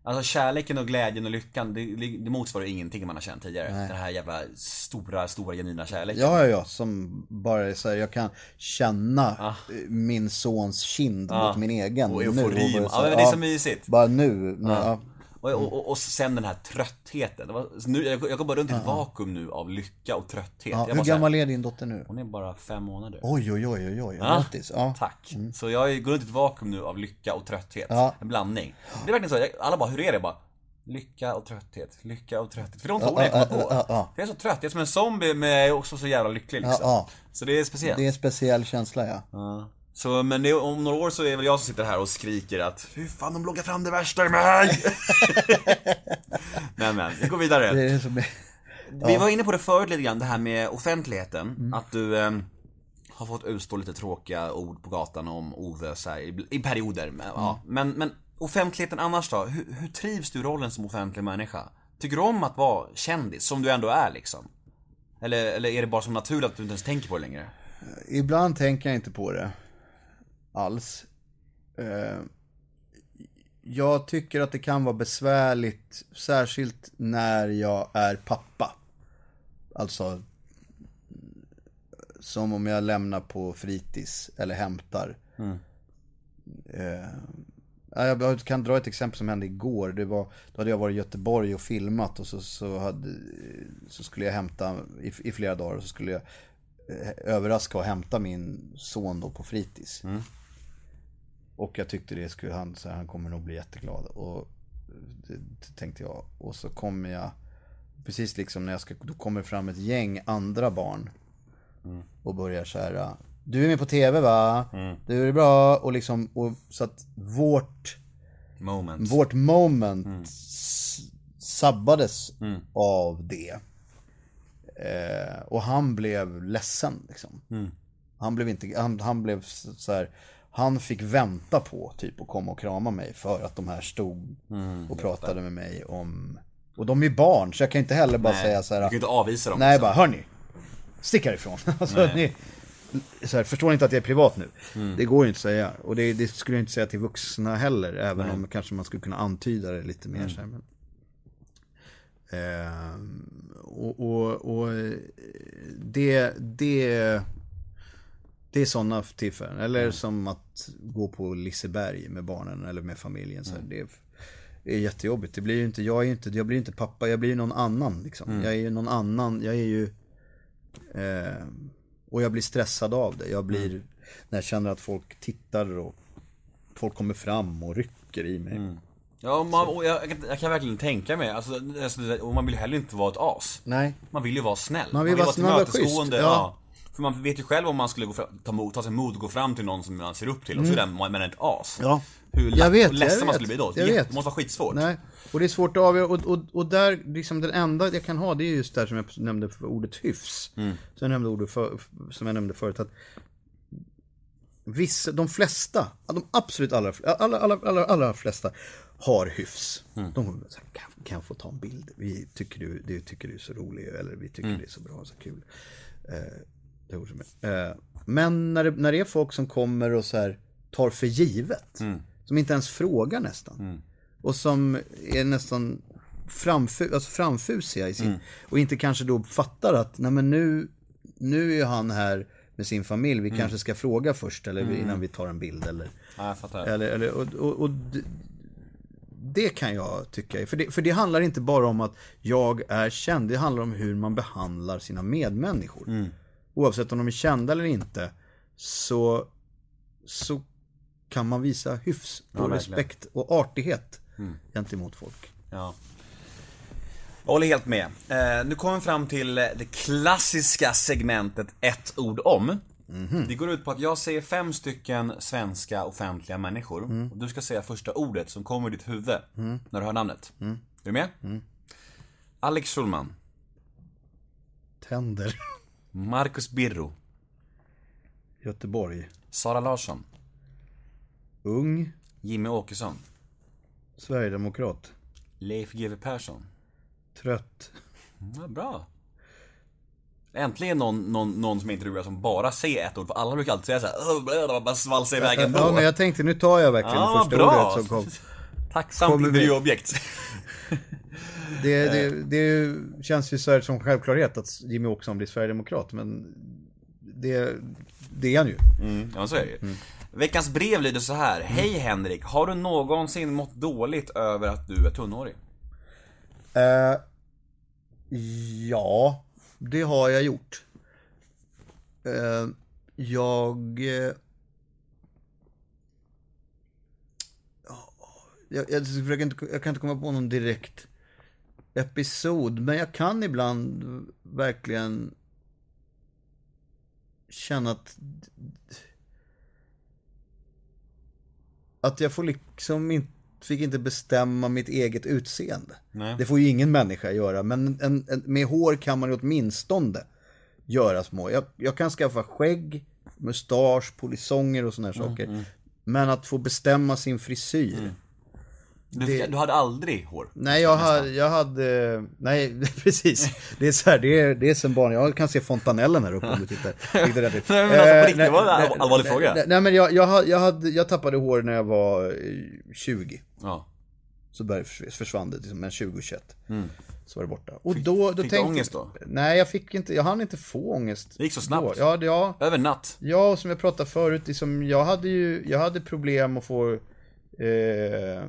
Alltså kärleken och glädjen och lyckan, det, det motsvarar ingenting man har känt tidigare. Den här jävla stora, stora genuina kärleken. Ja, ja, ja, som bara är så här, jag kan känna Ah. min sons kind mot min egen Och nu. euforin. Ja, men det är så mysigt. Bara nu. Ja. Och, och, och, och sen den här tröttheten. Det var, nu, jag, jag går bara runt i ett vakuum nu av lycka och trötthet. Ja, jag hur så här, gammal är din dotter nu? Hon är bara fem månader. Oj, oj, oj, oj, oj. Grattis. Ja. Tack. Så jag går runt i ett vakuum nu av lycka och trötthet. Ja. En blandning. Det är verkligen så, alla bara, hur är det? Jag bara, lycka och trötthet, lycka och trötthet. För de två orden jag kommer på. ja, ja. Jag är så trött, jag är som en zombie men jag är också så jävla lycklig liksom. Så det är speciellt. Det är en speciell känsla, ja. Ja. Så, men det, om några år så är väl jag som sitter här och skriker att Fy fan, de loggar fram det värsta i mig! men men, vi går vidare. Det är som... Vi var inne på det förut lite grann, det här med offentligheten. Mm. Att du eh, har fått utstå lite tråkiga ord på gatan om Ove så här, i, i perioder. Men, ja. Mm. men, men offentligheten annars då? Hur, hur trivs du i rollen som offentlig människa? Tycker du om att vara kändis, som du ändå är liksom? Eller, eller är det bara så naturligt att du inte ens tänker på det längre? Ibland tänker jag inte på det alls. Eh, Jag tycker att det kan vara besvärligt, särskilt när jag är pappa. Alltså, som om jag lämnar på fritids eller hämtar. Eh, ja, Jag kan dra ett exempel som hände igår. Det var, då hade jag varit i Göteborg och filmat och så, så, hade, så skulle jag hämta i, i flera dagar. Och så skulle jag eh, överraska och hämta min son då på fritids. Och jag tyckte det skulle han, så här, han kommer nog bli jätteglad. Och det, det tänkte jag. Och så kommer jag, precis liksom när jag ska, då kommer fram ett gäng andra barn. Och börjar så här, du är med på tv va? Du är bra? Och liksom, och, så att vårt, Moments. vårt moment s- sabbades av det. Eh, och han blev ledsen liksom. Han blev inte, han, han blev så så här, han fick vänta på typ att komma och krama mig för att de här stod och pratade med mig om, och de är barn så jag kan inte heller bara säga så Du här. kan ju inte avvisa dem. Nej, liksom. bara hörni. Stick härifrån. alltså, ni, så här, förstår ni inte att jag är privat nu? Mm. Det går ju inte att säga. Och det, det skulle jag inte säga till vuxna heller. Även om kanske man skulle kunna antyda det lite Mm. mer. Så här, men, Ehm, och, och, och eh, det, det, det är sådana tillfällen. Eller Mm. som att gå på Liseberg med barnen eller med familjen. Så Mm. det, är, det är jättejobbigt. Det blir ju inte, jag, är inte, jag blir ju inte pappa, jag blir ju någon annan. Liksom. Mm. Jag är ju någon annan, jag är ju... Eh, och jag blir stressad av det. Jag blir, Mm. när jag känner att folk tittar och folk kommer fram och rycker i mig. Mm. Ja, man, och jag, jag, kan- verkligen tänka mig, alltså, alltså, och man vill heller inte vara ett as. Nej. Man vill ju vara snäll. Man vill vara- man vill vara tillmötesgående. schysst, ja. För man vet ju själv om man skulle gå fram, ta, mod, ta sig mod och gå fram till någon som man ser upp till och så är den man ett as. Mm. Ja. Hur Jag vet, ledsen jag man vet, skulle bli då. jag Det vet. måste vara skitsvårt. Nej, och det är svårt att avgöra. Och, och, och där, liksom den enda jag kan ha, det är just där som jag nämnde för ordet hyfs. Mm. Så jag nämnde ordet för, som jag nämnde förut. Att vissa, de flesta, de absolut allra, alla, alla, alla, alla flesta har hyfs. Mm. De säga, kan, kan jag få ta en bild? Vi tycker du, du tycker du är så rolig, eller vi tycker Mm. det är så bra, så kul. Eh, det ord som är. Eh, men när det, när det är folk som kommer och så här tar för givet, Mm. som inte ens frågar nästan. Och som är nästan framfu, alltså framfusiga i sin, och inte kanske då fattar att, nej men nu, nu är han här med sin familj, vi kanske ska fråga först eller innan vi tar en bild eller, Ja, jag fattar. eller, eller och, och, och det kan jag tycka, för det, för det handlar inte bara om att jag är känd, det handlar om hur man behandlar sina medmänniskor. Oavsett om de är kända eller inte, så, så kan man visa hyfs och Ja, respekt och artighet gentemot folk. Ja. Jag håller helt med. Eh, nu kommer vi fram till det klassiska segmentet ett ord om. Mhm. Det går ut på att jag säger fem stycken svenska offentliga människor. Mm. Och du ska säga första ordet som kommer i ditt huvud när du hör namnet. Mm. Är du med? Alex Schulman. Tänder. Marcus Birro. Göteborg. Sara Larsson. Ung. Jimmy Åkesson. Sverigedemokrat. Leif GW Persson. Trött. Ja, bra. Äntligen någon, någon, någon som inte är rolig som bara säger ett ord, för alla brukar alltid säga såhär "Åh, bla, bla, bara svalsa iväg ändå. Ja, men jag tänkte nu tar jag verkligen Ja, första bra. ordet som kom. Tacksamt Kommer vi- intervjuobjekt. Det, Eh. det, det känns ju så här som självklarhet att Jimmy Åkesson blir Sverigedemokrat, men det, det är han ju. Mm, ja, så är det ju. Veckans brev lyder så här. Hej Henrik, har du någonsin mått dåligt över att du är tunnhårig? Eh, ja, det har jag gjort. Eh, jag... Eh, ja, jag, jag, försöker inte, jag kan inte komma på någon direkt episod, men jag kan ibland verkligen känna att att jag får liksom inte, fick inte bestämma mitt eget utseende. Nej. Det får ju ingen människa göra, men en, en, med hår kan man ju åtminstone göra små. Jag, jag kan skaffa skägg, mustasch, polisonger och såna här saker. Men att få bestämma sin frisyr. Du, Det- du hade aldrig hår? Nej, jag, har, jag hade, nej precis. Det är så här, det är, det är som barn. Jag kan se fontanellen här uppe om du tittar. Nej, men alltså, på Eh, riktigt, det var en allvarlig fråga. Nej, nej men jag, jag, jag, hade, jag tappade hår när jag var eh, 20. Ja. Så började förs- försvann det, liksom, men 20 21. Så var det borta. Och då, då fick du tänkte, ångest då? Nej, jag fick inte, jag hann inte få ångest. Det gick så snabbt. Då. Ja, det- ja. Över natt? Ja, och som jag pratade förut, liksom, jag hade ju, jag hade problem att få eh,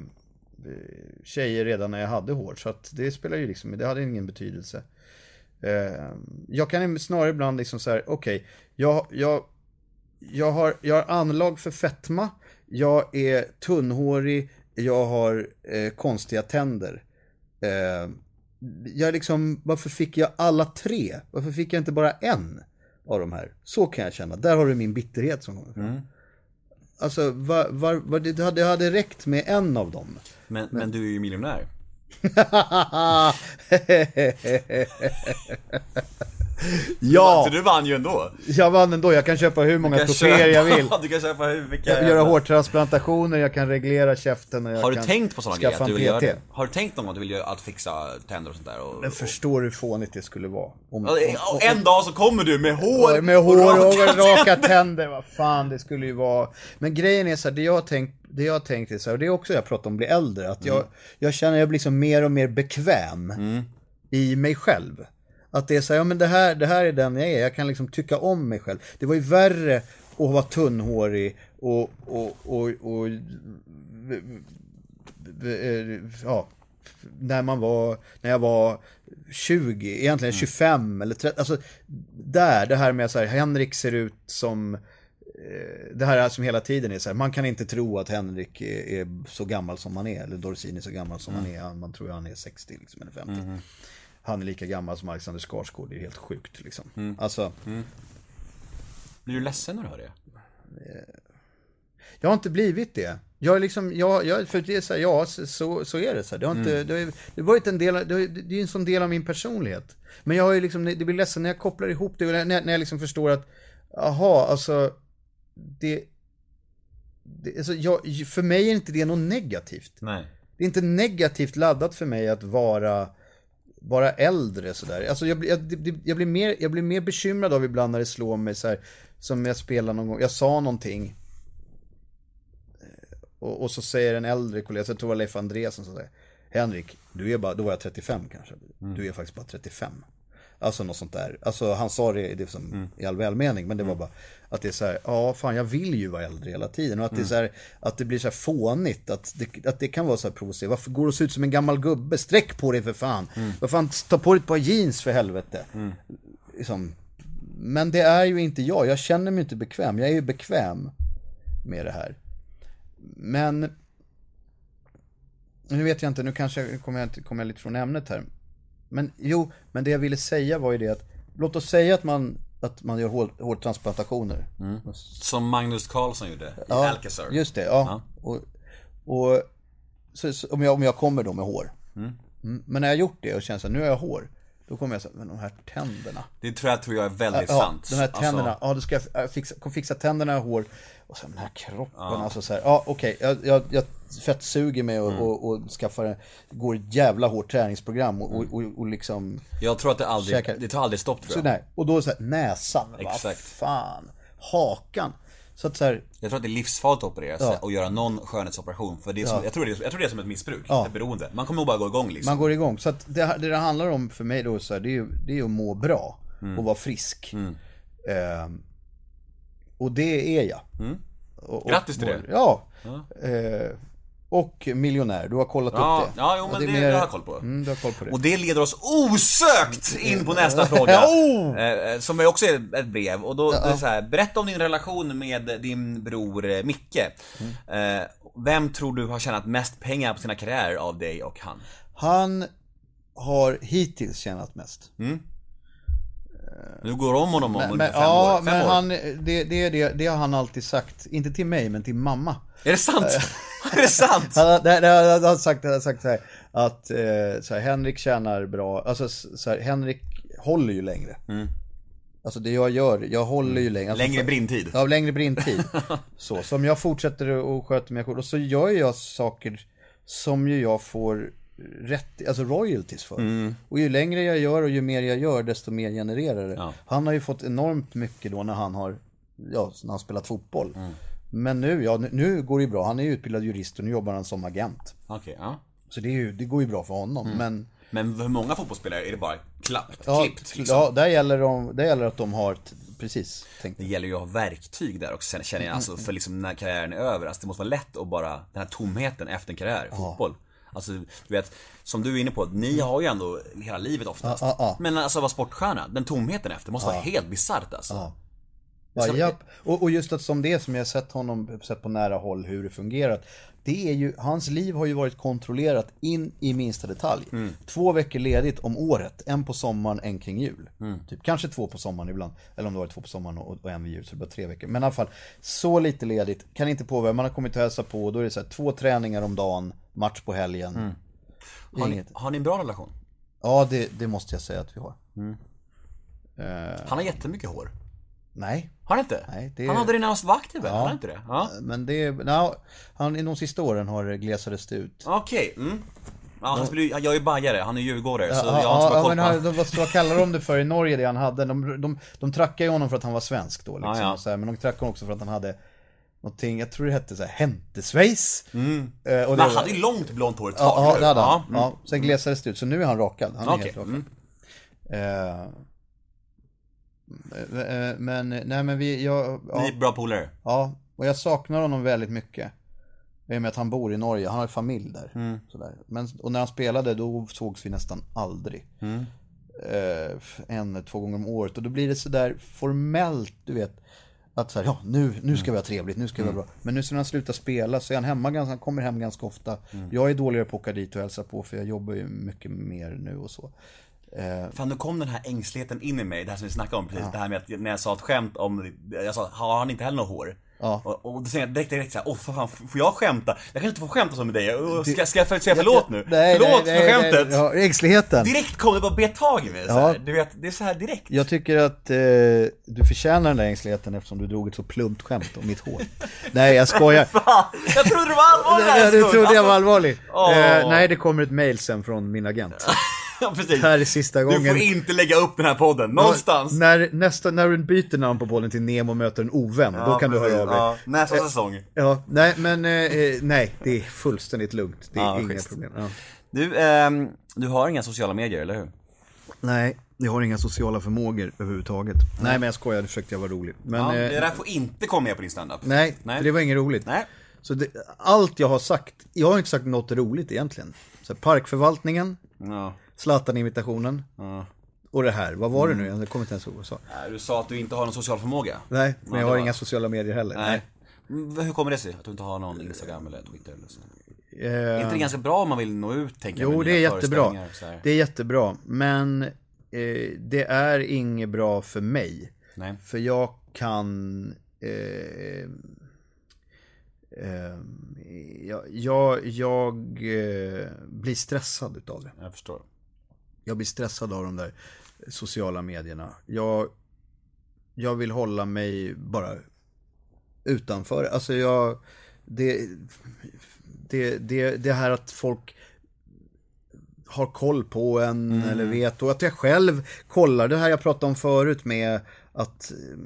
tjejer redan när jag hade hår. Så att det spelar ju liksom, det hade ingen betydelse. Eh, jag kan snarare ibland liksom så här, okej, jag, jag, jag, har, jag har anlag för fetma, jag är tunnhårig, jag har eh, konstiga tänder. Eh, jag liksom, varför fick jag alla tre? Varför fick jag inte bara en av de här? Så kan jag känna. Där har du min bitterhet som kommer fram. Alltså, var, var, var, det, hade, det hade räckt med en av dem. Men, men du är ju miljonär. ja, Så du vann ju ändå. jag vann ändå. Jag kan köpa hur många troféer jag vill. Du kan köpa hur mycket Jag kan göra hårtransplantationer, jag kan reglera käften och jag Har du kan tänkt på sådana grejer? Att du vill göra det? Har du tänkt någon gång att du vill att fixa tänder och sånt där? Och, Men förstår du hur fånigt det skulle vara? Om, och, och en dag så kommer du med hår! med hår och raka raka, tänder, vad fan det skulle ju vara. Men grejen är så här, det jag har tänkt, det jag har tänkt är så här, och det är också jag pratar om att bli äldre, att jag, jag känner jag blir liksom mer och mer bekväm i mig själv. Att det är så här, ja men det här, det här är den jag är, jag kan liksom tycka om mig själv. Det var ju värre att vara tunnhårig och, och, och, och ja, när man var, när jag var 20, egentligen 25 eller 30, alltså där, det här med så här, Henrik ser ut som, det här som hela tiden är så här, man kan inte tro att Henrik är, är så gammal som han är, eller Dorsin är så gammal som han är, man tror han är 60 liksom, eller 50. Han är lika gammal som Alexander Skarsgård, det är helt sjukt liksom. Alltså, Blir du ledsen när du hör det? Jag har inte blivit det. Jag är liksom, jag, jag, för det är så här, ja, så, så är det. Så här. Det har inte, det har, det varit en del, det, det är en sån del av min personlighet. Men jag har ju liksom, det blir ledsen när jag kopplar ihop det, när, när jag liksom förstår att, aha, alltså, det, det alltså jag, för mig är inte det något negativt. Nej. Det är inte negativt laddat för mig att vara, vara äldre sådär. Alltså jag, jag, jag, blir mer, jag blir mer bekymrad av ibland när det slår mig så här, som jag spelar någon gång, jag sa någonting. Eh, Och, och så säger en äldre kollega, jag tror det var Leif Andreasson som säger, Henrik, du är bara, då var jag 35 kanske, du är faktiskt bara 35. Alltså något sånt där. Alltså han sa det, det som, i all välmening, men det var bara att det är så här, ja fan jag vill ju vara äldre hela tiden. Och att det är så här, att det blir så här fånigt, att det, att det kan vara så här provocerande. Varför går du och se ut som en gammal gubbe? Sträck på dig för fan. Vad fan, ta på dig ett par jeans för helvete. Liksom. Men det är ju inte jag, jag känner mig inte bekväm. Jag är ju bekväm med det här. Men nu vet jag inte, nu kanske kommer jag, kommer jag lite från ämnet här. Men jo, men det jag ville säga var ju det att, låt oss säga att man, att man gör hår, hårtransplantationer. Som Magnus Carlsson gjorde i Alcazar. Just det, ja. Och, och så, så, om, jag, om jag kommer då med hår. Mm. Men när jag gjort det och känner här, nu har jag hår. Då kommer jag säga, men de här tänderna. Det tror jag, tror jag är väldigt Ja, sant. de här tänderna. Alltså, Ja, då ska jag fixa, fixa tänderna och hår. Och sen den här kroppen. Alltså så här, ja okej, jag, jag, jag fettsuger mig och, Mm. och, och skaffar, en- går ett jävla hårt träningsprogram och, och, och, och liksom jag tror att det aldrig, Käkar. det tar aldrig stopp tror Så jag. nej, och då så här, näsan, vad fan, hakan. Så att så här, Jag tror att det är livsfarligt att operera sig Ja. och göra någon skönhetsoperation. För det är som, jag, tror det är, jag tror det är som ett missbruk, Ja. ett beroende. Man kommer nog bara gå igång liksom. man går igång. Så att det, det det handlar om för mig då, så här, det, är, ju- det är att må bra och vara frisk. Ehm, och det är jag. Och, och, Grattis till det. Ja. Eh, och miljonär, du har kollat Ja, upp det. ja, jo, men är det- mer- det har jag koll på. Mm, du har koll på det. Och det leder oss osökt in på nästa fråga. Oh! Som också är ett brev. Och då, det är så här, berätta om din relation med din bror eh, Micke. Mm. Vem tror du har tjänat mest pengar på sina karriärer av dig och han? Han har hittills tjänat mest. Du går om honom om Men, ungefär fem ja, år. Fem men år. han, det, det, det, det har han alltid sagt. Inte till mig, men till mamma. Är det sant? är det sant? Han det, han har sagt, han har sagt så här, att eh, så här, Henrik tjänar bra, alltså så här, Henrik håller ju längre. Alltså det jag gör, jag håller ju längre. Alltså, Längre brintid. Ja, längre brintid. så, som jag fortsätter och sköter mig själv. Och så gör jag saker som ju jag får rätt, alltså royalties för. Mm. Och ju längre jag gör och ju mer jag gör, desto mer genererar det. Ja. Han har ju fått enormt mycket då när han har, ja, när han spelat fotboll. Mm. Men nu, ja, nu, går det ju bra. Han är ju utbildad jurist och nu jobbar han som agent. Okej, ja. Så det, är ju, det går ju bra för honom. Mm. Men Men hur många fotbollsspelare är det bara klappt, ja, klippt liksom? ja där, gäller de, där gäller att de har, precis, tänkt. Det gäller ju att ha verktyg där också känner jag, alltså för liksom när karriären är över. Alltså det måste vara lätt att bara, den här tomheten efter en karriär, fotboll. Alltså du vet, som du är inne på, ni har ju ändå hela livet oftast. Ja, ja, ja. Men alltså vara sportstjärna, den tomheten efter måste vara helt bisarrt alltså. Ja, japp. Och, och just att som det som jag sett honom, sett på nära håll hur det fungerat. Det är ju, hans liv har ju varit kontrollerat in i minsta detalj. Mm. Två veckor ledigt om året, en på sommaren, en kring jul. Mm. Typ, kanske två på sommaren ibland, eller om det var två på sommaren och, och en vid jul, så det var tre veckor. Men i alla fall, så lite ledigt, kan inte påverka, man har kommit och hälsat på, då är det så här, två träningar om dagen, match på helgen. Mm. Har ni, har ni en bra relation? Ja, det, det måste jag säga att vi har. Han har jättemycket hår. Nej, Har han inte? Nej, det- Han hade det när han var aktiv väl? Har han inte det? Ja. men det, no, han, i de sista åren har glesades det ut. Okej, mm. Ja, han spelar jag är ju bajare, han är djurgårdare så Ja, jag har inte så bra ja, koll på han, de, vad, kallar de det för i Norge, det han hade? De, de, de trackade ju honom för att han var svensk då, liksom, Ja, ja. och Så här, men de trackade honom också för att han hade någonting, jag tror det hette så här, häntesvejs. Mm. och det Men han hade ju långt blont hår ett tag, Ja, ja, det hade han. Ja, mm. Ja, sen glesades det ut, så nu är han rakad. Han är Okej, helt rakad. mm. Eh, eh, men, nej men vi, jag, ja, Ni är bra polare. Ja, och jag saknar honom väldigt mycket. I och med att han bor i Norge, han har familj där. Mm. Sådär. Men, och när han spelade då sågs vi nästan aldrig. Mm. Eh, en, två gånger om året. Och då blir det sådär formellt, du vet. Att såhär, ja nu, nu ska vi ha trevligt, nu ska vi ha Mm. bra. Men nu när han slutar spela så är han hemma ganska, han kommer hem ganska ofta. Jag är dåligare på att åka dit och hälsa på för jag jobbar ju mycket mer nu och så. Eh, Fan, nu kom den här ängsligheten in i mig, det här som vi snackade om precis. Det här med att när jag sa ett skämt om, jag sa, har han inte heller något hår? Ja. Och, och då säger jag direkt, direkt såhär, åh för fan, får jag skämta? Jag kanske inte får skämta så med dig, ska, ska jag för- säga förlåt nu? nej, förlåt nej, för nej, skämtet! Nej, ja, ängsligheten. Direkt kom det bara bet tag i mig, Ja. du vet, det är så här direkt. Jag tycker att eh, du förtjänar den där ängsligheten eftersom du drog ett så plumpt skämt om mitt hår. nej, jag skojar. Fan, jag trodde du var allvarlig här du trodde jag var allvarlig. Åh. Eh, nej, det kommer ett mail sen från min agent. ja, precis. Det här är sista gången. Du får inte lägga upp den här podden, någonstans. När, nästa, när du byter namn på podden till Nemo möter en ovän, då kan du precis. höra av dig. Ja, nästa säsong. Ja, nej, men eh, eh, nej, det är fullständigt lugnt. Det är Ja, inga schysst. problem. Ja. Du, ehm, du har inga sociala medier, eller hur? Nej, jag har inga sociala förmågor överhuvudtaget. Nej, men jag skojar, det försökte jag vara rolig. Men, Ja, eh, det där får inte komma med på din standup. nej, Nej. för det var inget roligt. Nej. Så det, allt jag har sagt, jag har inte sagt något roligt egentligen. Så parkförvaltningen, Ja. Zlatan-imitationen och det här. Vad var det nu igen? Jag kommer inte ens ihåg vad jag sa. Nej, Du sa att du inte har någon social förmåga. Nej, men Ja, jag har inga sociala medier heller. Nej. Mm, Hur kommer det sig? Att du inte har någon Instagram eller Twitter eller så? Eh, Är inte det ganska bra om man vill nå ut, tänker jag, Jo, med det är nya jättebra. föreställningar och så här? Det är jättebra. Men eh, det är inget bra för mig. Nej. För jag kan... Eh, eh, jag jag, jag eh, blir stressad utav det. Jag förstår. Jag blir stressad av de där sociala medierna. Jag, jag vill hålla mig bara utanför. Alltså jag... Det, det, det, det här att folk har koll på en eller vet och att jag själv kollar. Det här jag pratade om förut med att eh,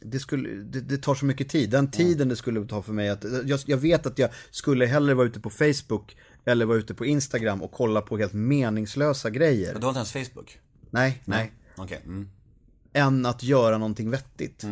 det, skulle, det, det tar så mycket tid. Den tiden det skulle ta för mig att, jag, jag vet att jag skulle hellre vara ute på Facebook eller vara ute på Instagram och kolla på helt meningslösa grejer. Du har inte ens Facebook? Nej, nej. Okej. Mm. Än att göra någonting vettigt.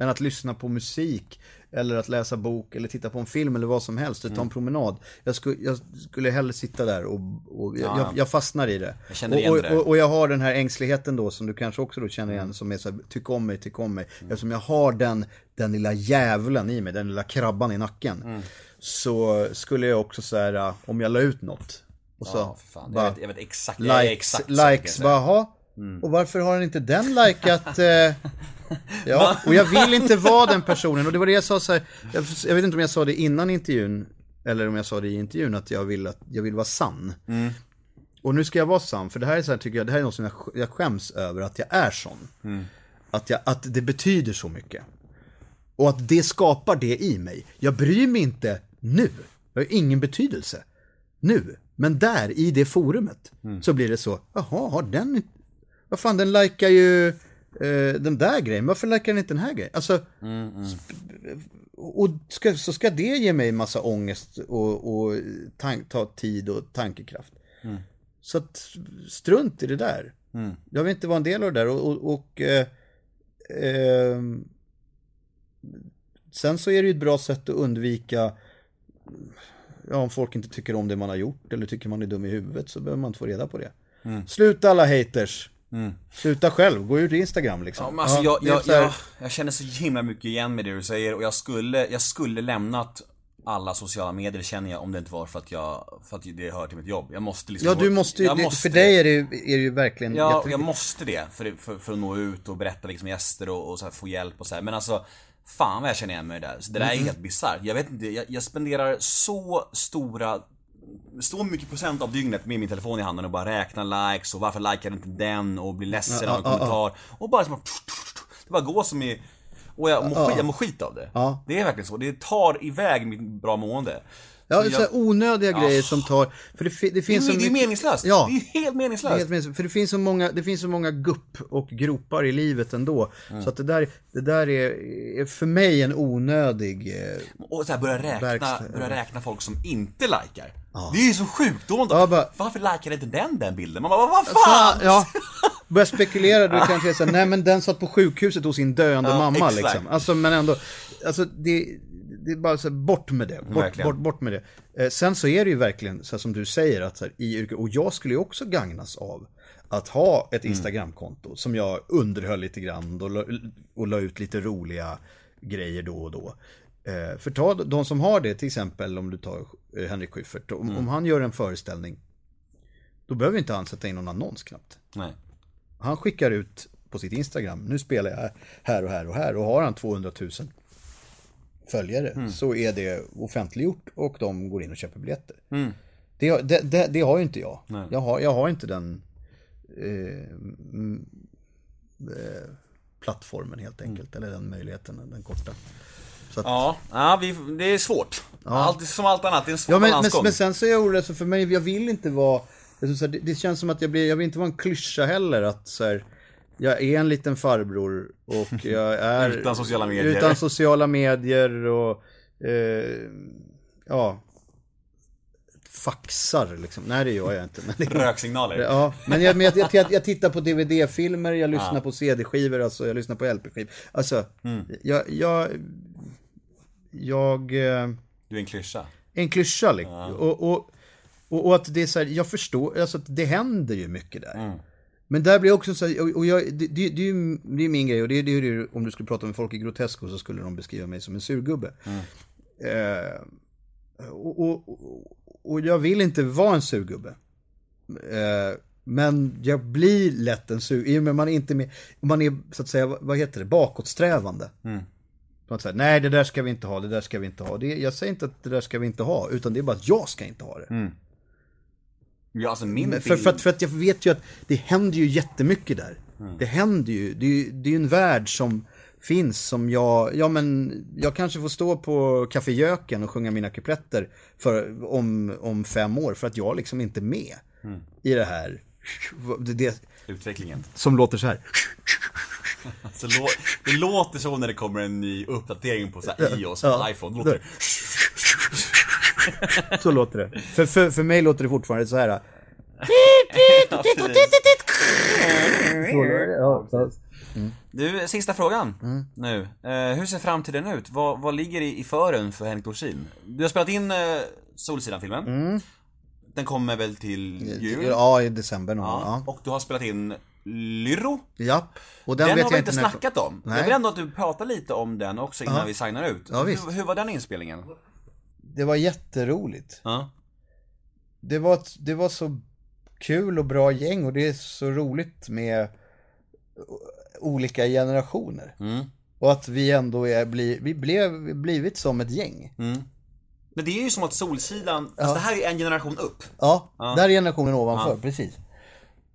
Än att lyssna på musik, eller att läsa bok, eller titta på en film eller vad som helst, eller ta en promenad. Jag skulle, jag skulle hellre sitta där och, och jag, jag, jag fastnar i det. Jag känner igen och, där. och, och jag har den här ängsligheten då, som du kanske också då känner igen, som är så här, tyck om mig, tyck om mig. Eftersom jag har den, den lilla djävulen i mig, den lilla krabban i nacken. Så skulle jag också så här, äh, om jag la ut något. Och så, Ja, för fan. bara, Jag vet, jag vet exakt. jag är likes, exakt likes, säga. bara, jaha. Och varför har inte den likat? Eh, ja, och jag vill inte vara den personen. Och det var det jag sa så här, jag, jag vet inte om jag sa det innan intervjun, eller om jag sa det i intervjun, att jag vill, att, jag vill vara sann. Och nu ska jag vara sann, för det här är så här, tycker jag, det här är något som jag, jag skäms över, att jag är sån. Att, jag, att det betyder så mycket. Och att det skapar det i mig. Jag bryr mig inte nu. Jag har ingen betydelse nu. Men där, i det forumet, så blir det så, jaha, har den. Vad fan, den likar ju eh, den där grejen, varför likar den inte den här grejen? Alltså, sp- och ska, så ska det ge mig massa ångest och, och tank, ta tid och tankekraft. Så att, strunt i det där. Jag vill inte vara en del av det där och, och, och eh, ehm, Sen så är det ju ett bra sätt att undvika Ja, om folk inte tycker om det man har gjort eller tycker man är dum i huvudet så behöver man inte få reda på det. Sluta alla haters. Sluta själv, gå ut i Instagram liksom. Ja, men alltså, Ja, jag, jag, jag, jag känner så himla mycket igen med det du säger och jag skulle, jag skulle lämnat alla sociala medier känner jag om det inte var för att jag, för att det hör till mitt jobb. Jag måste liksom Ja, du måste ju, måste för det. dig är det ju, är det ju verkligen Ja, jag måste det för, för, för att nå ut och berätta liksom gäster och, och så här, få hjälp och så här. Men alltså, fan vad jag känner igen mig där. Så det där är Mm-hmm. helt bisarrt. Jag vet inte, jag, jag spenderar så stora så mycket procent av dygnet med min telefon i handen och bara räknar likes och varför likar inte den och blir ledsen av en kommentar. Och bara liksom, det bara går som i... Och jag mår, skit, jag mår skit av det. Det är verkligen så. Det tar iväg mitt bra mående. Ja, Så så här onödiga Ja. grejer som tar, för det, det det, är, finns så det är meningslöst. Ja. Det är helt Det är meningslöst. helt meningslöst. För det finns så många, det finns så många gupp och gropar i livet ändå. Mm. Så att det där, det där är, är för mig en onödig... eh, Och så här börja räkna, Verkstad- börja räkna folk som inte likar. Det är ju så sjukt. Då, Ja, bara- Varför likar inte den den bilden? Man bara, vad fan? Fan, ja. Börja spekulera, du kanske såhär, nej men den satt på sjukhuset hos sin döende Ja, mamma exakt. liksom. Alltså men ändå, alltså det, det är bara så här, bort med det. Bort, Verkligen. bort, bort med det. Eh, sen så är det ju verkligen, så här, som du säger, att här, i yrke, och jag skulle ju också gagnas av att ha ett Instagramkonto som jag underhöll lite grann och la, och la ut lite roliga grejer då och då. Eh, för ta de som har det, till exempel om du tar eh, Henrik Schyffert, om, om han gör en föreställning, då behöver inte han sätta in någon annons knappt. Nej. Han skickar ut på sitt Instagram, nu spelar jag här och här och här och har han 200 000 följare så är det offentliggjort och de går in och köper biljetter. Det, det, det, det har ju inte jag. Jag har, jag har inte den eh, mm, eh, plattformen helt enkelt, eller den möjligheten, den korta. Att, Ja, ja vi, det är svårt. Allt, som allt annat, det är en svår Ja, men, men, balansgång. men sen så är jag orolig, för mig, jag vill inte vara, det känns som att jag blir, jag vill inte vara en klyscha heller, att så här, jag är en liten farbror och jag är... Utan sociala medier. Utan sociala medier och, eh, ja, faxar liksom. Nej det gör jag inte. Men det, Röksignaler. Ja, men jag, men jag, jag, jag tittar på DVD-filmer, jag lyssnar på CD-skivor, alltså jag lyssnar på LP-skivor. Alltså, Mm. jag, jag, jag, eh, Du är en klyscha. en klyscha liksom. Och, och, och, och att det är så här, jag förstår, alltså att det händer ju mycket där. Mm. Men där blir också så här, och, jag, det, det, det, är ju det är min grej och det, det är ju om du skulle prata med folk i Grotesco så skulle de beskriva mig som en surgubbe. Eh, och, och, och, och jag vill inte vara en surgubbe. Eh, men jag blir lätt en sur, i och med man är inte med, man är så att säga, vad- heter det, bakåtsträvande. På något sätt, nej det där ska vi inte ha, det där ska vi inte ha. Det, jag säger inte att det där ska vi inte ha, utan det är bara att jag ska inte ha det. Ja, alltså min bild... för, för, att, för att jag vet ju att det händer ju jättemycket där. Det händer ju, det är ju det är ju en värld som finns som jag, ja men jag kanske får stå på Café Jöken och sjunga mina kupletter för, om, om fem år för att jag liksom inte är med i det här. Det, det, Utvecklingen. som låter så här. Så lå- det låter så när det kommer en ny uppdatering på så här iOS på Ja. iPhone. Låter. Så låter det. För, för, för mig låter det fortfarande så här. Ja, precis. Du, sista frågan nu. Eh, hur ser framtiden ut? Vad, vad ligger i, i fören för Henrik Dorsin? Du har spelat in eh, Solsidan-filmen. Den kommer väl till jul? Ja, i december någon. Ja. Ja. Och du har spelat in Lyro. Japp. Och den, Den, vet har jag vi inte snackat om. Nej. Jag vill ändå att du pratar lite om den också innan Ja. vi signar ut. Ja, visst. hur, hur var den inspelningen? Det var jätteroligt. Ja. Det var, det var så kul och bra gäng och det är så roligt med olika generationer. Mm. Och att vi ändå är, bli, vi blev blivit som ett gäng. Men det är ju som att Solsidan, alltså det här är en generation upp. Ja, Ja. där är generationen ovanför, Ja. precis.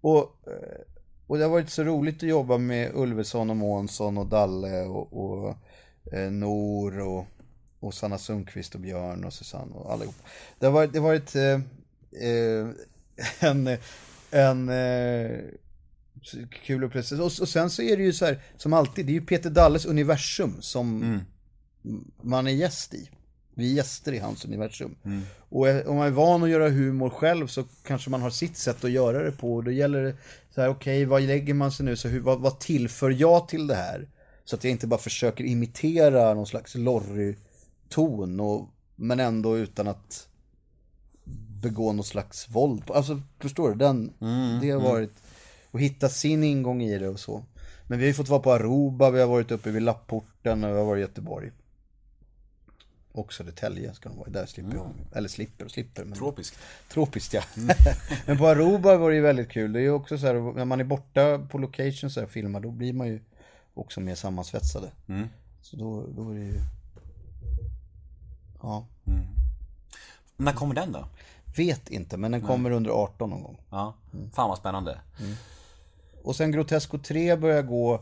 Och, eh, och det har varit så roligt att jobba med Ulveson och Månsson och Dalle och, och eh, Nor och, och Sanna Sundqvist och Björn och Susanne och allihop. Det har varit, det har varit eh, eh, en, en eh, kul upplevelse. Och, och sen så är det ju så här, som alltid, det är ju Peter Dalles universum som man är gäst i. Vi är gäster i hans universum. Och eh, om man är van att göra humor själv så kanske man har sitt sätt att göra det på. Och då gäller det så här, okej, vad lägger man sig nu? Så hur, vad, vad tillför jag till det här? Så att jag inte bara försöker imitera någon slags Lorry-ton, och, men ändå utan att begå någon slags våld. Alltså, förstår du? Den, det har varit, att hitta sin ingång i det och så. Men vi har ju fått vara på Aruba, vi har varit uppe vid Lapporten och vi har varit i Göteborg. Och Södertälje ska de vara, där slipper jag. Eller slipper och slipper. Men... Tropiskt. Tropiskt ja. men på Aruba var det ju väldigt kul. Det är ju också så här, när man är borta på location så här och filmar, då blir man ju också mer sammansvetsade. Så då, då är det ju... Ja. När kommer den då? Vet inte, men den kommer under 18 någon gång. Ja, fan vad spännande. Och sen Grotesco 3 börjar gå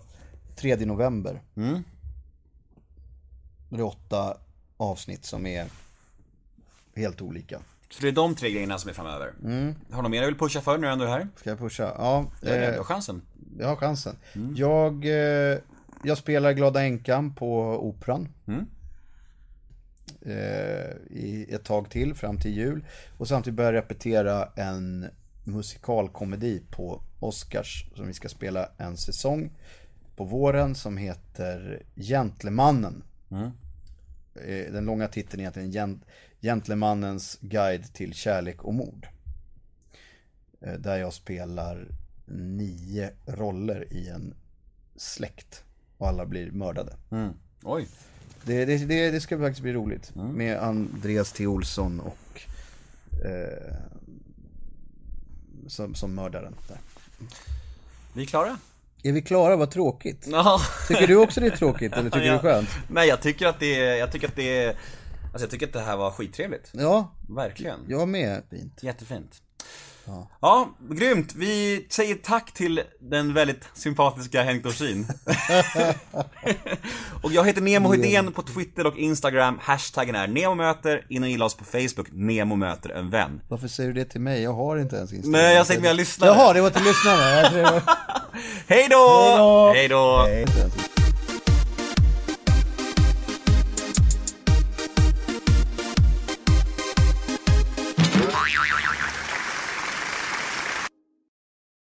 3 november. Mm. Det är åtta avsnitt som är helt olika. Så det är de tre grejerna som är framöver. Har du något mer du vill pusha för du ändå är här? Ska jag pusha? Ja, eh, du har chansen. jag har chansen. Jag, eh, jag spelar Glada Änkan på Operan. Eh, I ett tag till, fram till jul. Och samtidigt börjar jag repetera en musikalkomedi på Oscars som vi ska spela en säsong på våren som heter Gentlemannen. Eh, Den långa titeln är egentligen Gent- Gentlemannens guide till kärlek och mord. Eh, Där jag spelar nio roller i en släkt. Och alla blir mördade. Oj. Det, det, det, det ska faktiskt bli roligt. Med Andreas T. Olsson och eh, som, som mördaren. Där. Vi är klara? Är vi klara? Vad tråkigt. Ja. Tycker du också det är tråkigt eller tycker du det är skönt? Nej, jag tycker att det är, jag tycker att det är, alltså jag tycker att det här var skittrevligt. Ja, Verkligen. jag med. Fint. Jättefint. Ja. grymt. Vi säger tack till den väldigt sympatiska Henrik Dorsin. och jag heter Nemo Hedén på Twitter och Instagram. Hashtaggen är NEMOMÖTER. In och gilla oss på Facebook. Nemo möter en vän. Varför säger du det till mig? Jag har inte ens Instagram. Nej, jag säger till mina lyssnare. Jaha, det var till lyssnarna. Var... Hej då! Hej då! Hej